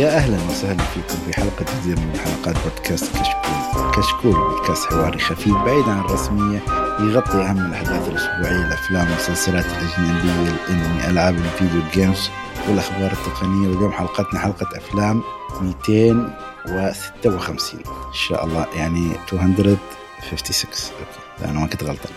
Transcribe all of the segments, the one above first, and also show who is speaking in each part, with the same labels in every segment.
Speaker 1: يا أهلا وسهلا فيكم في حلقه جديدة من حلقات بودكاست كشكول. كشكول بودكاست حواري خفيف بعيد عن الرسمية يغطي أهم الأحداث الأسبوعية الأفلام والمسلسلات الأجنبية الأنمي ألعاب ال video games والأخبار التقنية. واليوم حلقتنا حلقة أفلام 256 إن شاء الله يعني 256 okay أنا ما كنت غلطان.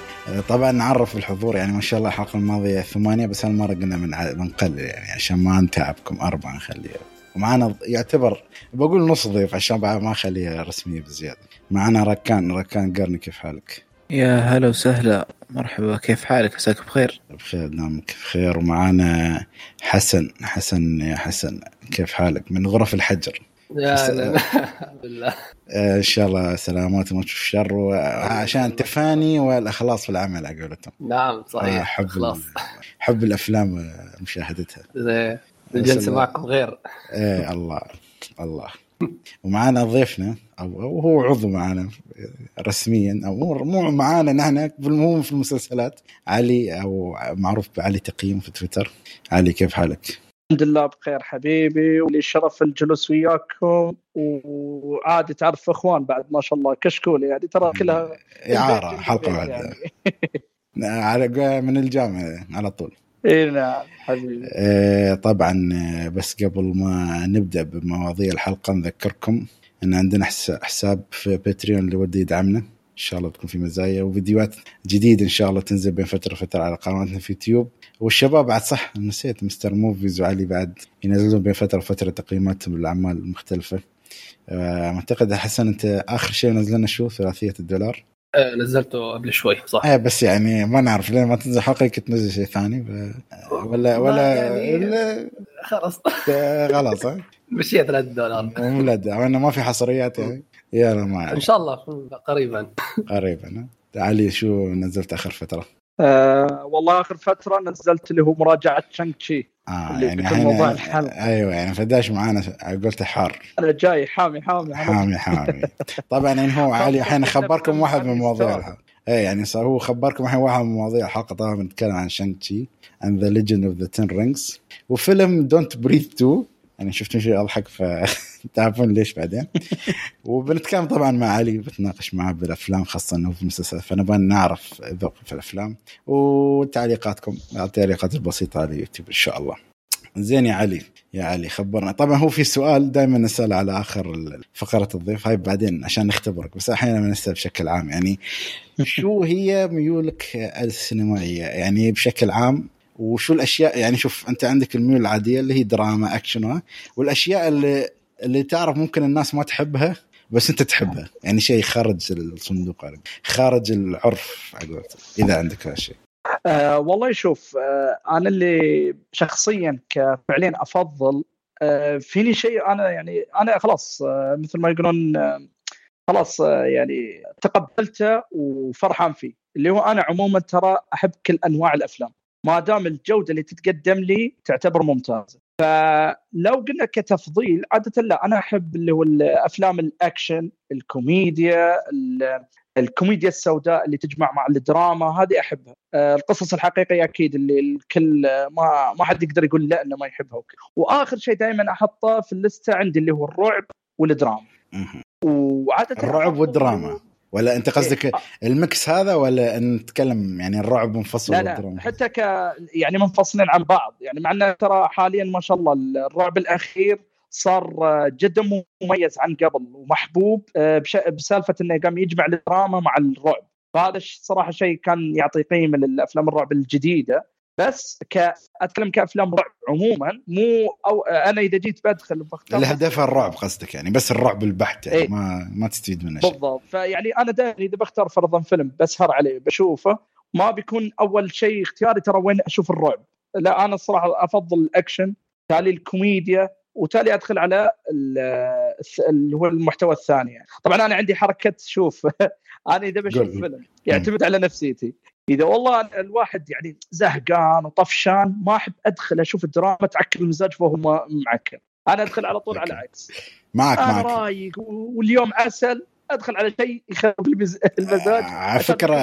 Speaker 1: طبعا نعرف الحضور يعني ما شاء الله الحلقة الماضية ثمانية بس هالمرة قلنا بنقلل يعني عشان ما نتعبكم أربعة نخليها. ومعنا يعتبر بقول نص ضيف عشان بعد ما اخليها رسمية بزيادة. معنا ركان ركان قرني كيف حالك؟
Speaker 2: يا هلا وسهلا. مرحبا. كيف حالك؟ عساك بخير؟
Speaker 1: بخير نعمك بخير. ومعانا حسن. حسن يا حسن كيف حالك؟ من غرف الحجر.
Speaker 3: يا الحمد لله.
Speaker 1: آه، إن شاء الله سلامات وما تشوف شر عشان التفاني والإخلاص في العمل على قولتهم
Speaker 3: نعم صحيح.
Speaker 1: حب
Speaker 3: خلاص
Speaker 1: حب الأفلام مشاهدتها.
Speaker 3: زين. الجلسة معكم غير.
Speaker 1: إيه الله الله. ومعانا ضيفنا أو هو عضو معانا رسميا أو مو معانا نحن بالمهم في المسلسلات. علي أو معروف بعلي تقييم في تويتر. علي كيف حالك؟
Speaker 4: الحمد لله بخير حبيبي ولي شرف الجلوس وياكم. وعادي تعرف إخوان بعد ما شاء الله كشكول يعني ترى كلها
Speaker 1: إعارة حلقة واحدة يعني. على من الجامعة على طول.
Speaker 4: إي نعم حبيبي.
Speaker 1: آه طبعا بس قبل ما نبدأ بمواضيع الحلقة نذكركم إن عندنا حساب في Patreon اللي ودي يدعمنا. إن شاء الله تكون في مزايا وفيديوهات جديدة إن شاء الله تنزل بين فترة وفترة على قناتنا في يوتيوب. والشباب بعد صح نسيت Mr. Movies وعلي بعد ينزلون بين فترة وفترة تقييماتهم للأعمال المختلفة. أعتقد حسن أنت آخر شيء نزلنا شو؟ ثلاثية الدولار.
Speaker 3: آه، نزلته قبل شوي صح؟
Speaker 1: إيه بس يعني ما نعرف لين ما تنزل حلقة يمكن تنزل شيء ثاني ب... ولا ولا
Speaker 3: يعني
Speaker 1: ولا
Speaker 3: خلاص.
Speaker 1: خلاص ها؟
Speaker 3: مشيها 3 دولار.
Speaker 1: مولد ما في حصريات يعني. يلا ما
Speaker 3: إن شاء الله قريبا.
Speaker 1: قريبا علي شو نزلت آخر فترة؟
Speaker 4: آه والله آخر فترة نزلت اللي هو مراجعة شانك تشي
Speaker 1: آه يعني موضوع الحلقة أيوه يعني فداش معانا قلت حار.
Speaker 4: أنا جاي حامي حامي
Speaker 1: حامي. حامي طبعا يعني هو علي الحين خبركم واحد من مواضيع إيه يعني صار هو خبركم الحين واحد من مواضيع الحلقة طبعا بنتكلم عن Shang-Chi and the legend of the ten rings. وفيلم Don't Breathe 2 يعني شفتوا شيء أضحك فتعرفون ليش بعدين؟ وبنتكلم طبعا مع علي بتناقش معه بالأفلام خاصة إنه في المسلسلات فنبغى نعرف ذوق في الأفلام وتعليقاتكم. التعليقات البسيطة على اليوتيوب إن شاء الله. زين يا علي يا علي خبرنا. طبعا هو في سؤال دائما نسأل على آخر فقرة الضيف. هاي بعدين عشان نختبرك بس أحيانا نسأل بشكل عام. يعني شو هي ميولك السينمائية؟ يعني بشكل عام وشو الأشياء يعني شوف أنت عندك الميول العادية اللي هي دراما أكشن والأشياء اللي اللي تعرف ممكن الناس ما تحبها بس أنت تحبها. يعني شيء خارج الصندوق خارج العرف إذا عندك هالشيء
Speaker 4: أه والله شوف أه أنا اللي شخصيا فعليا أفضل أه فيني شيء أنا يعني أنا خلاص أه مثل ما يقولون أه خلاص أه يعني تقبلته وفرحان فيه اللي هو أنا عموما ترى أحب كل أنواع الأفلام. ما دام الجودة اللي تتقدم لي تعتبر ممتازة. فلو قلنا كتفضيل عادة لا أنا أحب اللي هو الأفلام الأكشن الكوميديا الكوميديا السوداء اللي تجمع مع الدراما هذه أحبها. القصص الحقيقية أكيد اللي الكل ما ما حد يقدر يقول لا إنه ما يحبها وكذا. وآخر شيء دائما أحطه في اللستة عندي اللي هو الرعب والدراما.
Speaker 1: وعادة الرعب والدراما. ولا أنت قصدك إيه؟ المكس هذا ولا نتكلم يعني الرعب منفصل
Speaker 4: لا لا حتى ك يعني منفصلين عن بعض. يعني مع إنه ترى حاليا ما شاء الله الرعب الأخير صار جدا مميز عن قبل ومحبوب بسالفة إنه قام يجمع الدراما مع الرعب. فهذا صراحة شيء كان يعطي قيمة للأفلام الرعب الجديدة. بس ك... أتكلم كأفلام رعب. عموما مو أو أنا إذا جيت بدخل
Speaker 1: بختار اللي هدفها الرعب قصدك يعني بس الرعب البحت يعني إيه؟ ما ما تستفيد منه
Speaker 4: شيء. بالضبط. فيعني أنا دائما إذا بختار فرضا فيلم بسهر عليه بشوفه ما بيكون أول شيء اختياري ترى وين أشوف الرعب. لا أنا الصراحة أفضل الأكشن تالي الكوميديا وتالي أدخل على اللي هو المحتوى الثاني يعني. طبعا أنا عندي حركة شوف أنا إذا بشوف فيلم يعتمد على نفسيتي. إذا والله الواحد يعني زهقان وطفشان ما أحب أدخل أشوف الدراما تعكر المزاج فهو معكر. أنا أدخل على طول على العكس.
Speaker 1: معك
Speaker 4: أنا
Speaker 1: معك.
Speaker 4: رايق واليوم عسل أدخل على شيء يخرب المزاج.
Speaker 1: على فكرة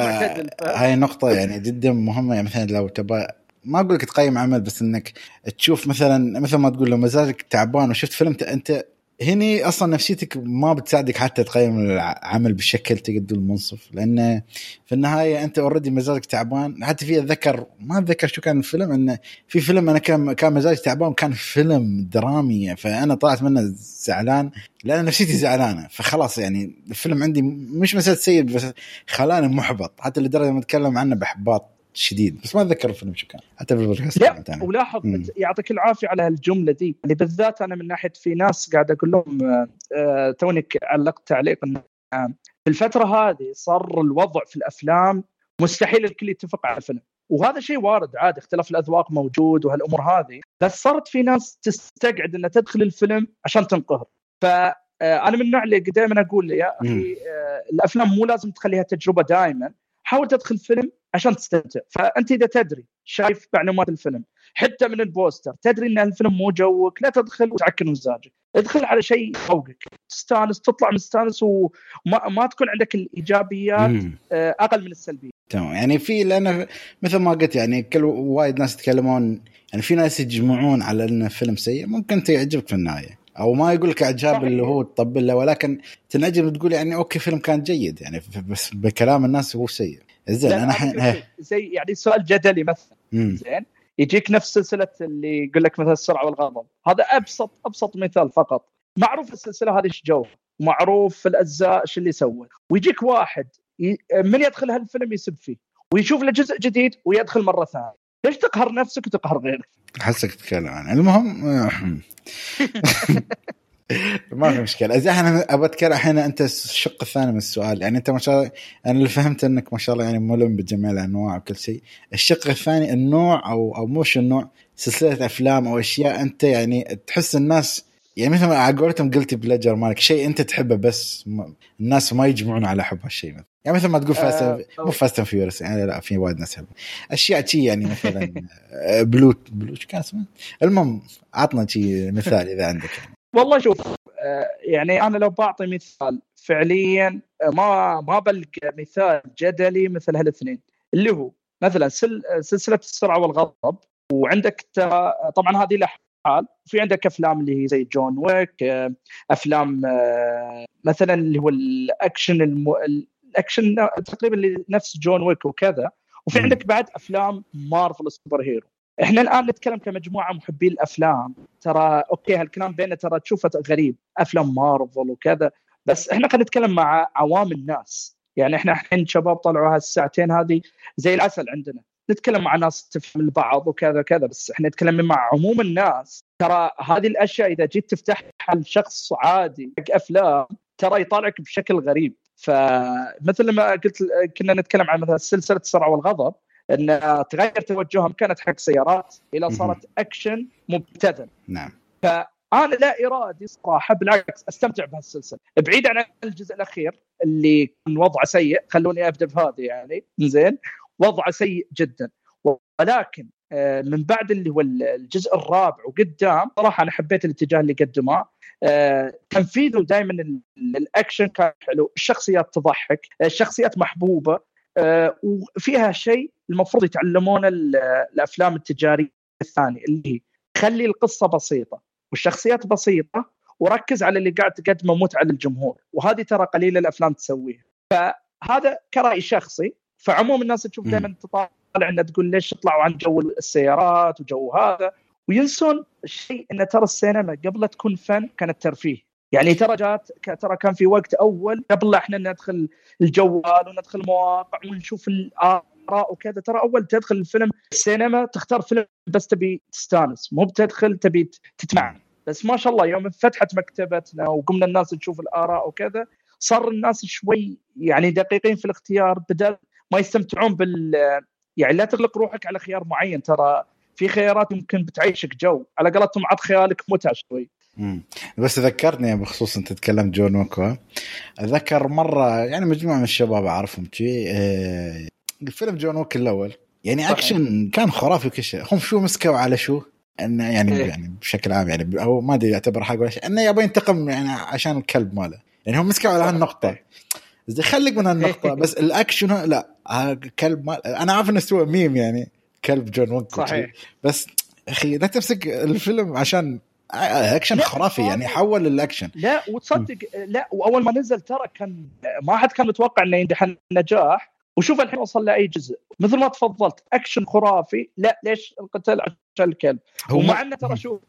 Speaker 1: هاي نقطة يعني جدا مهمة. يعني مثلا لو تبغى ما أقول لك تقيم عمل بس إنك تشوف مثلا مثل ما تقول لو مزاجك تعبان وشفت فيلم أنت هني أصلا نفسيتك ما بتساعدك حتى تقيم العمل بشكل تقدر تقول منصف لأن في النهاية أنت already مزاجك تعبان. حتى في أتذكر ما أتذكر شو كان الفيلم انه في فيلم أنا كان كان مزاجي تعبان كان فيلم درامي فأنا طلعت منه زعلان لأن نفسيتي زعلانة. فخلاص يعني الفيلم عندي مش مسألة سيء بس خلاني محبط. حتى لدرجة ما أتكلم عنه بإحباط. شديد. بس ما أتذكر الفيلم شو كان. حتى في البودكاست
Speaker 4: لا. ولاحظ يعطيك العافية على هالجملة دي اللي بالذات أنا من ناحية في ناس قاعد أقول لهم آه، آه، تونك علقت تعليق انه آه، في الفترة هذه صار الوضع في الأفلام مستحيل الكل يتفق على الفيلم. وهذا شيء وارد عادي اختلاف الأذواق موجود وهالأمور هذه بس صارت في ناس تستقعد إنها تدخل الفيلم عشان تنقهر. ف آه، أنا من النوع اللي دائما أقول يا. أخي الأفلام مو لازم تخليها تجربة دائما حاول تدخل فيلم عشان تستمتع. فأنت إذا تدري شايف معلومات الفيلم حتى من البوستر تدري إن الفيلم مو جوك لا تدخل وتعكن مزاجك ادخل على شيء يفوقك. تستانس تطلع مستانس وما ما تكون عندك الإيجابيات
Speaker 1: مم.
Speaker 4: آه، أقل من السلبية.
Speaker 1: تمام. يعني في لأن مثل ما قلت يعني كل وايد ناس يتكلمون يعني في ناس يجمعون على انه فيلم سيء ممكن انت يعجبك في النهاية. أو ما يقول لك
Speaker 4: أعجاب.
Speaker 1: اللي هو تطبل له ولكن تنعجب تقول يعني okay فيلم كان جيد يعني بس بكلام الناس هو سيء. زين
Speaker 4: أنا. شيء، زي يعني سؤال جدلي مثلا. زين يجيك نفس سلسلة اللي يقول لك مثلا السرعه والغضب هذا ابسط أبسط مثال فقط. معروف السلسلة هذه إيش جو؟ معروف الأجزاء إيش اللي سوى ويجيك واحد ي- من يدخل هالفيلم يسب فيه ويشوف له جزء جديد ويدخل مرة ثانية. ليش تقهر نفسك وتقهر غيرك؟
Speaker 1: احسك تتكلم عنه المهم ما في مشكلة. إذا أنا ابى أتكلم الحين أنت الشق الثاني من السؤال. يعني أنت ما شاء الله أنا اللي فهمت أنك ما شاء الله يعني ملم بجميع الأنواع وكل شيء. الشق الثاني النوع أو أو مش النوع سلسلة أفلام أو أشياء أنت يعني تحس الناس يعني مثل ما على قولتهم قلتي بلجر مالك شيء أنت تحبه بس ما الناس ما يجمعون على حب هالشيء مثلا. يعني مثل ما تقول fast
Speaker 4: آه،
Speaker 1: مو Fast and Furious يعني لا في وايد ناس يحبون. أشياء شي يعني مثلا آه، بلوت بلوت شو كان اسمه؟ المهم عطنا شي مثال إذا عندك. يعني.
Speaker 4: والله شوف آه، يعني أنا لو بعطي مثال فعليا آه، ما ما بلقى مثال جدلي مثل هالاثنين. اللي هو مثلا سل سلسلة السرعة والغضب وعندك طبعا هذه لها حال في عندك أفلام اللي هي زي جون ويك آه، أفلام آه، مثلا اللي هو الأكشن الم... الأكشن تقريبا اللي نفس جون ويك وكذا. وفي. عندك بعد أفلام مارفل ال super hero. إحنا الآن نتكلم كمجموعة محبين الأفلام. ترى okay هالكلام بيننا ترى تشوفه غريب. أفلام مارفل وكذا. بس إحنا خلينا نتكلم مع عوام الناس. يعني إحنا الحين شباب طلعوا هالساعتين هذه زي العسل عندنا. نتكلم مع ناس تفهم البعض وكذا كذا بس إحنا نتكلم مع عموم الناس. ترى هذه الأشياء إذا جيت تفتحها لشخص عادي حق أفلام ترى يطالعك بشكل غريب. فمثل ما قلت كنا نتكلم عن مثلا سلسلة السرعه والغضب إن تغير توجهها من كانت حق سيارات إلى صارت أكشن مبتذل.
Speaker 1: نعم.
Speaker 4: أنا لا إرادي صراحة بالعكس أستمتع بهالسلسلة. بعيد عن الجزء الأخير اللي كان وضعه سيء خلوني أبدأ بهذه يعني زين وضعه سيء جدا. ولكن آه، من بعد اللي هو الجزء الرابع وقدام صراحة أنا حبيت الاتجاه اللي قدمه. آه، تنفيذه دائما الأكشن كان حلو الشخصيات تضحك الشخصيات محبوبة آه، وفيها شيء المفروض يتعلمونه ال- الأفلام التجارية الثانية اللي هي خلي القصة بسيطة والشخصيات بسيطة وركز على اللي قاعد تقدمه متعه للجمهور وهذه ترى قليل الأفلام تسويها. فهذا كرأي شخصي فعموم الناس تشوف. دائما تطالع إنها تقول ليش يطلعوا عن جو السيارات وجو هذا وينسون الشيء إن ترى السينما قبل تكون فن كانت ترفيه يعني ترى جات ترى كان في وقت أول قبل إحنا ندخل الجوال وندخل مواقع ونشوف الآراء وكذا ترى أول تدخل الفيلم السينما تختار فيلم بس تبي تستانس مو بتدخل تبي تتمعن بس ما شاء الله يوم فتحت مكتبتنا وقمنا الناس تشوف الآراء وكذا صار الناس شوي يعني دقيقين في الاختيار بدل ما يستمتعون بال يعني لا تغلق روحك على خيار معين ترى في خيارات يمكن بتعيشك جو. على قولتهم عط خيالك متعة شوي.
Speaker 1: مم. بس ذكرتني بخصوص أنت تكلمت جون ويك أتذكر مرة يعني مجموعة من الشباب أعرفهم شي آه، فيلم جون ويك الأول. يعني
Speaker 4: صحيح.
Speaker 1: أكشن كان خرافي وكل شيء. هم شو مسكوا على شو؟ انه يعني
Speaker 4: إيه.
Speaker 1: يعني بشكل عام يعني أو ما أدري يعتبر حق ولا شيء. إنه يبغى ينتقم يعني عشان الكلب ماله. يعني هم مسكوا على هالنقطة. خليك من هالنقطة. بس الأكشن لا. كلب مال أنا عارف إنه سوى ميم يعني كلب جون ويك.
Speaker 4: صحيح
Speaker 1: بس أخي لا تمسك الفيلم عشان
Speaker 4: أكشن
Speaker 1: خرافي يعني. حول الأكشن
Speaker 4: لا وتصدق لا وأول ما نزل ترى كان ما حد كان متوقع إنه ينجح النجاح وشوف الحين وصل لأي جزء مثل ما تفضلت أكشن خرافي لا ليش القتال عشان الكلب ومع إنه ترى شوف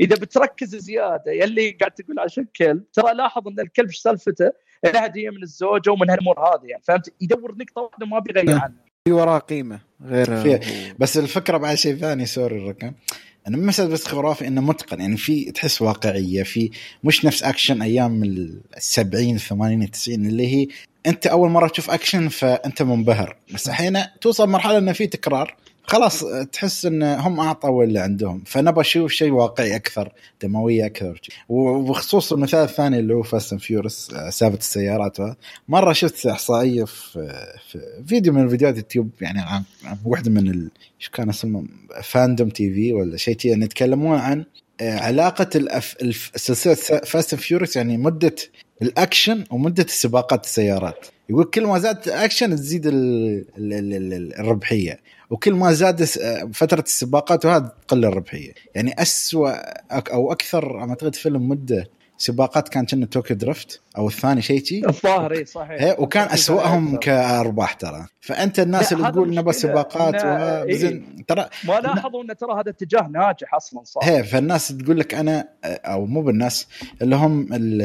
Speaker 4: إذا بتركز زيادة يلي قاعد تقول عشان الكلب ترى لاحظ إن الكلب إيش سالفته؟ له هدية من الزوجة ومن هالأمور هذه يعني فهمت؟ يدور نقطة واحدة ما بيغير عنها
Speaker 2: في وراه قيمة غير
Speaker 1: في- بس الفكرة بعد شيء ثاني sorry الرقم انه مو مسألة بس خرافي إنه متقن يعني في تحس واقعية في مش نفس أكشن أيام ال 70 80 90 اللي هي أنت أول مرة تشوف أكشن فأنت منبهر. بس الحين توصل مرحلة إنه في تكرار خلاص تحس إن هم أعطوا اللي عندهم فنبى أشوف شيء واقعي أكثر دموية أكثر وبخصوص المثال الثاني اللي هو Fast and Furious سالفة السيارات. مرة شفت إحصائية في, في فيديو من فيديوهات اليوتيوب يعني عن واحدة من ال... شو كان اسمه Fandom TV ولا شيء يعني يتكلمون عن آه، علاقة الأف... الف... سلسلة Fast and Furious يعني مدة الأكشن ومدة السباقات السيارات يقول كل ما زاد اكشن تزيد. ال... ال... ال... الربحية وكل ما زاد فترة السباقات وهذا تقل الربحية. يعني اسوء أو أكثر أعتقد فيلم مدة سباقات كان كنا توكيو درفت أو الثاني شيء شي.
Speaker 4: الظاهر إي صحيح.
Speaker 1: إيه، وكان أسوأهم كأرباح ترى. فأنت الناس اللي تقول نبى سباقات
Speaker 4: إيه.
Speaker 1: ترى
Speaker 4: ما لاحظوا إن ترى هذا اتجاه ناجح أصلا صح؟
Speaker 1: هي فالناس تقول لك أنا أو مو بالناس اللي هم ال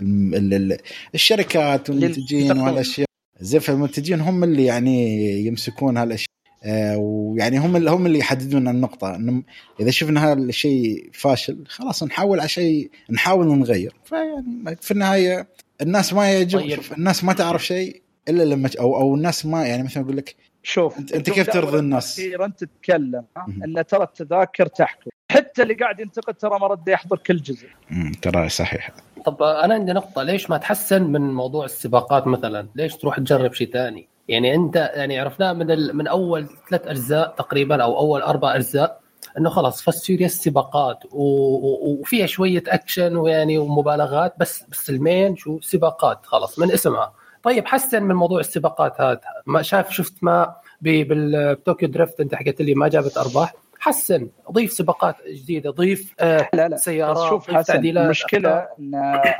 Speaker 1: ال ال الشركات والمنتجين
Speaker 4: يدخلون.
Speaker 1: وهالاشياء زين فالمنتجين هم اللي يعني يمسكون هالأشياء. ويعني هم اللي هم اللي يحددون النقطة. إنه إذا شفنا هذا الشيء فاشل خلاص نحاول على شيء نحاول نغير. فيعني في النهاية الناس ما يعجب
Speaker 3: طيب.
Speaker 1: شوف الناس ما تعرف شيء إلا لما أو أو الناس ما يعني مثلا يقول لك
Speaker 4: شوف
Speaker 1: أنت- أنت
Speaker 4: شوف
Speaker 1: كيف ترضي الناس؟
Speaker 4: أخيرا تتكلم. إن ترى التذاكر تحكم. حتى اللي قاعد ينتقد ترى ما رد يحضر كل جزء.
Speaker 1: "مم، ترى صحيح.
Speaker 3: طب أنا عندي نقطة. ليش ما تحسن من موضوع السباقات مثلا؟ ليش تروح تجرب شيء ثاني؟ يعني انت يعني عرفناه من ال... من أول ثلاث أجزاء تقريبا أو أول أربع أجزاء إنه خلاص Fast Furious سباقات و... و... وفيها شوية اكشن ويعني ومبالغات بس بس ال main شو؟ سباقات خلاص من اسمها. طيب حسن من موضوع السباقات هذا. ما شاف شفت ما ب- بال Tokyo Drift انت حكيت لي ما جابت أرباح. حسن ضيف سباقات جديدة ضيف آه
Speaker 4: لا لا
Speaker 3: سيارات
Speaker 4: شوف
Speaker 3: ضيف
Speaker 4: حسن
Speaker 3: تعديلات
Speaker 4: المشكلة إن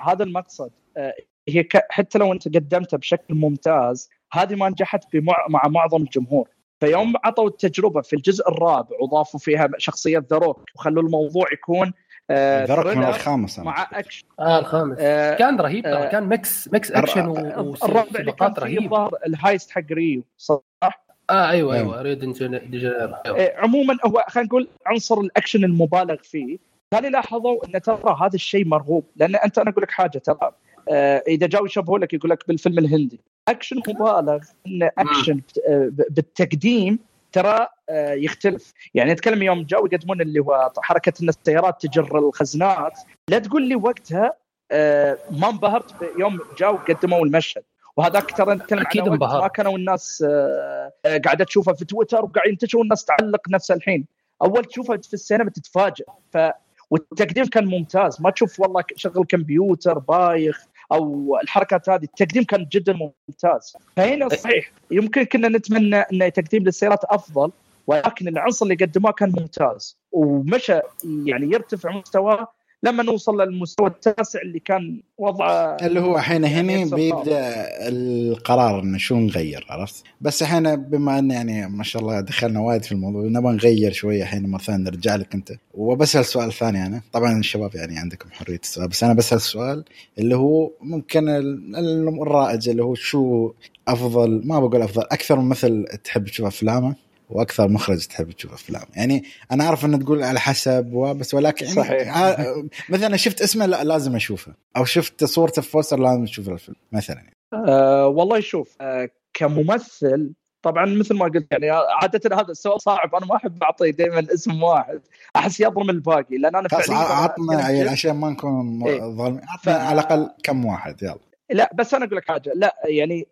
Speaker 4: هذا المقصد آه، هي حتى لو أنت قدمتها بشكل ممتاز هذه ما نجحت. مع معظم الجمهور فيوم عطوا التجربة في الجزء الرابع وضافوا فيها شخصية ذا روك وخلوا الموضوع يكون آه
Speaker 1: ذرك من الخامس أنا.
Speaker 4: مع أكشن
Speaker 3: آه الخامس
Speaker 4: آه
Speaker 3: كان رهيب ترى
Speaker 4: آه،
Speaker 3: كان ميكس ميكس أكشن و-
Speaker 4: الرابع اللي كان
Speaker 3: رهيب
Speaker 4: الظاهر الهايست حق ريو صح؟
Speaker 3: آه أيوه
Speaker 1: أيوة.
Speaker 3: أيوه ريد دي جانيرو أيوة.
Speaker 4: إيه، عموما هو خلينا نقول عنصر الأكشن المبالغ فيه ثاني لاحظوا إن ترى هذا الشيء مرغوب لأن أنت أنا أقول لك حاجة ترى آه، إذا جاوا يشبهوا لك يقول لك بالفيلم الهندي أكشن مبالغ إن أكشن آه، بالتقديم ترى آه، يختلف. يعني نتكلم يوم جاوا يقدمون اللي هو حركة إن السيارات تجر الخزنات. لا تقول لي وقتها آه، ما انبهرت يوم جاوا قدموا المشهد. وهذاك ترى نتكلم
Speaker 3: انبهرت.
Speaker 4: ما كانوا الناس قاعدة تشوفها في تويتر وقاعد ينتشر والناس تعلق نفس الحين. أول تشوفها في السينما تتفاجئ. ف والتقديم كان ممتاز. ما تشوف والله شغل كمبيوتر بايخ. أو الحركات هذه التقديم كان جدا ممتاز. فهنا صحيح يمكن كنا نتمنى إن تقديم للسيارات أفضل ولكن العنصر اللي قدموه كان ممتاز. ومشى يعني يرتفع مستواه لما نوصل للمستوى التاسع اللي كان وضعه
Speaker 1: اللي هو الحين
Speaker 4: يعني
Speaker 1: هنا بيبدأ القرار إنه شو نغير عرفت؟ بس الحين بما إن يعني ما شاء الله دخلنا وايد في الموضوع نبغى نغير شوية الحين مرة ثانية نرجع لك أنت. وبسأل سؤال ثاني أنا. طبعا الشباب يعني عندكم حرية السؤال بس أنا بسأل سؤال اللي هو ممكن ال- ال- الرائج اللي هو شو أفضل ما بقول أفضل أكثر ممثل تحب تشوف أفلامه؟ وأكثر مخرج تحب تشوف أفلام يعني أنا أعرف ان تقول على حسب وبس ولكن يعني
Speaker 4: صحيح.
Speaker 1: ع- مثلا شفت اسمه لا لازم أشوفه أو شفت صورته في بوستر لازم أشوف الفيلم مثلا يعني.
Speaker 4: آه والله شوف آه كممثل طبعا مثل ما قلت يعني عاده هذا السؤال صعب أنا ما أحب أعطي دائما اسم واحد أحس يظلم الباقي لأن أنا
Speaker 1: خلاص
Speaker 4: فعليا
Speaker 1: عطنا يعني. عشان ما نكون
Speaker 4: إيه.
Speaker 1: ظالمين عطنا
Speaker 4: ف-
Speaker 1: على الأقل كم واحد يلا
Speaker 4: لا بس أنا أقول لك حاجة لا يعني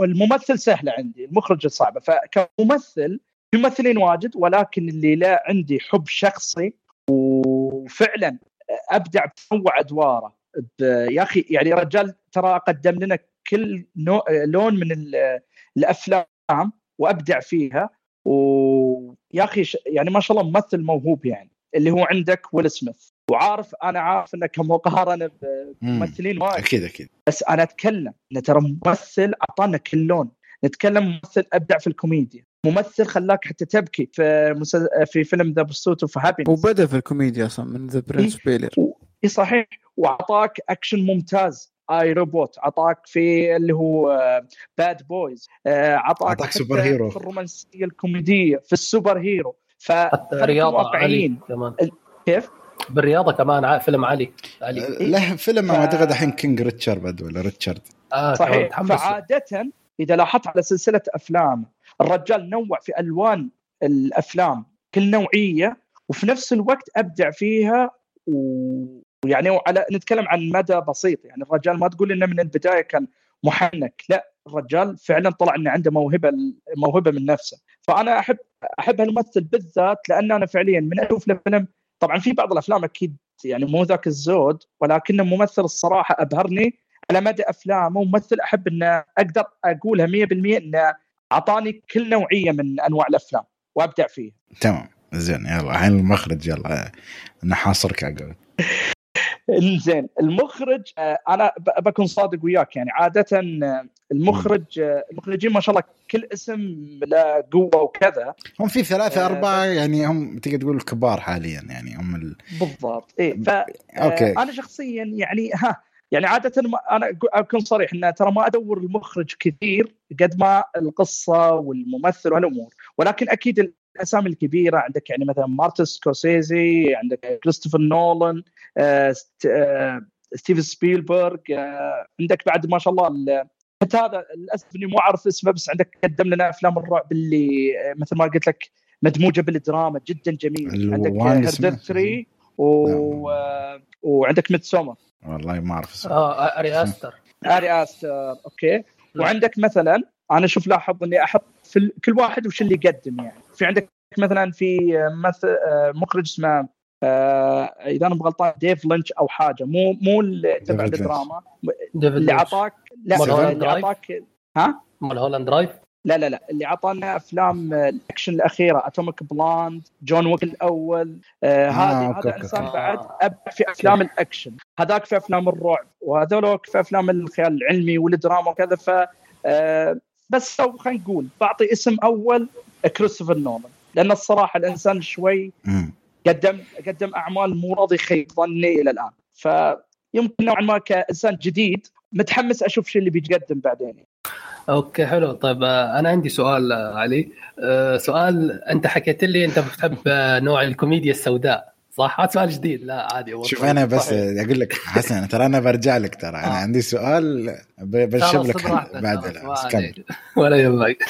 Speaker 4: الممثل سهلة عندي المخرج صعبة. فكممثل ممثلين واجد ولكن اللي لا عندي حب شخصي وفعلا أبدع بتنوع أدواره. يا أخي يعني رجال ترى قدم لنا كل نوع لون من ال- الأفلام وأبدع فيها. ويا أخي. يعني ما شاء الله ممثل موهوب يعني. اللي هو عندك ويل سميث. وعارف أنا عارف إنه كمقارنة بممثلين وايد.
Speaker 1: أكيد أكيد.
Speaker 4: بس أنا أتكلم إن ترى ممثل أعطانا كل لون. نتكلم ممثل أبدع في الكوميديا. ممثل خلاك حتى تبكي في مسل... في فيلم The Pursuit of Happyness.
Speaker 2: وبدا في الكوميديا أصلا من The Prince of Bel-Air
Speaker 4: اي صحيح. وأعطاك أكشن ممتاز. I, Robot أعطاك في اللي هو باد بويز أعطاك
Speaker 1: أعطاك
Speaker 4: حتى
Speaker 1: سوبر هيرو.
Speaker 4: في الرومانسية الكوميدية في السوبر هيرو. ف
Speaker 3: حتى رياضة علي
Speaker 4: واقعيين.
Speaker 3: كمان.
Speaker 4: كيف؟
Speaker 3: بالرياضة كمان فيلم علي. علي.
Speaker 1: له فيلم
Speaker 4: ف-
Speaker 1: أعتقد الحين كينج ريتشارد ولا ريتشارد؟
Speaker 3: كمان
Speaker 4: صحيح. فعادة إذا لاحظت على سلسلة أفلام الرجال نوع في ألوان الأفلام كل نوعية وفي نفس الوقت أبدع فيها و- ويعني وعلى نتكلم عن مدى بسيط. يعني الرجال ما تقول إنه من البداية كان محنك لا. الرجال فعلا طلع إنه عنده موهبة موهبة من نفسه. فأنا احب أحب هالممثل بالذات لأن أنا فعليا من أشوف له فيلم. طبعا في بعض الأفلام أكيد يعني مو ذاك الزود ولكنه ممثل الصراحة أبهرني على مدى أفلامه. ممثل أحب إنه أقدر أقولها 100% إنه أعطاني كل نوعية من أنواع الأفلام وأبدع فيه
Speaker 1: تمام. زين يلا الحين المخرج يلا. نحاصرك عقب
Speaker 4: إنزين المخرج آه، أنا بكون صادق وياك يعني. عادة آه، المخرج آه، المخرجين ما شاء الله كل اسم له قوة وكذا.
Speaker 1: هم في ثلاثة
Speaker 4: آه،
Speaker 1: أربعة يعني هم تقدر تقول كبار حاليا يعني. هم ال...
Speaker 4: بالضبط. اي ف
Speaker 1: okay.
Speaker 4: آه، أنا شخصيا يعني ها يعني عادة ما أنا أكون صريح إن ترى ما أدور المخرج كثير قد ما القصة والممثل وهالامور ولكن أكيد الأسامي الكبيرة عندك يعني مثلا مارتن سكورسيزي عندك كريستوفر نولان آه، آه، ستيفن سبيلبرغ آه، عندك بعد ما شاء الله ال- حتى هذا؟ للأسف إني مو عارف اسمه بس عندك قدم لنا أفلام الرعب اللي مثل ما قلت لك مدموجة بالدراما جدا جميل. عندك؟ Hereditary و... آه، وعندك Midsommar
Speaker 1: والله ما أعرف اسمه.
Speaker 3: آه اري استر
Speaker 4: اري استر okay. وعندك مثلا أنا شوف لاحظ إني أحط في كل واحد وش اللي يقدم يعني. في عندك مثلا في مثل آه، مخرج اسمه آه، إذا أنا بغلطان ديفيد ليتش أو حاجة مو مو اللي تبع. الدراما اللي. أعطاك لا اللي؟ أعطاك ها
Speaker 3: Mulholland Drive
Speaker 4: لا لا لا اللي أعطانا أفلام آه، الاكشن الأخيرة Atomic Blonde جون ويك الأول آه هذه
Speaker 1: okay،
Speaker 4: هذا إنسان
Speaker 3: okay.
Speaker 4: بعد ابدع في أفلام الأكشن هذاك في أفلام الرعب وهذولك في أفلام الخيال العلمي والدراما وكذا ف آه بس لو خلينا نقول بعطي اسم أول كريستوفر نولان لأن الصراحة الإنسان شوي. قدم قدم أعمال مو راضي يخيب ظني إلى الآن فيمكن نوعا ما كإنسان جديد متحمس أشوف شو اللي بيتقدم بعدين
Speaker 3: okay حلو طيب آه، أنا عندي سؤال آه، علي آه، سؤال أنت حكيت لي أنت بتحب نوع الكوميديا السوداء صح؟ هذا سؤال جديد لا عادي هو
Speaker 1: شوف. أنا بس
Speaker 4: صحيح.
Speaker 1: أقول لك حسن ترى أنا برجع لك ترى أنا
Speaker 3: آه.
Speaker 1: عندي سؤال ب- بشب لك بعد.
Speaker 3: ولا يهمك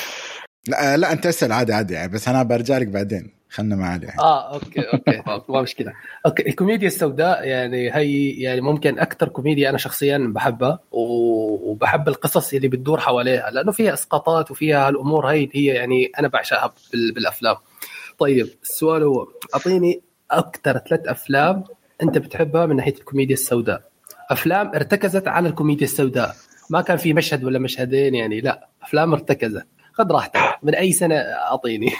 Speaker 1: لا لا أنت اسأل. عادي عادي. يعني بس أنا برجع لك بعدين. خلنا مع علي الحين.
Speaker 3: آه okay okay. ما مشكله okay الكوميديا السوداء يعني هي يعني ممكن أكثر كوميديا أنا شخصيا بحبها وبحب القصص اللي بتدور حواليها لأنه فيها إسقاطات وفيها الأمور هي هي يعني أنا بعشقها بال- بالأفلام. طيب السؤال هو أعطيني أكثر ثلاث أفلام أنت بتحبها من ناحية الكوميديا السوداء. أفلام ارتكزت على الكوميديا السوداء. ما كان في مشهد ولا مشهدين يعني لا أفلام ارتكزت. خذ راحتك. من أي سنة أعطيني.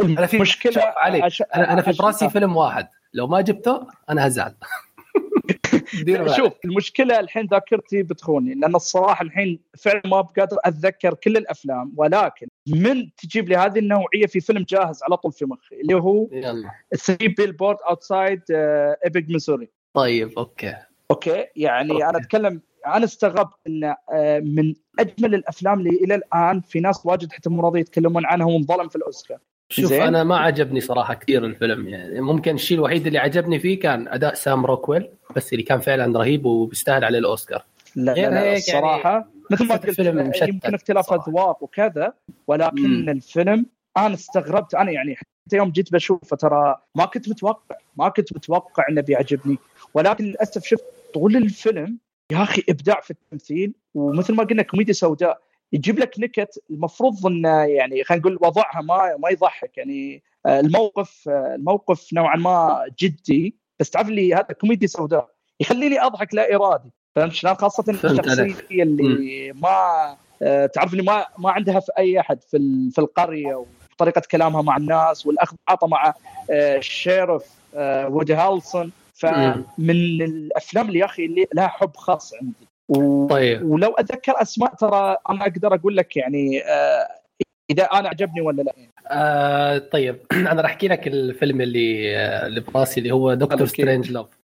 Speaker 3: أنا في
Speaker 4: المشكلة
Speaker 3: شوف علي
Speaker 4: أش...
Speaker 3: أنا أنا في براسي فيلم واحد. لو ما جبته أنا هزعل.
Speaker 4: شوف المشكلة الحين ذاكرتي بتخوني لأن الصراحة الحين فعلا ما بقدر أتذكر كل الأفلام ولكن من تجيب لي هذه النوعية في فيلم جاهز على طول في مخي اللي هو
Speaker 3: يلا.
Speaker 4: 3 Billboards Outside Ebbing Missouri
Speaker 3: طيب أوكي.
Speaker 4: أوكي؟ يعني
Speaker 3: okay.
Speaker 4: أنا أتكلم أنا استغربت إن آه، من أجمل الأفلام اللي إلى الآن في ناس واجد حتى مو راضي يتكلمون عنها وانظلم في الاوسكار
Speaker 3: شوف
Speaker 4: زين.
Speaker 3: أنا ما عجبني صراحة كثير الفيلم يعني ممكن الشيء الوحيد اللي عجبني فيه كان أداء سام روكويل بس اللي كان فعلا رهيب وبيستاهل عليه الأوسكار
Speaker 4: لا لا, لا
Speaker 3: هيك
Speaker 4: الصراحة مثل ما قلت يمكن اختلاف. أذواق وكذا ولكن
Speaker 3: مم.
Speaker 4: الفيلم أنا استغربت أنا يعني حتى يوم جيت بشوفه ترى ما كنت متوقع ما كنت متوقع إنه بيعجبني ولكن للأسف شفت طول الفيلم يا أخي إبداع في التمثيل ومثل ما قلنا كوميديا سوداء يجيب لك نكت المفروض إنه يعني خلينا نقول وضعها ما ما يضحك يعني آه، الموقف آه، الموقف نوعا ما جدي بس تعرف لي هذا كوميديا سوداء يخليني أضحك لا إرادي. فهمت شلون؟
Speaker 3: خاصة
Speaker 4: الشخصية اللي ما آه، تعرف اللي ما ما عندها في أي أحد في في القرية طريقه كلامها مع الناس والاخذ عطى مع ال sheriff وودي هالسون. فمن الأفلام اللي يا أخي اللي لها حب خاص عندي. و...
Speaker 3: طيب.
Speaker 4: ولو أتذكر أسماء ترى أنا أقدر أقول لك يعني آه، إذا أنا عجبني ولا لا.
Speaker 3: آه طيب. أنا راح أحكي لك الفيلم اللي آه، اللي براسي اللي هو Doctor. Strangelove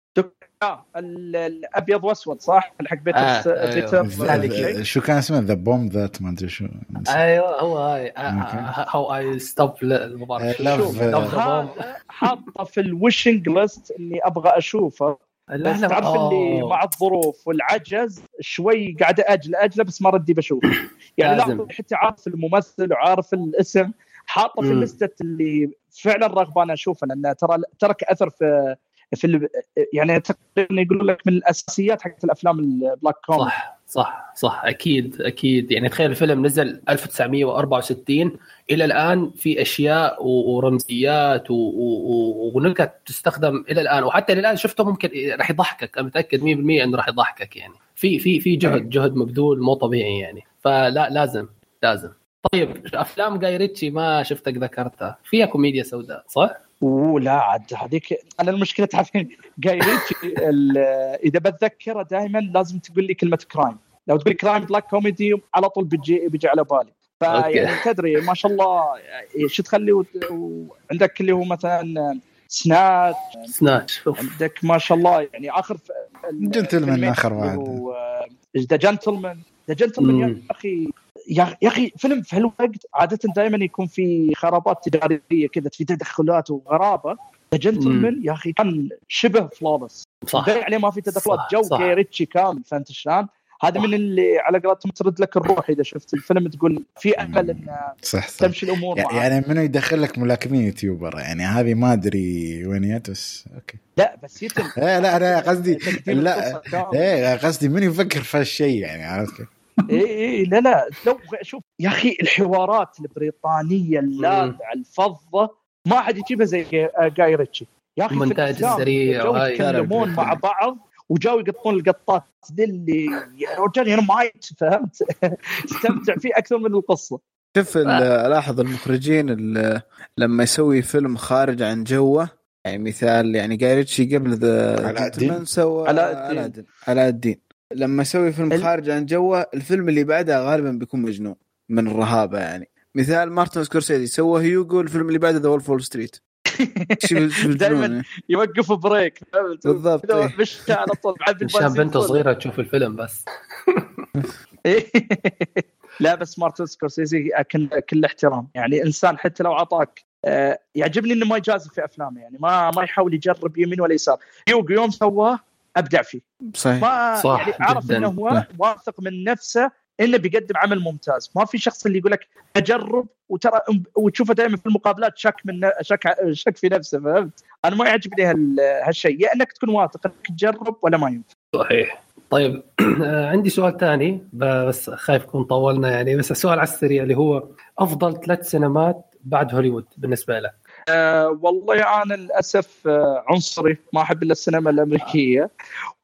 Speaker 4: آه ال- الأبيض وأسود صح؟ حق بيتر
Speaker 3: آه، أيوه.
Speaker 1: شو كان اسمه؟ the bomb that ما أدري شو.
Speaker 3: أيوه هو هاي. How I Stop Worrying.
Speaker 1: آه، آه،
Speaker 4: حاطه في ال wishing list إني أبغى أشوفه.
Speaker 3: لا
Speaker 4: بس
Speaker 3: لا
Speaker 4: تعرف اللي
Speaker 3: أوه.
Speaker 4: مع الظروف والعجز شوي قاعد أجل اجله بس ما ردي بشوفه يعني حتى عارف الممثل وعارف الاسم حاطه في. الليستة اللي فعلا رغبان أشوفه لأنه ترى ترك أثر في في ال- يعني تقريبا يقولون لك من الأساسيات حقت الأفلام ال black comedy
Speaker 3: صح صح صح. أكيد أكيد. يعني تخيل الفيلم نزل 1964 إلى الآن في أشياء ورمزيات و- و- و- ونكت تستخدم إلى الآن. وحتى إلى الآن شفته ممكن راح يضحكك. أنا متأكد 100% إنه راح يضحكك يعني. في في في جهد جهد مبذول مو طبيعي يعني. فلا لازم لازم. طيب أفلام جاي ريتشي ما شفتك ذكرتها. فيها كوميديا سوداء صح؟
Speaker 4: اوه لا عاد هذيك أنا المشكلة تعرفين جاي ريتشي إذا بتذكره دائما لازم تقول لي كلمة crime لو تقول crime black comedy على طول بيجي بيجي على بالي فيعني تدري ما شاء الله شو تخلي وعندك اللي هو مثلا Snat-
Speaker 3: Snatch أوف.
Speaker 4: عندك ما شاء الله يعني آخر ف-
Speaker 1: جنتلمان
Speaker 4: اللي
Speaker 1: واحد.
Speaker 4: The Gentlemen The
Speaker 3: Gentlemen.
Speaker 4: يا أخي يا يا أخي فيلم في هالوقت عادة دائما يكون في خرابات تجارية كذا في تدخلات وغرابة The Gentlemen يا أخي كان شبه flawless
Speaker 3: صح
Speaker 4: عليه ما في تدخلات
Speaker 3: صح،
Speaker 4: جو
Speaker 3: صح.
Speaker 4: ريتشي كامل فهمت شلون؟ هذا. من اللي على قولتهم ترد لك الروح إذا شفت الفيلم تقول في امل إن
Speaker 1: صح صح
Speaker 4: تمشي الأمور معاه
Speaker 1: يعني منو يدخل لك ملاكمين YouTuber يعني هذه ما أدري وين جت بس okay
Speaker 4: لا بس يتم
Speaker 1: إيه لا أنا قصدي لا. إيه قصدي من يفكر في هالشيء يعني عرفت كيف؟
Speaker 4: اي اي لا لا لو شوف يا أخي الحوارات البريطانية اللاذعه الفظه ما حد يجيبها زي جاي- جاي ريتشي يا أخي
Speaker 3: المونتاج السريع وهاي.
Speaker 4: يتكلمون مع بعض وجاوا يقطون القطات ذي اللي يا رجال أنا ما فهمت استمتع فيه أكثر من القصة
Speaker 2: شوف ال- الاحظ المخرجين ال- لما يسوي فيلم خارج عن جوه يعني مثال يعني جاي ريتشي قبل ذا
Speaker 1: علاء الدين.
Speaker 2: سوى
Speaker 4: علاء الدين.
Speaker 2: علاء الدين علاء الدين لما يسوي فيلم
Speaker 4: ال-
Speaker 2: خارج عن جوه الفيلم اللي بعده غالبا بيكون مجنون من الرهابة يعني مثال مارتن سكورسيزي سوى هيوغو الفيلم اللي بعده The Wolf Wall
Speaker 4: Street
Speaker 2: الجنون
Speaker 4: يوقف break؟
Speaker 2: بالضبط،.
Speaker 4: مشى على طول
Speaker 3: بنته
Speaker 4: فل.
Speaker 3: صغيرة تشوف الفيلم بس.
Speaker 4: لا بس مارتن سكورسيزي كل كل احترام يعني إنسان حتى لو اعطاك آه، يعجبني إنه ما يجازف في افلامه يعني ما ما يحاول يجرب يمين ولا يسار هيوغو يوم سواه أبدع فيه.
Speaker 2: صحيح.
Speaker 4: ما
Speaker 3: صح،
Speaker 4: يعني عرف
Speaker 3: جداً.
Speaker 4: إنه هو
Speaker 2: صح.
Speaker 4: واثق من نفسه إنه بيقدم عمل ممتاز. ما في شخص اللي يقول لك أجرب وترى وتشوفه دائما في المقابلات شك من شك شك في نفسه فهمت؟ أنا ما يعجبني هال- هالشيء. يا إنك تكون واثق إنك تجرب ولا ما ينفع.
Speaker 3: صحيح. طيب عندي سؤال ثاني بس خايف يكون طولنا يعني بس السؤال على السريع اللي هو أفضل ثلاث سينمات بعد هوليوود بالنسبة لك؟
Speaker 4: أه والله أنا للأسف آه، عنصري ما أحب إلا السينما الأمريكية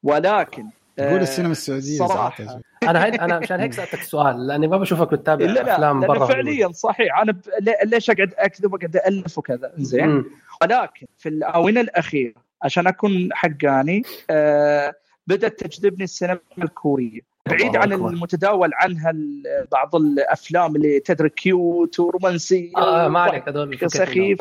Speaker 4: ولكن آه،
Speaker 1: قول السينما
Speaker 4: السعودية.
Speaker 1: زعلت.
Speaker 3: أنا هاي أنا مشان هيك سألتك السؤال لأني ما بشوفك بتتابع
Speaker 4: لا لا أفلام
Speaker 3: برا
Speaker 4: فعليا صحيح أنا ب... لي- ليش أقعد أكذب وأقعد الف وكذا زين. ولكن في الآونة الأخيرة عشان أكون حقاني آه بدأت تجذبني السينما الكورية بعيد عن
Speaker 3: أكبر.
Speaker 4: المتداول عنها بعض الأفلام اللي تدري كيوت ورومانسية
Speaker 3: آه ما عليك هذول
Speaker 4: سخيف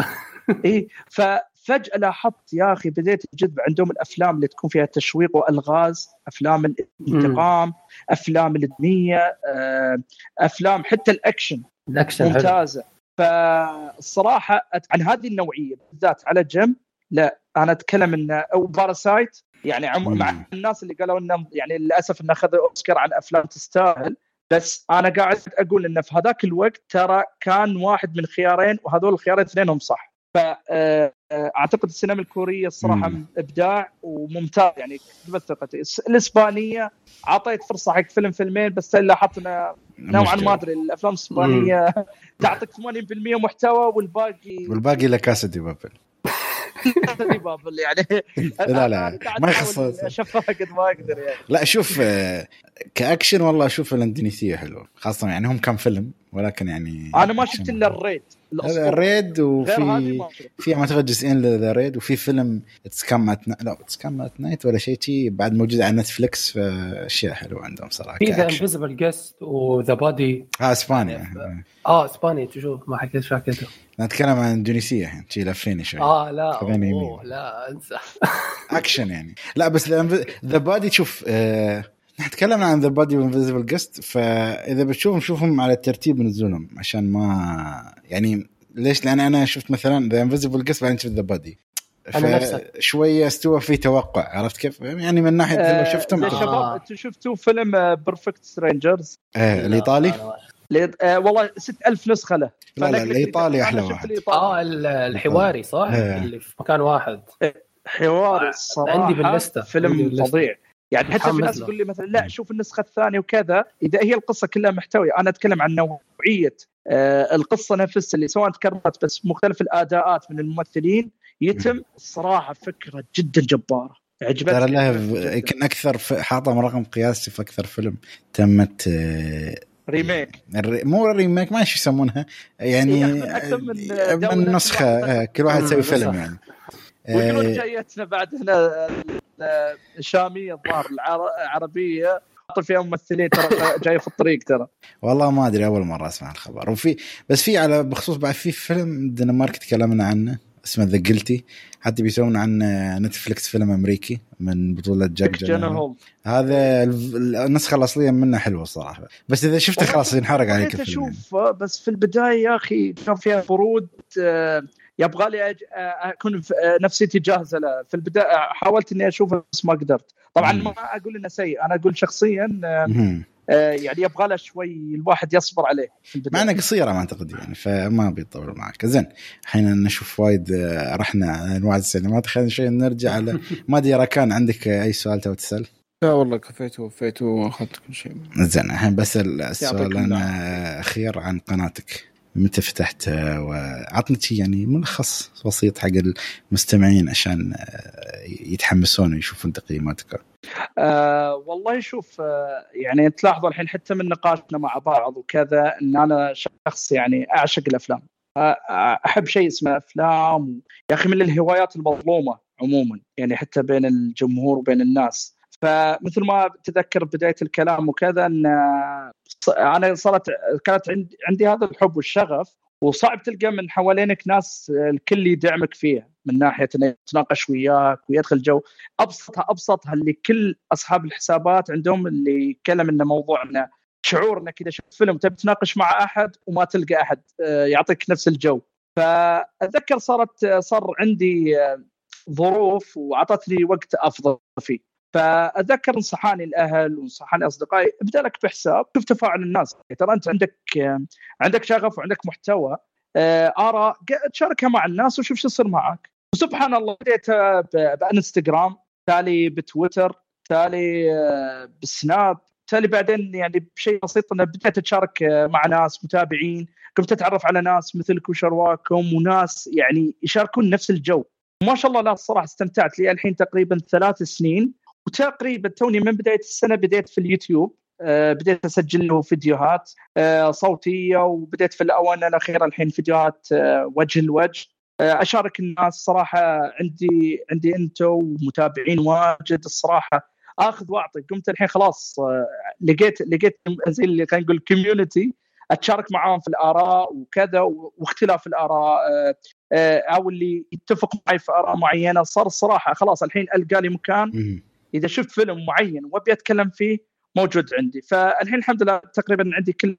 Speaker 4: اي ففجأة لاحظت يا أخي بديت انجذب عندهم الأفلام اللي تكون فيها تشويق وألغاز أفلام الانتقام أفلام الدينيه آه، أفلام حتى الأكشن
Speaker 3: الأكشن حلو.
Speaker 4: ممتازة. فالصراحه عن هذه النوعية بالذات على جنب لا أنا أتكلم إن أو Parasite يعني عم. مع الناس اللي قالوا انه يعني للأسف انه اخذ أوسكار عن أفلام تستاهل بس أنا قاعد أقول انه في هذاك الوقت ترى كان واحد من خيارين وهذول الخيارين اثنينهم صح. فاعتقد السينما الكورية الصراحة
Speaker 1: مم.
Speaker 4: إبداع وممتاز يعني كسبت ثقتي الإسبانية أعطيت فرصة حق فيلم فيلمين بس لاحظت انه نوعا ما أدري الأفلام الإسبانية تعطيك 80% محتوى والباقي
Speaker 1: والباقي لكاسا دي بابل
Speaker 4: بابل يعني.
Speaker 1: لا لا ما يخص
Speaker 4: اشوفها قد ما أقدر يعني.
Speaker 1: لا شوف آه، كأكشن والله أشوف الاندونيسيه حلوة خاصة يعني هم كان فيلم ولكن يعني
Speaker 4: أنا ما شفت إلا ال Raid
Speaker 1: هذا
Speaker 4: الأسطورة.
Speaker 1: Raid
Speaker 4: غير هذه
Speaker 1: وفي. في أعتقد جزئين ل The Raid وفي فيلم It Comes at لا It Comes at Night ولا شيء شي بعد موجود على نتفلكس فأشياء حلوة عندهم صراحة
Speaker 3: في ذا.
Speaker 1: Invisible
Speaker 3: Guest و The Body
Speaker 1: آه إسبانيا.
Speaker 3: آه اسباني تشوف ما حكيت شو
Speaker 1: نتكلم عن اندونيسيا الحين شي لفيني شوي
Speaker 3: آه لا أوه. لا أنسى
Speaker 1: اكشن يعني لا بس The Body شوف آه نحن تكلمنا عن The Body و Invisible Guest فإذا بتشوفهم شوفهم على ترتيب نزولهم عشان ما يعني ليش؟ لأن أنا شفت مثلا The Invisible Guest بعدين شفت
Speaker 3: The Body.
Speaker 1: فشويه استوى في توقع عرفت كيف؟ يعني من ناحية
Speaker 4: آه،
Speaker 1: لو شفتهم
Speaker 4: يا
Speaker 3: آه.
Speaker 4: شباب أنتم شفتوا فيلم Perfect Strangers
Speaker 1: آه الإيطالي
Speaker 4: آه والله 6000 نسخة له
Speaker 1: لا، لا، أحلى
Speaker 4: شفت
Speaker 1: واحد.
Speaker 4: الإيطالي.
Speaker 3: آه ال- الحواري صح؟
Speaker 1: إيه.
Speaker 3: اللي في مكان واحد
Speaker 4: حوار الصراحة
Speaker 3: عندي باللستة. عندي
Speaker 4: فيلم
Speaker 3: باللستة.
Speaker 4: فظيع يعني حتى في ناس. تقول لي مثلا لا شوف النسخة الثانية وكذا إذا هي القصة كلها محتوية أنا أتكلم عن نوعية آه القصة نفسها اللي سواء تكررت بس مختلف الأداءات من الممثلين يتم الصراحه فكرة جدا جبارة عجبتني
Speaker 1: ترى له. يمكن أكثر حاطه رقم قياسي في أكثر فيلم تمت آه،
Speaker 4: ريميك
Speaker 1: الري- مو ريميك ما إيش يسمونها. يعني
Speaker 4: إيه، أكثر من
Speaker 1: من نسخة آه، كل واحد يسوي فيلم. يعني.
Speaker 4: ويقولون
Speaker 1: آه،
Speaker 4: جايتنا بعد هنا؟ الشاميه الظاهر العر- العربية. حاطين فيها ممثلين ترى جاية في الطريق ترى.
Speaker 1: والله ما أدري أول مرة أسمع الخبر. وفي بس في على بخصوص بعد في فيلم دنمارك تكلمنا عنه. اسمه The Guilty حتى بيسوون عن نتفلكس فيلم أمريكي من بطولة جاك جيلنهال. هذا النسخة الأصلية منه حلوة صراحة بس إذا شفته خلاص ينحرق عليك الفيلم يعني.
Speaker 4: أشوف بس في البداية يا أخي كان فيها برود آه، يبغى لي أج- آه، أكون آه، نفسيتي جاهزة له في البدايه حاولت إني اشوفه بس ما قدرت طبعا. ما أقول إنه سيء أنا أقول شخصيا آه،. آه، يعني يبغى له شوي الواحد يصبر عليه في
Speaker 1: مع
Speaker 4: البدايه
Speaker 1: انها قصيره ما أعتقد يعني فما بيطول معك. زين الحين نشوف وايد آه، رحنا على انواع السينمات. خلينا شوي نرجع على ما أدري راكان عندك أي سؤال تبغى تسأل؟
Speaker 2: لا والله كفيت ووفيت وأخذت كل شيء.
Speaker 1: زين الحين بسال السؤال
Speaker 2: يعطيكم
Speaker 1: أنا أخير عن قناتك. متى فتحتها وعطني شي يعني ملخص بسيط حق المستمعين عشان آه، يتحمسون ويشوفون تقييماتك.
Speaker 4: آه والله شوف آه يعني تلاحظوا الحين حتى من نقاشنا مع بعض وكذا إن أنا شخص يعني أعشق الأفلام. آه آه، أحب شيء اسمه أفلام يا أخي من الهوايات المظلومة عموما يعني حتى بين الجمهور وبين الناس. فمثل ما تذكر بداية الكلام وكذا إن آه، أنا صارت كانت عندي هذا الحب والشغف وصعب تلقى من حوالينك ناس آه، الكل يدعمك فيها من ناحية إنه يتناقش وياك ويدخل جو. ابسطها ابسطها اللي كل أصحاب الحسابات عندهم اللي يتكلم إنه موضوع انه شعور انك اذا شفت فيلم تبي تناقش مع أحد وما تلقى أحد آه، يعطيك نفس الجو. فأتذكر صارت آه، صار عندي ظروف وعطتني وقت أفضل فيه. فاتذكر نصحاني الأهل ونصحاني أصدقائي ابدأ لك بحساب شوف تفاعل الناس. ترى أنت عندك عندك شغف وعندك محتوى آه، آراء تشاركها مع الناس وشوف شو يصير معك وسبحان الله بديت بإنستغرام تالي بتويتر تالي آه، بالسناب تالي بعدين يعني بشيء بسيط إنه بديت أتشارك آه، مع ناس متابعين. قمت أتعرف على ناس مثلك وشرواكم وناس يعني يشاركون نفس الجو. ما شاء الله لا الصراحه استمتعت. لي الحين تقريبا ثلاث سنين. وتقريبا توني من بداية السنة بديت في اليوتيوب آه، بديت أسجل له فيديوهات آه، صوتية وبديت في الاونه الأخيرة الحين فيديوهات آه، وجه لوجه. أشارك الناس صراحة عندي عندي أنتو ومتابعين واجد الصراحة. آخذ وأعطي. قمت الحين خلاص لقيت لقيت زي اللي خلينا نقول كوميونتي أتشارك معاهم في الآراء وكذا واختلاف الآراء أو اللي يتفق معي في آراء معينة. صار الصراحة خلاص الحين ألقى لي مكان. إذا شفت فيلم معين وأبي أتكلم فيه موجود عندي. فالحين الحمد لله تقريبا عندي كل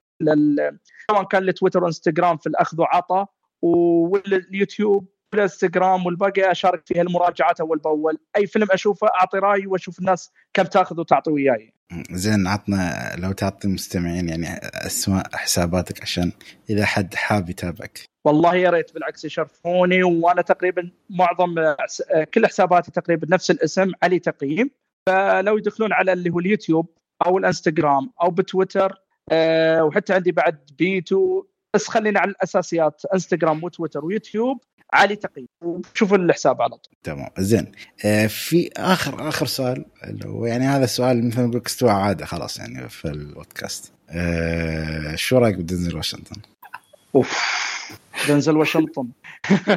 Speaker 4: سواء كان لتويتر وانستغرام في الأخذ وعطاء واليوتيوب والانستغرام والباقي أشارك فيها المراجعات أول بأول. أي فيلم أشوفه أعطي رايي وأشوف الناس كم تأخذ وتعطي وياي.
Speaker 1: زين عطنا لو تعطي المستمعين يعني أسماء حساباتك عشان إذا حد حاب يتابعك.
Speaker 4: والله يا ريت بالعكس يشرفوني وأنا تقريبا معظم كل حساباتي تقريبا نفس الاسم علي تقييم. فلو يدخلون على اللي هو اليوتيوب أو الإنستغرام أو بتويتر أه وحتى عندي بعد بيتو بس خلينا على الأساسيات إنستغرام وتويتر ويوتيوب علي تقييم وشوفوا الحساب على طول.
Speaker 1: تمام زين. آه في آخر آخر سؤال يعني هذا السؤال مثل ما نقول استوى عاده خلاص يعني في البودكاست. آه شو رأيك بدنزل واشنطن؟
Speaker 4: أوف. دنزل واشنطن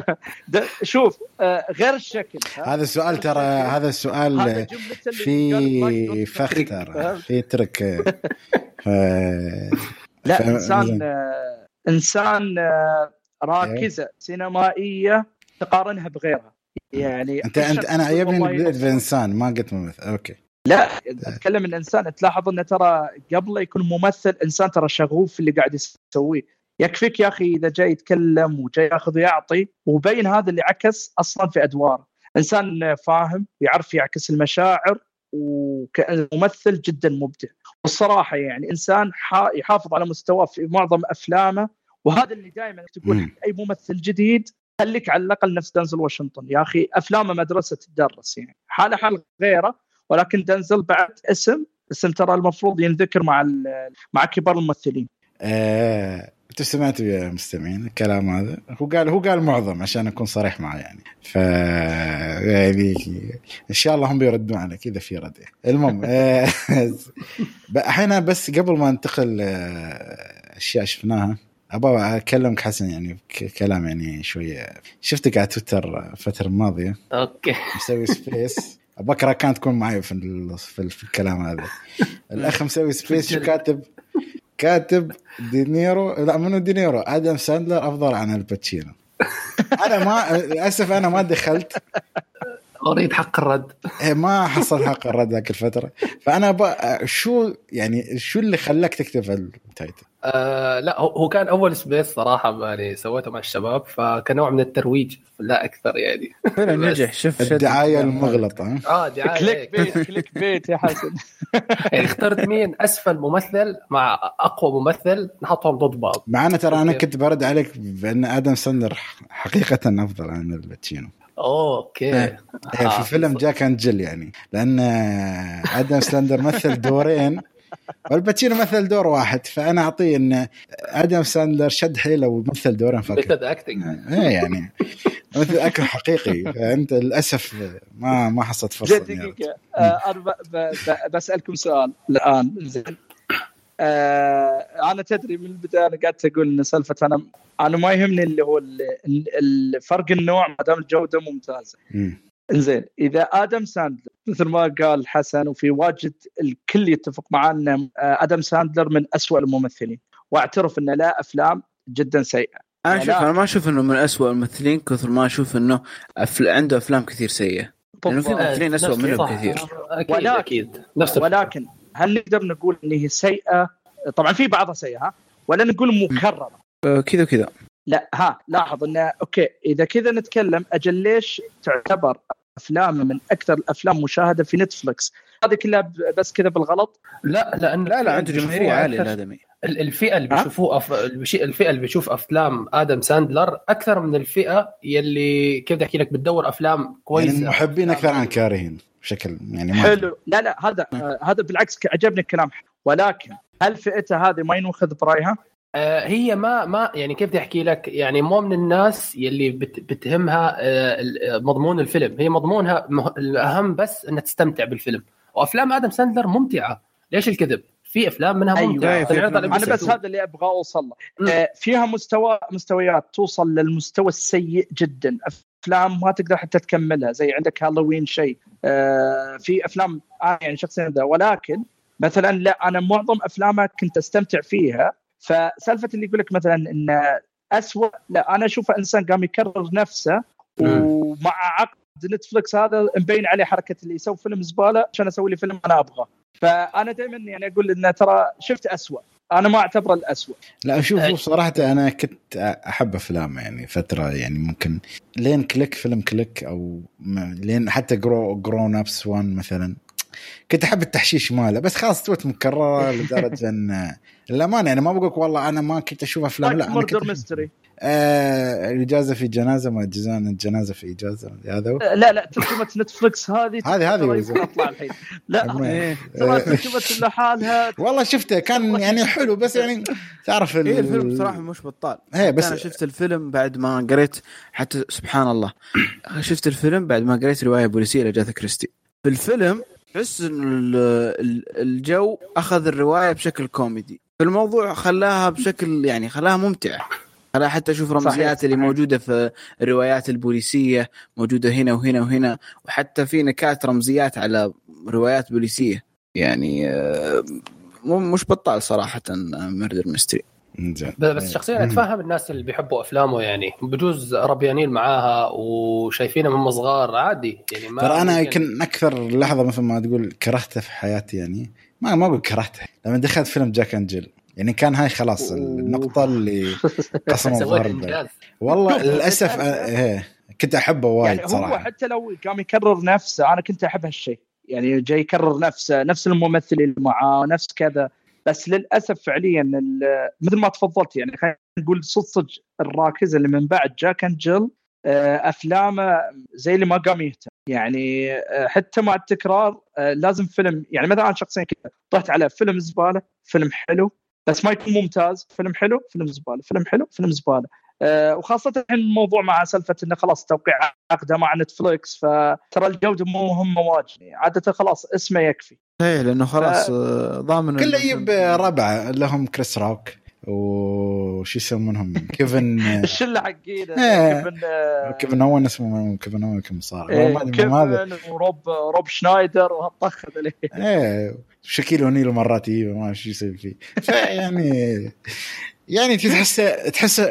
Speaker 4: شوف آه، غير الشكل؟
Speaker 1: هذا السؤال ترى هذا السؤال في فخ ترى؟ في ترك.
Speaker 4: لا إنسان
Speaker 1: زين.
Speaker 4: آه، إنسان آه، راكزة سينمائية تقارنها بغيرها يعني
Speaker 1: انت انت أنا يبني
Speaker 4: والله
Speaker 1: بديت
Speaker 4: يوصل.
Speaker 1: بانسان ما قلت ممثل أوكي
Speaker 4: لا أتكلم عن إنسان تلاحظ إنه ترى قبل يكون ممثل إنسان ترى شغوف في اللي قاعد يسويه يكفيك يا أخي إذا جاي يتكلم وجاي ياخذ ويعطي وبين هذا اللي عكس أصلا في أدواره. إنسان فاهم يعرف يعكس المشاعر وكممثل جدا مبدع. والصراحة يعني إنسان حا- يحافظ على مستواه في معظم أفلامه. وهذا اللي دائما تقول. أي ممثل جديد خليك على الأقل نفس دنزل واشنطن. يا أخي أفلامه مدرسة تدرس يعني. حالة حال غيره ولكن دنزل بعد اسم اسم ترى المفروض ينذكر مع مع كبار الممثلين.
Speaker 1: آه... أنتوا سمعتوا يا مستمعين الكلام هذا؟ هو قال هو قال معظم عشان أكون صريح معه يعني. ف يعني إن شاء الله هم بيردون عليك إذا في رد. المهم آه... الحين بس قبل ما ننتقل آه، أشياء شفناها أبغى أكلمك حسن يعني كلام يعني شوية. شفتك على تويتر الفترة الماضية؟
Speaker 3: أوكي.
Speaker 1: مسوي space بكره كانت تكون معي في, في, في الكلام هذا. الأخ مسوي space شو كاتب؟ كاتب دينيرو لا منو دينيرو آدم ساندلر أفضل عن الباتشينو. أنا ما للأسف أنا ما دخلت.
Speaker 3: أريد حق الرد.
Speaker 1: إيه، ما حصل حق الرد ذاك الفترة. فأنا بقى شو يعني شو اللي خلاك تكتب ال title؟
Speaker 3: آه لا هو- كان أول space صراحة يعني سويته مع الشباب فكان نوع من الترويج لا أكثر يعني.
Speaker 2: فعلا
Speaker 3: بس.
Speaker 2: نجح. شوف
Speaker 1: الدعاية المغلطة ها؟
Speaker 3: آه
Speaker 4: دعاية
Speaker 3: click.
Speaker 4: bait click bait يا حسن.
Speaker 3: يعني اخترت مين؟ أسفل ممثل مع أقوى ممثل نحطهم ضد بعض.
Speaker 1: مع أن ترى
Speaker 3: أنا.
Speaker 1: كنت برد عليك بأن آدم ساندلر حقيقة أفضل عن الباتشينو.
Speaker 3: أوكي.
Speaker 1: إيه، في فيلم Jack and Jill يعني. لأن آدم ساندلر مثل دورين والباتشينو مثل دور واحد فأنا أعطيه إن آدم ساندلر شد حيله ومثل دورين فاكر
Speaker 3: ميثود اكتنج
Speaker 1: إيه يعني. مثل أكل حقيقي. فأنت للأسف ما ما حصلت فرصة أرد.
Speaker 4: دقيقة. آه، أنا ب- ب- ب- بسألكم سؤال الآن. زين. آه، أنا تدري من البداية أنا قاعد أقول إن سالفة أنا أنا ما يهمني اللي هو ال- ال- الفرق النوع ما دام الجودة ممتازة
Speaker 1: مم.
Speaker 4: زين إذا آدم ساندلر مثل ما قال حسن وفي واجد الكل يتفق معاه أن آه، آدم ساندلر من أسوأ الممثلين واعترف أن لا أفلام جدا سيئة أنا.
Speaker 2: شوف أنا ما أشوف إنه من أسوأ الممثلين كثر ما أشوف إنه أفل... عنده أفلام كثير سيئة لأنه في. ممثلين منهم
Speaker 3: صح.
Speaker 2: كثير
Speaker 3: أكيد
Speaker 4: ولكن-
Speaker 3: أكيد نفس الفكرة.
Speaker 4: ولكن هل نقدر نقول إن هي سيئة طبعا في بعضها سيئة؟ ولا نقول
Speaker 2: مكررة كذا كذا
Speaker 4: لا ها لاحظ انه أوكي إذا كذا نتكلم أجل ليش تعتبر أفلام من أكثر الأفلام مشاهدة في نتفلكس هذه كلها بس كذا بالغلط؟
Speaker 3: لا لأن
Speaker 2: لا لا عنده جماهيريه عاليه الآدمي.
Speaker 3: ال- الفئة اللي؟ بيشوفوه أف... البش- الفئة اللي بيشوف أفلام آدم ساندلر أكثر من الفئة يلي كيف بدي أحكي لك بتدور أفلام كويسة.
Speaker 1: يعني محبين أكثر عن كارهين بشكل يعني ما
Speaker 4: حلو. لا لا هذا آه هذا بالعكس عجبني الكلام. ولكن هل فئته هذه ما ينوخذ برأيها؟
Speaker 3: آه، هي ما ما يعني كيف بدي أحكي لك؟ يعني مو من الناس يلي بت بتهمها آه، ال- مضمون الفيلم. هي مضمونها الأهم بس إنها تستمتع بالفيلم. وأفلام آدم ساندلر ممتعة. ليش الكذب؟ في أفلام منها
Speaker 4: أيوة،
Speaker 3: ممتعة.
Speaker 2: أفلام
Speaker 3: أنا
Speaker 4: بس هذا اللي أبغى أوصل له. آه، فيها مستوى مستويات توصل للمستوى السيء جدا. أفلام ما تقدر حتى تكملها زي عندك هالوين شيء. آه، في أفلام آه يعني شخصيا ولكن مثلا لا أنا معظم افلامها كنت أستمتع فيها فسالفة اللي يقول لك مثلا إن أسوأ لا أنا اشوفه إنسان قام يكرر نفسه. ومع عقد نتفلكس هذا مبين عليه حركة اللي يسوي فيلم زبالة عشان أسوي لي فيلم أنا أبغاه فأنا دائما يعني أقول إن ترى شفت أسوأ أنا ما اعتبره الأسوأ
Speaker 1: لا شوف
Speaker 3: أي.
Speaker 1: شوف صراحة أنا كنت أحب أفلام يعني فترة يعني ممكن لين كليك فيلم كليك أو م- لين حتى جرو جرون أبس 1 مثلا كنت أحب التحشيش ماله بس خلاص استوت مكررة لدرجة أن الأمانة يعني ما بقولك والله أنا ما كنت أشوف أفلام لا أنا كنت
Speaker 4: ميستري
Speaker 1: آه الإجازة في جنازة ما جزان الجنازة في إجازة هذا هو؟
Speaker 4: لا لا ترجمة نتفلكس هذه
Speaker 1: هذه- هذه
Speaker 4: أطلع الحين. لا.
Speaker 2: إيه.
Speaker 4: ترى ترجمة لحالها.
Speaker 1: والله شفته كان يعني حلو بس يعني تعرف ال-
Speaker 2: إيه الفيلم بصراحة مش بطال.
Speaker 1: إيه،
Speaker 2: بس
Speaker 1: بس-
Speaker 2: أنا شفت الفيلم بعد ما قريت حتى سبحان الله شفت الفيلم بعد ما قريت رواية بوليسيه لجاثا كريستي. في الفيلم تحس إن ال- ال- الجو أخذ الرواية بشكل كوميدي. الموضوع خلاها بشكل يعني خلاها ممتعه أنا حتى أشوف رمزيات اللي. موجودة في الروايات البوليسية موجودة هنا وهنا وهنا وحتى في نكات رمزيات على روايات بوليسية. يعني آه، مش بطال صراحة مردر ميستري
Speaker 1: زين
Speaker 3: بس شخصيا أتفهم الناس اللي بيحبوا أفلامه يعني. بجوز ربيانين معاها وشايفينها من صغار عادي. يعني ما
Speaker 1: ترى
Speaker 3: أنا
Speaker 1: يمكن أكثر لحظة مثل ما تقول كرهته في حياتي يعني ما ما أقول كرهته لما دخلت فيلم جاك أند جيل. يعني كان هاي خلاص النقطة اللي قسم
Speaker 3: إنجاز.
Speaker 1: والله للأسف آه، إيه كنت أحبه وايد
Speaker 4: يعني هو
Speaker 1: صراحة.
Speaker 4: حتى لو قام يكرر نفسه أنا كنت أحب هالشيء. يعني جاي يكرر نفسه نفس الممثل اللي معاه نفس كذا. بس للأسف فعليا مثل ما تفضلت يعني خلينا نقول صدق صدق الراكز اللي من بعد جاك أند جيل آه، أفلامه زي اللي ما قام يهتم. يعني آه، حتى مع التكرار آه، لازم فيلم يعني مثلا أنا شخصيا كذا طحت على فيلم زبالة فيلم حلو بس ما يكون ممتاز فيلم حلو فيلم زبالة فيلم حلو فيلم زبالة. وخاصة الحين الموضوع مع سالفة انه خلاص توقيع عقده مع نتفلكس فترى الجودة مو مهمة واجد. يعني عادة خلاص اسمه يكفي.
Speaker 2: إيه لأنه خلاص آه، ضامن
Speaker 1: كله يجيب ربعه لهم كريس روك وش يسمونهم؟ كيفن
Speaker 4: الشلة حقينا
Speaker 1: إيه.
Speaker 4: كيفن آه،
Speaker 1: كيفن اون اسمه كيفن اون كم صار.
Speaker 4: إيه،
Speaker 1: أدري
Speaker 4: كيفن وروب روب شنايدر وهالطخ ذولي.
Speaker 1: إيه شكيل اونيل مرات يجيبه ما إيش يصير فيه. فيعني يعني تحس تحس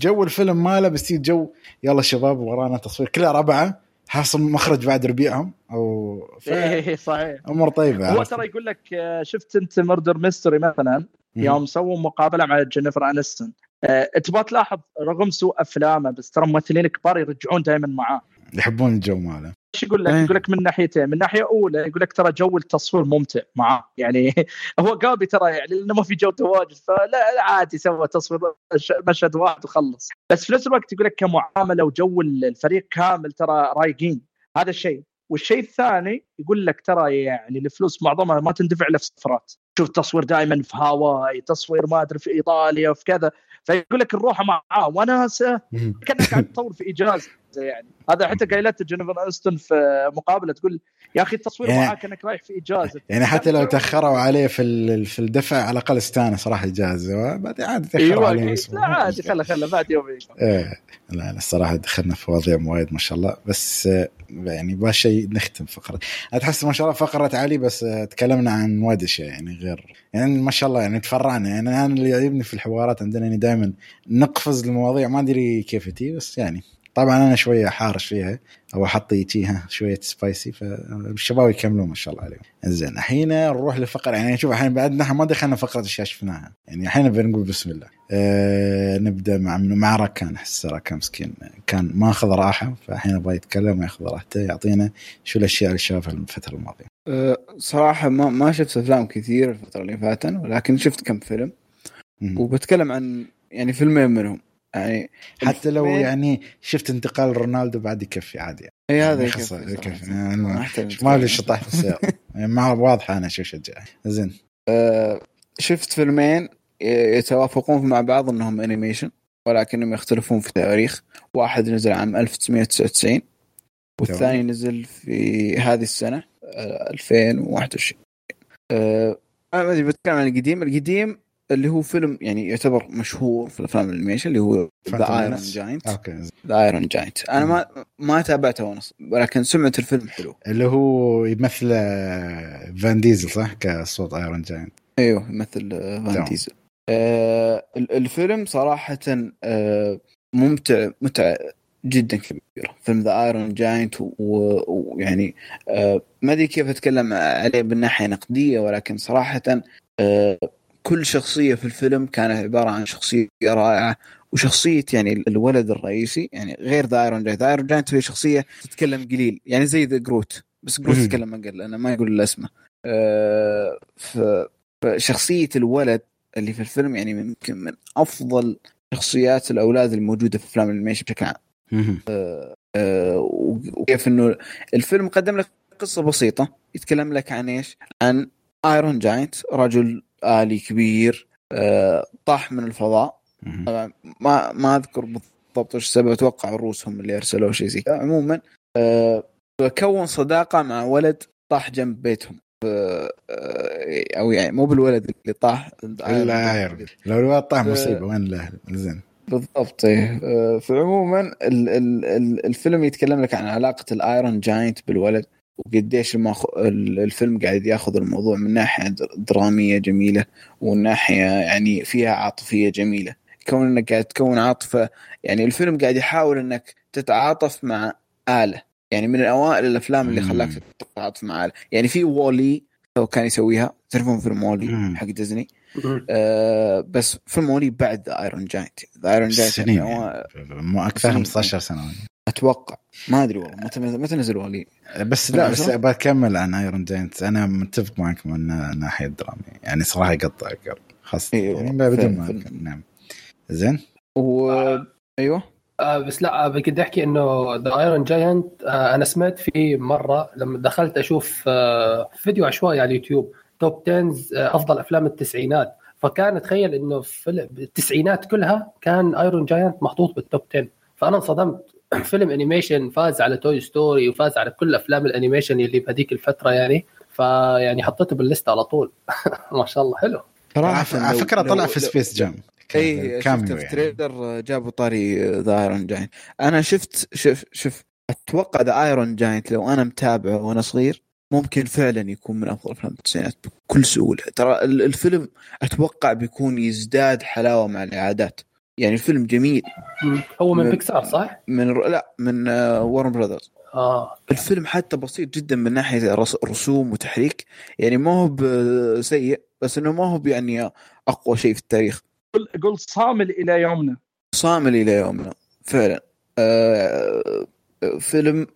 Speaker 1: جو الفيلم ماله بس جو يلا شباب ورانا تصوير. كلها ربعة. حاصل مخرج بعد ربيعهم. أو ف-
Speaker 4: إيه صحيح.
Speaker 1: أمور طيبة.
Speaker 4: هو؟ ترى يقول لك آه، شفت أنت Murder Mystery مثلا؟ يوم سووا مقابلة مع جينيفر انستون آه، تبغى تلاحظ رغم سوء أفلامه بس ترى ممثلين كبار يرجعون دائما معاه.
Speaker 1: يحبون الجو ماله.
Speaker 4: إيش يقول لك؟
Speaker 2: إيه.
Speaker 4: يقول لك من ناحيتين، من ناحية أولى يقول لك ترى جو التصوير ممتع معاه، يعني هو قابي ترى يعني لأنه ما في جوده واجد فلا لا عادي سوى تصوير مشهد واحد وخلص، بس في نفس الوقت يقول لك كمعاملة وجو الفريق كامل ترى رايقين، هذا الشيء، والشيء الثاني يقول لك ترى يعني الفلوس معظمها ما تندفع إلا في السفرات، شوف تصوير دائما في هاواي، تصوير ما أدري في إيطاليا وفي كذا، فيقول لك نروح معاه وناسه كأنك قاعد تصور في اجازه يعني. هذا حتى قايلته جينيفر أنستون في مقابلة تقول يا أخي التصوير
Speaker 1: يعني-
Speaker 4: معاه كانك رايح في إجازة.
Speaker 1: يعني حتى لو تأخروا عليه في في الدفع على الأقل استانس راح إجازة. بعدين عادي تأخروا
Speaker 4: أيوه
Speaker 1: عليه
Speaker 4: لا عادي خله خله بعد يومين
Speaker 1: إيه. لا لا الصراحة دخلنا في مواضيع وايد ما شاء الله. بس يعني با شيء نختم فقرة. أنا تحس ما شاء الله فقرة علي بس تكلمنا عن وايد أشياء يعني غير. يعني ما شاء الله يعني تفرعنا. يعني أنا اللي يعجبني في الحوارات عندنا يعني دائما نقفز المواضيع. ما أدري كيف تي بس يعني. طبعا أنا شوية حارش فيها. أو أحط فيها شوية سبايسي فالشباب يكملون ما شاء الله عليهم. زين الحين نروح لفقرة. يعني شوف الحين بعد نحن ما دخلنا فقرة اشياء شفناها. يعني الحين بنقول بسم الله. أه نبدأ مع مع راكان احس راكان مسكين. كان ماخذ راحة فالحين يبغى يتكلم وياخذ راحته يعطينا شو الأشياء اللي شافها الفترة الماضية.
Speaker 2: أه، صراحة ما ما شفت أفلام كثير الفترة اللي فاتت ولكن شفت كم فيلم. وبتكلم عن يعني فيلمين منهم. يعني
Speaker 1: حتى لو يعني شفت انتقال رونالدو بعد يكفي عادي يعني.
Speaker 2: اي هذا يكفي
Speaker 1: يكفي. يعني
Speaker 2: ما أحتاج
Speaker 1: ما أدري
Speaker 2: نتكلم.
Speaker 1: شطح في السيارة. يعني ما واضحه أنا شو شجع. زين.
Speaker 2: أه، شفت فيلمين يتوافقون مع بعض إنهم animation ولكنهم يختلفون في التاريخ واحد نزل عام 1999 والثاني نزل في هذه السنة أه، 2021 أه، أنا ما أدري بتكلم عن القديم. القديم اللي هو فيلم يعني يعتبر مشهور في الأفلام ال animation اللي هو
Speaker 1: The
Speaker 2: Iron.
Speaker 1: Giant okay.
Speaker 2: The Iron Giant أنا ما ما تابعته ونص ولكن سمعت الفيلم حلو.
Speaker 1: اللي هو يمثل آه، فان ديزل صح؟ كصوت Iron Giant
Speaker 2: أيوه يمثل آه، فان. ديزل آه ال- الفيلم صراحة آه ممتع متعة جدا كبيرة فيلم The Iron Giant ويعني آه ما أدري كيف أتكلم عليه من ناحية نقدية ولكن صراحة آه كل شخصية في الفيلم كانت عبارة عن شخصية رائعة وشخصية يعني الولد الرئيسي يعني غير The Iron Giant Iron Giant هي شخصية تتكلم قليل يعني زي the Groot بس جروت
Speaker 1: مهم.
Speaker 2: يتكلم أقل لأنه ما يقول إلا اسمه آه ف- فشخصية الولد اللي في الفيلم يعني يمكن من أفضل شخصيات الأولاد الموجودة في أفلام ال animation بشكل عام آه، وكيف إنه الفيلم قدم لك قصة بسيطة يتكلم لك عن إيش؟ عن Iron Giant رجل آلي كبير آه، طاح من الفضاء. طبعا ما ما أذكر بالضبط إيش السبب أتوقع الروس هم اللي أرسلوه شيء زي كذا. عموما آه، كون صداقة مع ولد طاح جنب بيتهم. آه، أو يعني مو بالولد اللي طاح
Speaker 1: Iron لو الواد طاح مصيبة وين الاهل زين.
Speaker 2: بالضبط آه، فعموما ال- ال- ال- الفيلم يتكلم لك عن علاقة ال Iron Giant بالولد. وقديش الماخ... ال- الفيلم قاعد ياخذ الموضوع من ناحية در- درامية جميلة ومن ناحية يعني فيها عاطفية جميلة كون إنك قاعد تكون عاطفة يعني الفيلم قاعد يحاول إنك تتعاطف مع آلة يعني من اوائل الأفلام اللي. خلاك تتعاطف مع آلة يعني في WALL-E هو كان يسويها تعرفون فيلم
Speaker 1: WALL-E.
Speaker 2: حق ديزني. آه بس فيلم WALL-E بعد Iron Giant Iron Giant
Speaker 1: سنين
Speaker 2: يعني
Speaker 1: يعني. مو أكثر
Speaker 2: سنين.
Speaker 1: 15 سنه
Speaker 2: أتوقع. ما أدري والله. متى متى نزل WALL-E
Speaker 1: بس لا بس؟ بكمل عن Iron Giant أنا متفق معك من الناحيه الدرامية. يعني صراحة يقطع القلب. خاصة
Speaker 2: أيوة.
Speaker 1: يعني بدون ما. نعم. زين؟
Speaker 2: و أيوه.
Speaker 3: آه بس لا آه، بدي أحكي إنه The Iron Giant آه أنا سمعت فيه مرة لما دخلت أشوف آه فيديو عشوائي على اليوتيوب. top 10 آه أفضل أفلام التسعينات. فكان تخيل إنه في التسعينات كلها كان Iron Giant محطوط بال top 10 فأنا انصدمت. فيلم animation فاز على Toy Story وفاز على كل أفلام ال animation اللي بهذيك الفترة يعني. فيعني حطيته بال list على طول. ما شاء الله حلو.
Speaker 1: على على
Speaker 2: فكرة
Speaker 1: طلع في Space
Speaker 2: Jam
Speaker 1: أي
Speaker 2: شفت في
Speaker 1: يعني.
Speaker 2: trailer جابوا طاري The Iron Giant أنا شفت شوف شوف أتوقع The Iron Giant لو أنا متابعه وأنا صغير ممكن فعلا يكون من أفضل أفلام التسعينات بكل سهولة. ترى ال- الفيلم أتوقع بيكون يزداد حلاوة مع الاعادات يعني الفيلم جميل.
Speaker 3: هو من
Speaker 2: من-
Speaker 3: بيكسار صح؟
Speaker 2: من لا من وارن براذرز
Speaker 3: آه.
Speaker 2: الفيلم حتى بسيط جدا من ناحية رس- رسوم وتحريك. يعني ما هو بسيء بس إنه ما هو يعني أقوى شيء في التاريخ.
Speaker 4: قل قل صامل إلى يومنا.
Speaker 2: صامل إلى يومنا فعلا. آه، فيلم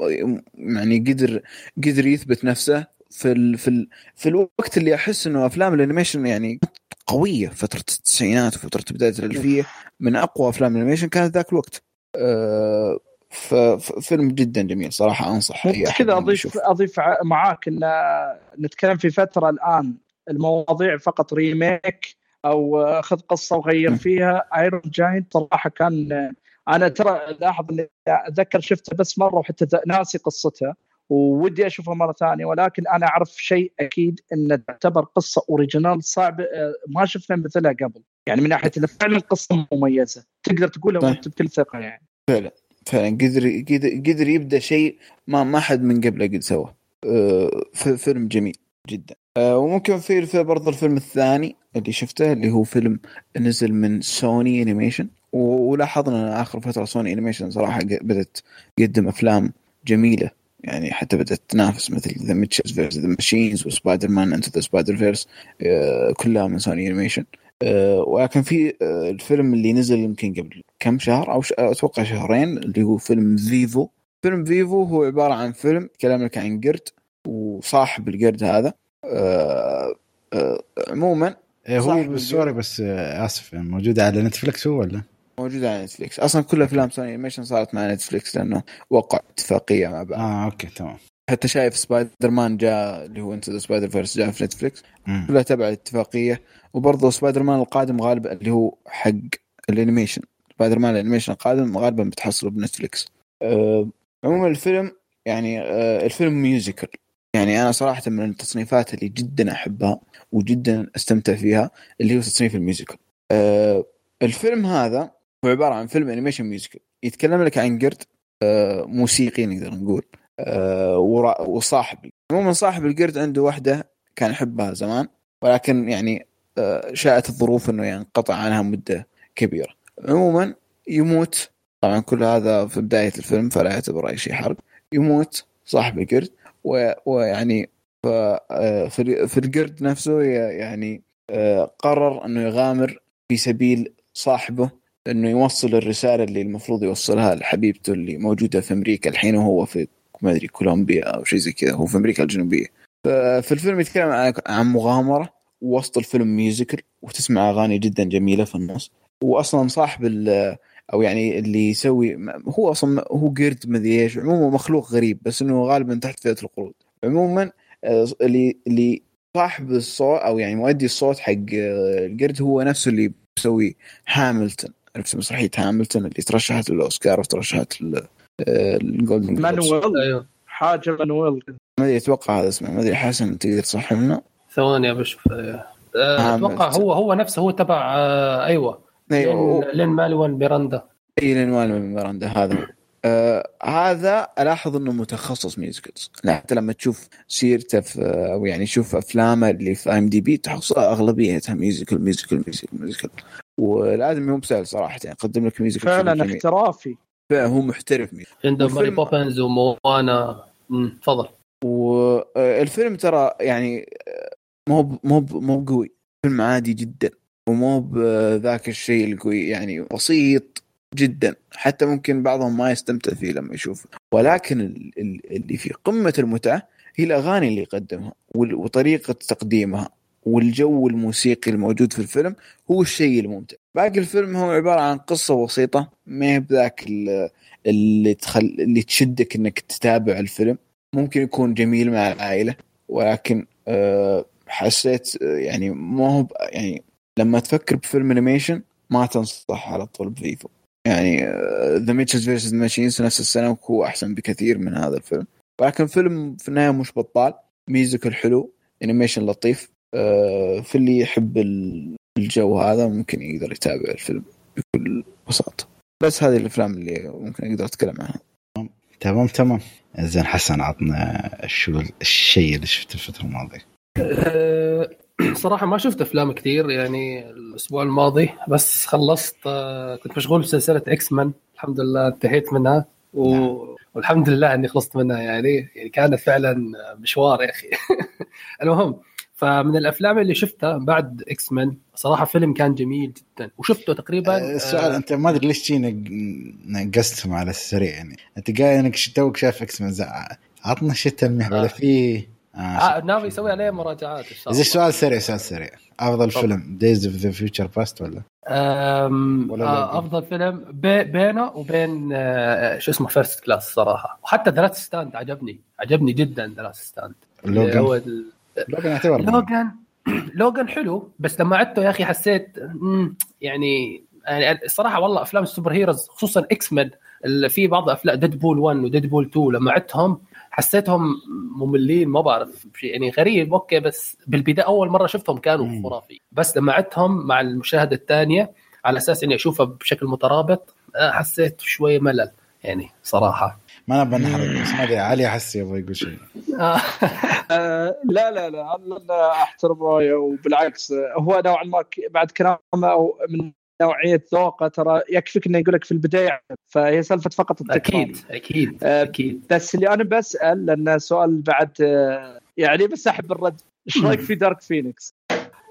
Speaker 2: يعني قدر قدر يثبت نفسه في ال في ال في الوقت اللي أحس إنه أفلام ال animation يعني قوية فترة التسعينات وفترة بداية الألفية من أقوى أفلام ال animation كانت ذاك الوقت آه، ففيلم جدا جميل صراحة أنصح أي
Speaker 4: كذا اضيف
Speaker 2: يشوفه.
Speaker 4: أضيف معاك إن نتكلم في فترة الآن المواضيع فقط remake أو اخذ قصة وغير. فيها Iron Giant صراحة كان أنا ترى لاحظ إني أتذكر شفته بس مرة وحتى ناسي قصتها وودي أشوفها مرة ثانية ولكن أنا أعرف شيء أكيد إن تعتبر قصة اوريجينال صعب آه، ما شفنا مثلها قبل. يعني من ناحية إن فعلا قصة مميزة. تقدر تقولها
Speaker 2: طيب.
Speaker 4: وأنت بكل ثقة يعني.
Speaker 2: فعلا قدر قدر قدر يبدأ شيء ما ما حد من قبله قد سواه. آه، في فيلم جميل جدا. آه، وممكن في في برضه الفيلم الثاني اللي شفته اللي هو فيلم نزل من Sony Animation ولاحظنا إن آخر فترة Sony Animation صراحة بدأت تقدم أفلام جميلة. يعني حتى بدأت تنافس مثل The Mitchells vs The Machines و Spider-Man Into the Spider-Verse كلها من Sony Animation آه، ولكن في آه، الفيلم اللي نزل يمكن قبل كم شهر أو ش... أتوقع شهرين اللي هو فيلم Vivo فيلم Vivo هو عبارة عن فيلم لك عن قرد وصاحب القرد هذا آه، آه، عموما
Speaker 1: إيه هو سوري. بس آه، آسف يعني موجوده على Netflix هو ولا؟
Speaker 2: موجود على Netflix. أصلا كل أفلام Sony Animation صارت مع Netflix لأنه وقع اتفاقيه مع بعض.
Speaker 1: آه okay تمام.
Speaker 2: حتى شايف سبايدر مان جاء اللي هو انت ذا Spider-Verse جاء في Netflix.
Speaker 1: مم.
Speaker 2: كلها تبع الاتفاقيه وبرضه سبايدر مان القادم غالبا اللي هو حق ال animation. Spider-Man ال animation القادم غالبا بتحصله ب Netflix. أه عموما الفيلم يعني أه الفيلم musical يعني أنا صراحة من التصنيفات اللي جدا أحبها وجدا أستمتع فيها اللي هو تصنيف ال musical. أه الفيلم هذا هو عبارة عن فيلم animation musical يتكلم لك عن قرد أه موسيقي نقدر نقول ورا- وصاحب عموما صاحب القرد عنده واحدة كان يحبها زمان ولكن يعني آه، شاءت الظروف إنه ينقطع عنها مدة كبيرة. عموما يموت طبعا كل هذا في بداية الفيلم فلا يعتبر أي شيء حرق. يموت صاحب القرد ويعني آه، في ال- في القرد نفسه يعني آه، قرر إنه يغامر في سبيل صاحبه إنه يوصل الرسالة اللي المفروض يوصلها لحبيبته اللي موجودة في أمريكا الحين وهو في ما أدري كولومبيا أو شيء زي كذا هو في أمريكا الجنوبية. ففي الفيلم يتكلم عن- مغامرة وسط الفيلم musical وتسمع أغاني جدا جميلة في النص. واصلا صاحب أو يعني اللي يسوي هو أصلا هو قرد مدري إيش عموما مخلوق غريب بس إنه غالبا تحت فئة القرود. عموما آه، اللي اللي صاحب الصوت أو يعني مؤدي الصوت حق آه، القرد هو نفسه اللي بيسوي هاملتون. عرفت مسرحية هاملتون اللي ترشحت للاوسكار وترشحت لل- آه،.
Speaker 4: مانويل.
Speaker 3: أيوه.
Speaker 4: حاجة مانويل.
Speaker 2: ما أدري أتوقع هذا اسمه. ما أدري حسن تقدر تصحح لنا.
Speaker 3: ثواني بشوف آه،
Speaker 2: آه، أتوقع
Speaker 3: هو هو نفسه هو تبع آه، أيوه.
Speaker 2: أيوه
Speaker 3: لين مالوان بيراندا
Speaker 2: اي Lin-Manuel Miranda هذا. آه هذا ألاحظ إنه متخصص musicals حتى لما تشوف سيرته في أو يعني تشوف أفلامه اللي في IMDb تحصل أغلبيتها musical musical musical musical والآدمي مو بسهل صراحة يعني يقدم لك musical
Speaker 4: فعلا احترافي.
Speaker 2: هو محترف.
Speaker 3: عنده ماري بوبنز وموانا. تفضل.
Speaker 2: والفيلم ترى يعني مو مو مو قوي. فيلم عادي جدا. ومو بذاك الشيء القوي يعني بسيط. جدا. حتى ممكن بعضهم ما يستمتع فيه لما يشوفه. ولكن اللي في قمة المتعة هي الأغاني اللي يقدمها وطريقة تقديمها والجو الموسيقي الموجود في الفيلم هو الشيء الممتع. باقي الفيلم هو عبارة عن قصة بسيطة ما هي بذاك اللي تخل... اللي تشدك إنك تتابع الفيلم. ممكن يكون جميل مع العائلة ولكن أه حسيت يعني ما هو يعني لما تفكر بفيلم animation ما تنصح على طول ب Vivo. يعني The Mitchells vs. Machines نفس السنة وهو أحسن بكثير من هذا الفيلم. ولكن فيلم في النهاية مش بطال musical حلو animation لطيف أه في اللي يحب الجو هذا ممكن يقدر يتابع الفيلم بكل بساطة. بس هذه الأفلام اللي ممكن أقدر أتكلم عنها.
Speaker 1: تمام تمام. زين حسن عطنا شو الشيء اللي شفته الفترة الماضية.
Speaker 3: أه، صراحة ما شفت أفلام كثير يعني الأسبوع الماضي بس خلصت أه، كنت مشغول بسلسلة X-Men الحمد لله انتهيت منها. و... نعم. والحمد لله إني خلصت منها. يعني يعني كانت فعلا مشوار يا أخي. المهم فمن الأفلام اللي شفتها بعد X-Men صراحة فيلم كان جميل جدا. وشفته تقريبا
Speaker 1: أه، السؤال آه أنت ما أدري ليش جينا نقصتهم على السريع يعني. أنت قايل إنك توك شايف X-Men عطنا شيء تلميح ولا آه. في
Speaker 3: آه, آه ناوي يسوي عليه مراجعات إن
Speaker 1: شاء الله. سؤال سريع سؤال سريع. أفضل طب. فيلم Days of the Future Past ولا؟
Speaker 3: أم ولا آه أفضل فيلم بي بينه وبين آه شو اسمه First Class صراحة. وحتى The Stand عجبني عجبني جدا The Stand
Speaker 1: Logan
Speaker 3: Logan يعتبر Logan Logan حلو بس لما عدته يا أخي حسيت يعني يعني الصراحة والله أفلام ال superheroes خصوصا X-Men في بعض أفلام Deadpool 1 و Deadpool 2 لما عدتهم حسيتهم مملين ما بعرف يعني غريب okay بس بالبداية أول مرة شفتهم كانوا خرافي بس لما عدتهم مع المشاهدة الثانية على أساس إني أشوفها بشكل مترابط آه، حسيت شوية ملل يعني صراحة.
Speaker 1: ما أنا بنحرق بس ما أدري علي احس يبغى يقول شيء.
Speaker 4: آه، لا لا لا أنا أحترم رأيه وبالعكس هو نوعا ما بعد كلامه من نوعيه ذوقه ترى يكفيك إنه يقول لك في البداية فهي سالفة فقط
Speaker 3: التكرار. أكيد أكيد
Speaker 4: آه أكيد. بس اللي أنا بسأل لأن سؤال بعد آه يعني بس احب الرد. إيش رأيك في دارك فينيكس؟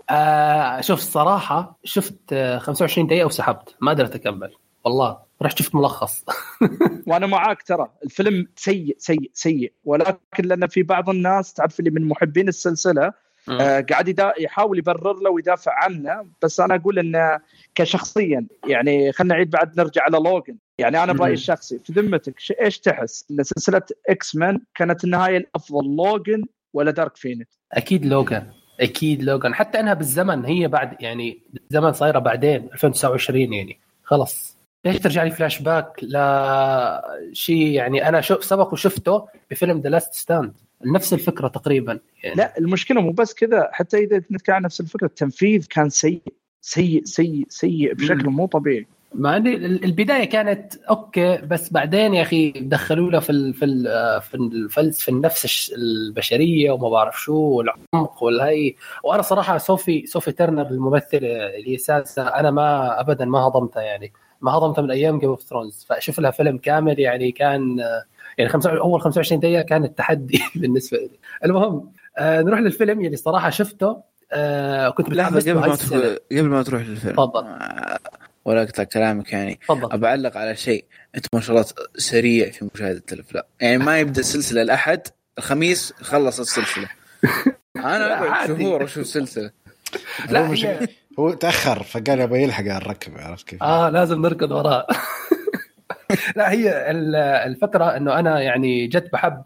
Speaker 3: آه شوف الصراحة شفت 25 دقيقة وسحبت. ما قدرت أكمل. والله رحت شفت ملخص.
Speaker 4: وأنا معاك ترى. الفيلم سيء سيء سيء. ولكن لأن في بعض الناس تعرف اللي من محبين السلسلة آه. قاعد يحاول يبرر له ويدافع عنه بس أنا أقول إنه كشخصيا يعني خلينا نعيد بعد نرجع على Logan يعني أنا برأيي الشخصي في ذمتك إيش تحس؟ إن سلسلة X-Men كانت النهاية الأفضل Logan ولا Dark Phoenix؟
Speaker 3: أكيد Logan أكيد Logan حتى إنها بالزمن هي بعد يعني الزمن صايرة بعدين 2029 يعني. خلص ليش ترجع لي فلاش باك؟ لشيء يعني أنا شو سبق وشفته بفيلم The Last Stand نفس الفكرة تقريبا
Speaker 4: يعني. لا المشكلة مو بس كذا حتى إذا نتكلم عن نفس الفكرة التنفيذ كان سيء سيء سيء سيء بشكل مو طبيعي.
Speaker 3: مع ان البداية كانت okay بس بعدين يا أخي دخلوا له في في في الفلسفه النفس البشرية وما بعرف شو والعمق والهي. وأنا صراحة Sophie Sophie Turner الممثله اللي ساسا أنا ما ابدا ما هضمتها يعني. ما هضمتها من أيام Game of Thrones فأشوف لها فيلم كامل يعني كان يعني خمسة أول 25 دقيقة كانت تحدي بالنسبة لي. المهم آه نروح للفيلم اللي صراحة شفته آه كنت
Speaker 2: متحمس قبل ما تروح قبل ما تروح للفيلم. تفضل. آه ولا أقطع كلامك يعني. تفضل. بعلق على شيء. أنت ما شاء الله سريع في مشاهدة الافلام يعني ما يبدأ السلسله الاحد الخميس خلص السلسلة. أنا أقعد شهور أشوف سلسلة.
Speaker 1: لا هو, هو تأخر فقال يبغى يلحق على الركب عرفت كيف؟
Speaker 3: آه لازم نركض وراه لا هي الفكرة إنه أنا يعني جد بحب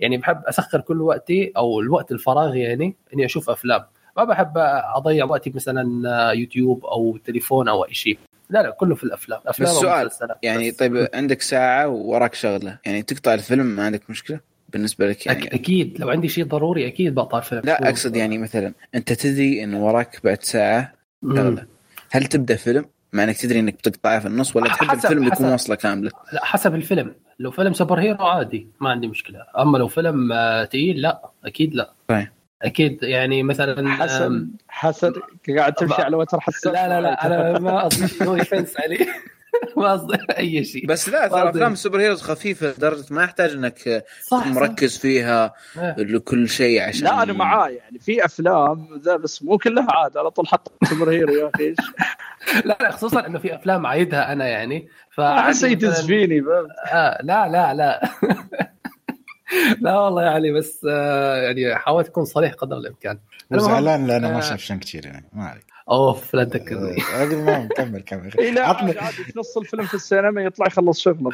Speaker 3: يعني بحب أسخر كل وقتي أو الوقت الفراغ يعني إني أشوف أفلام. ما بحب أضيع وقتي مثلا يوتيوب أو تليفون أو أي شيء. لا لا كله في الأفلام أفلام
Speaker 2: السؤال يعني طيب عندك ساعة ووراك شغلة يعني تقطع الفيلم ما عندك مشكلة بالنسبة لك يعني؟
Speaker 3: أكيد لو عندي شيء ضروري أكيد بقطع الفيلم
Speaker 2: لا أقصد يعني مثلا أنت تدري إنه وراك بعد ساعة شغلة. هل تبدأ فيلم؟ مع إنك تدري إنك بتقطعها في النص ولا تحب
Speaker 3: حسب-
Speaker 2: الفيلم يكون
Speaker 3: حسب.
Speaker 2: واصلة كاملة
Speaker 3: لا حسب الفيلم لو فيلم superhero عادي ما عندي مشكلة أما لو فيلم آه، تقيل لا أكيد لا
Speaker 2: طيب.
Speaker 3: أكيد يعني مثلا
Speaker 4: حسن حسن قاعد تمشي على وتر حساس
Speaker 3: لا لا لا أنا ما قصدي no offense عليه ما قصدي أي شيء
Speaker 2: بس لا ترى. أفلام ال superheroes خفيفة لدرجة ما يحتاج إنك
Speaker 3: صح صح.
Speaker 2: مركز فيها
Speaker 3: آه.
Speaker 2: لكل شيء عشان
Speaker 4: لا أنا معاه يعني في أفلام ذا بس مو كلها عاد على طول حط superhero يا أخي
Speaker 3: لا لا خصوصا إنه في أفلام عايدها أنا يعني
Speaker 4: أحس يدز فيني؟
Speaker 3: آه لا لا لا لا والله يعني بس آه يعني حاولت أكون صريح قدر الإمكان.
Speaker 1: وزعلان لأنه
Speaker 3: آه.
Speaker 1: ما شاف Shang-Chi يعني ما عليك.
Speaker 3: أوف لا تذكرني.
Speaker 1: آه، المهم كمل كمل.
Speaker 4: عادي عادي. في نص الفيلم في السينما يطلع يخلص شغله.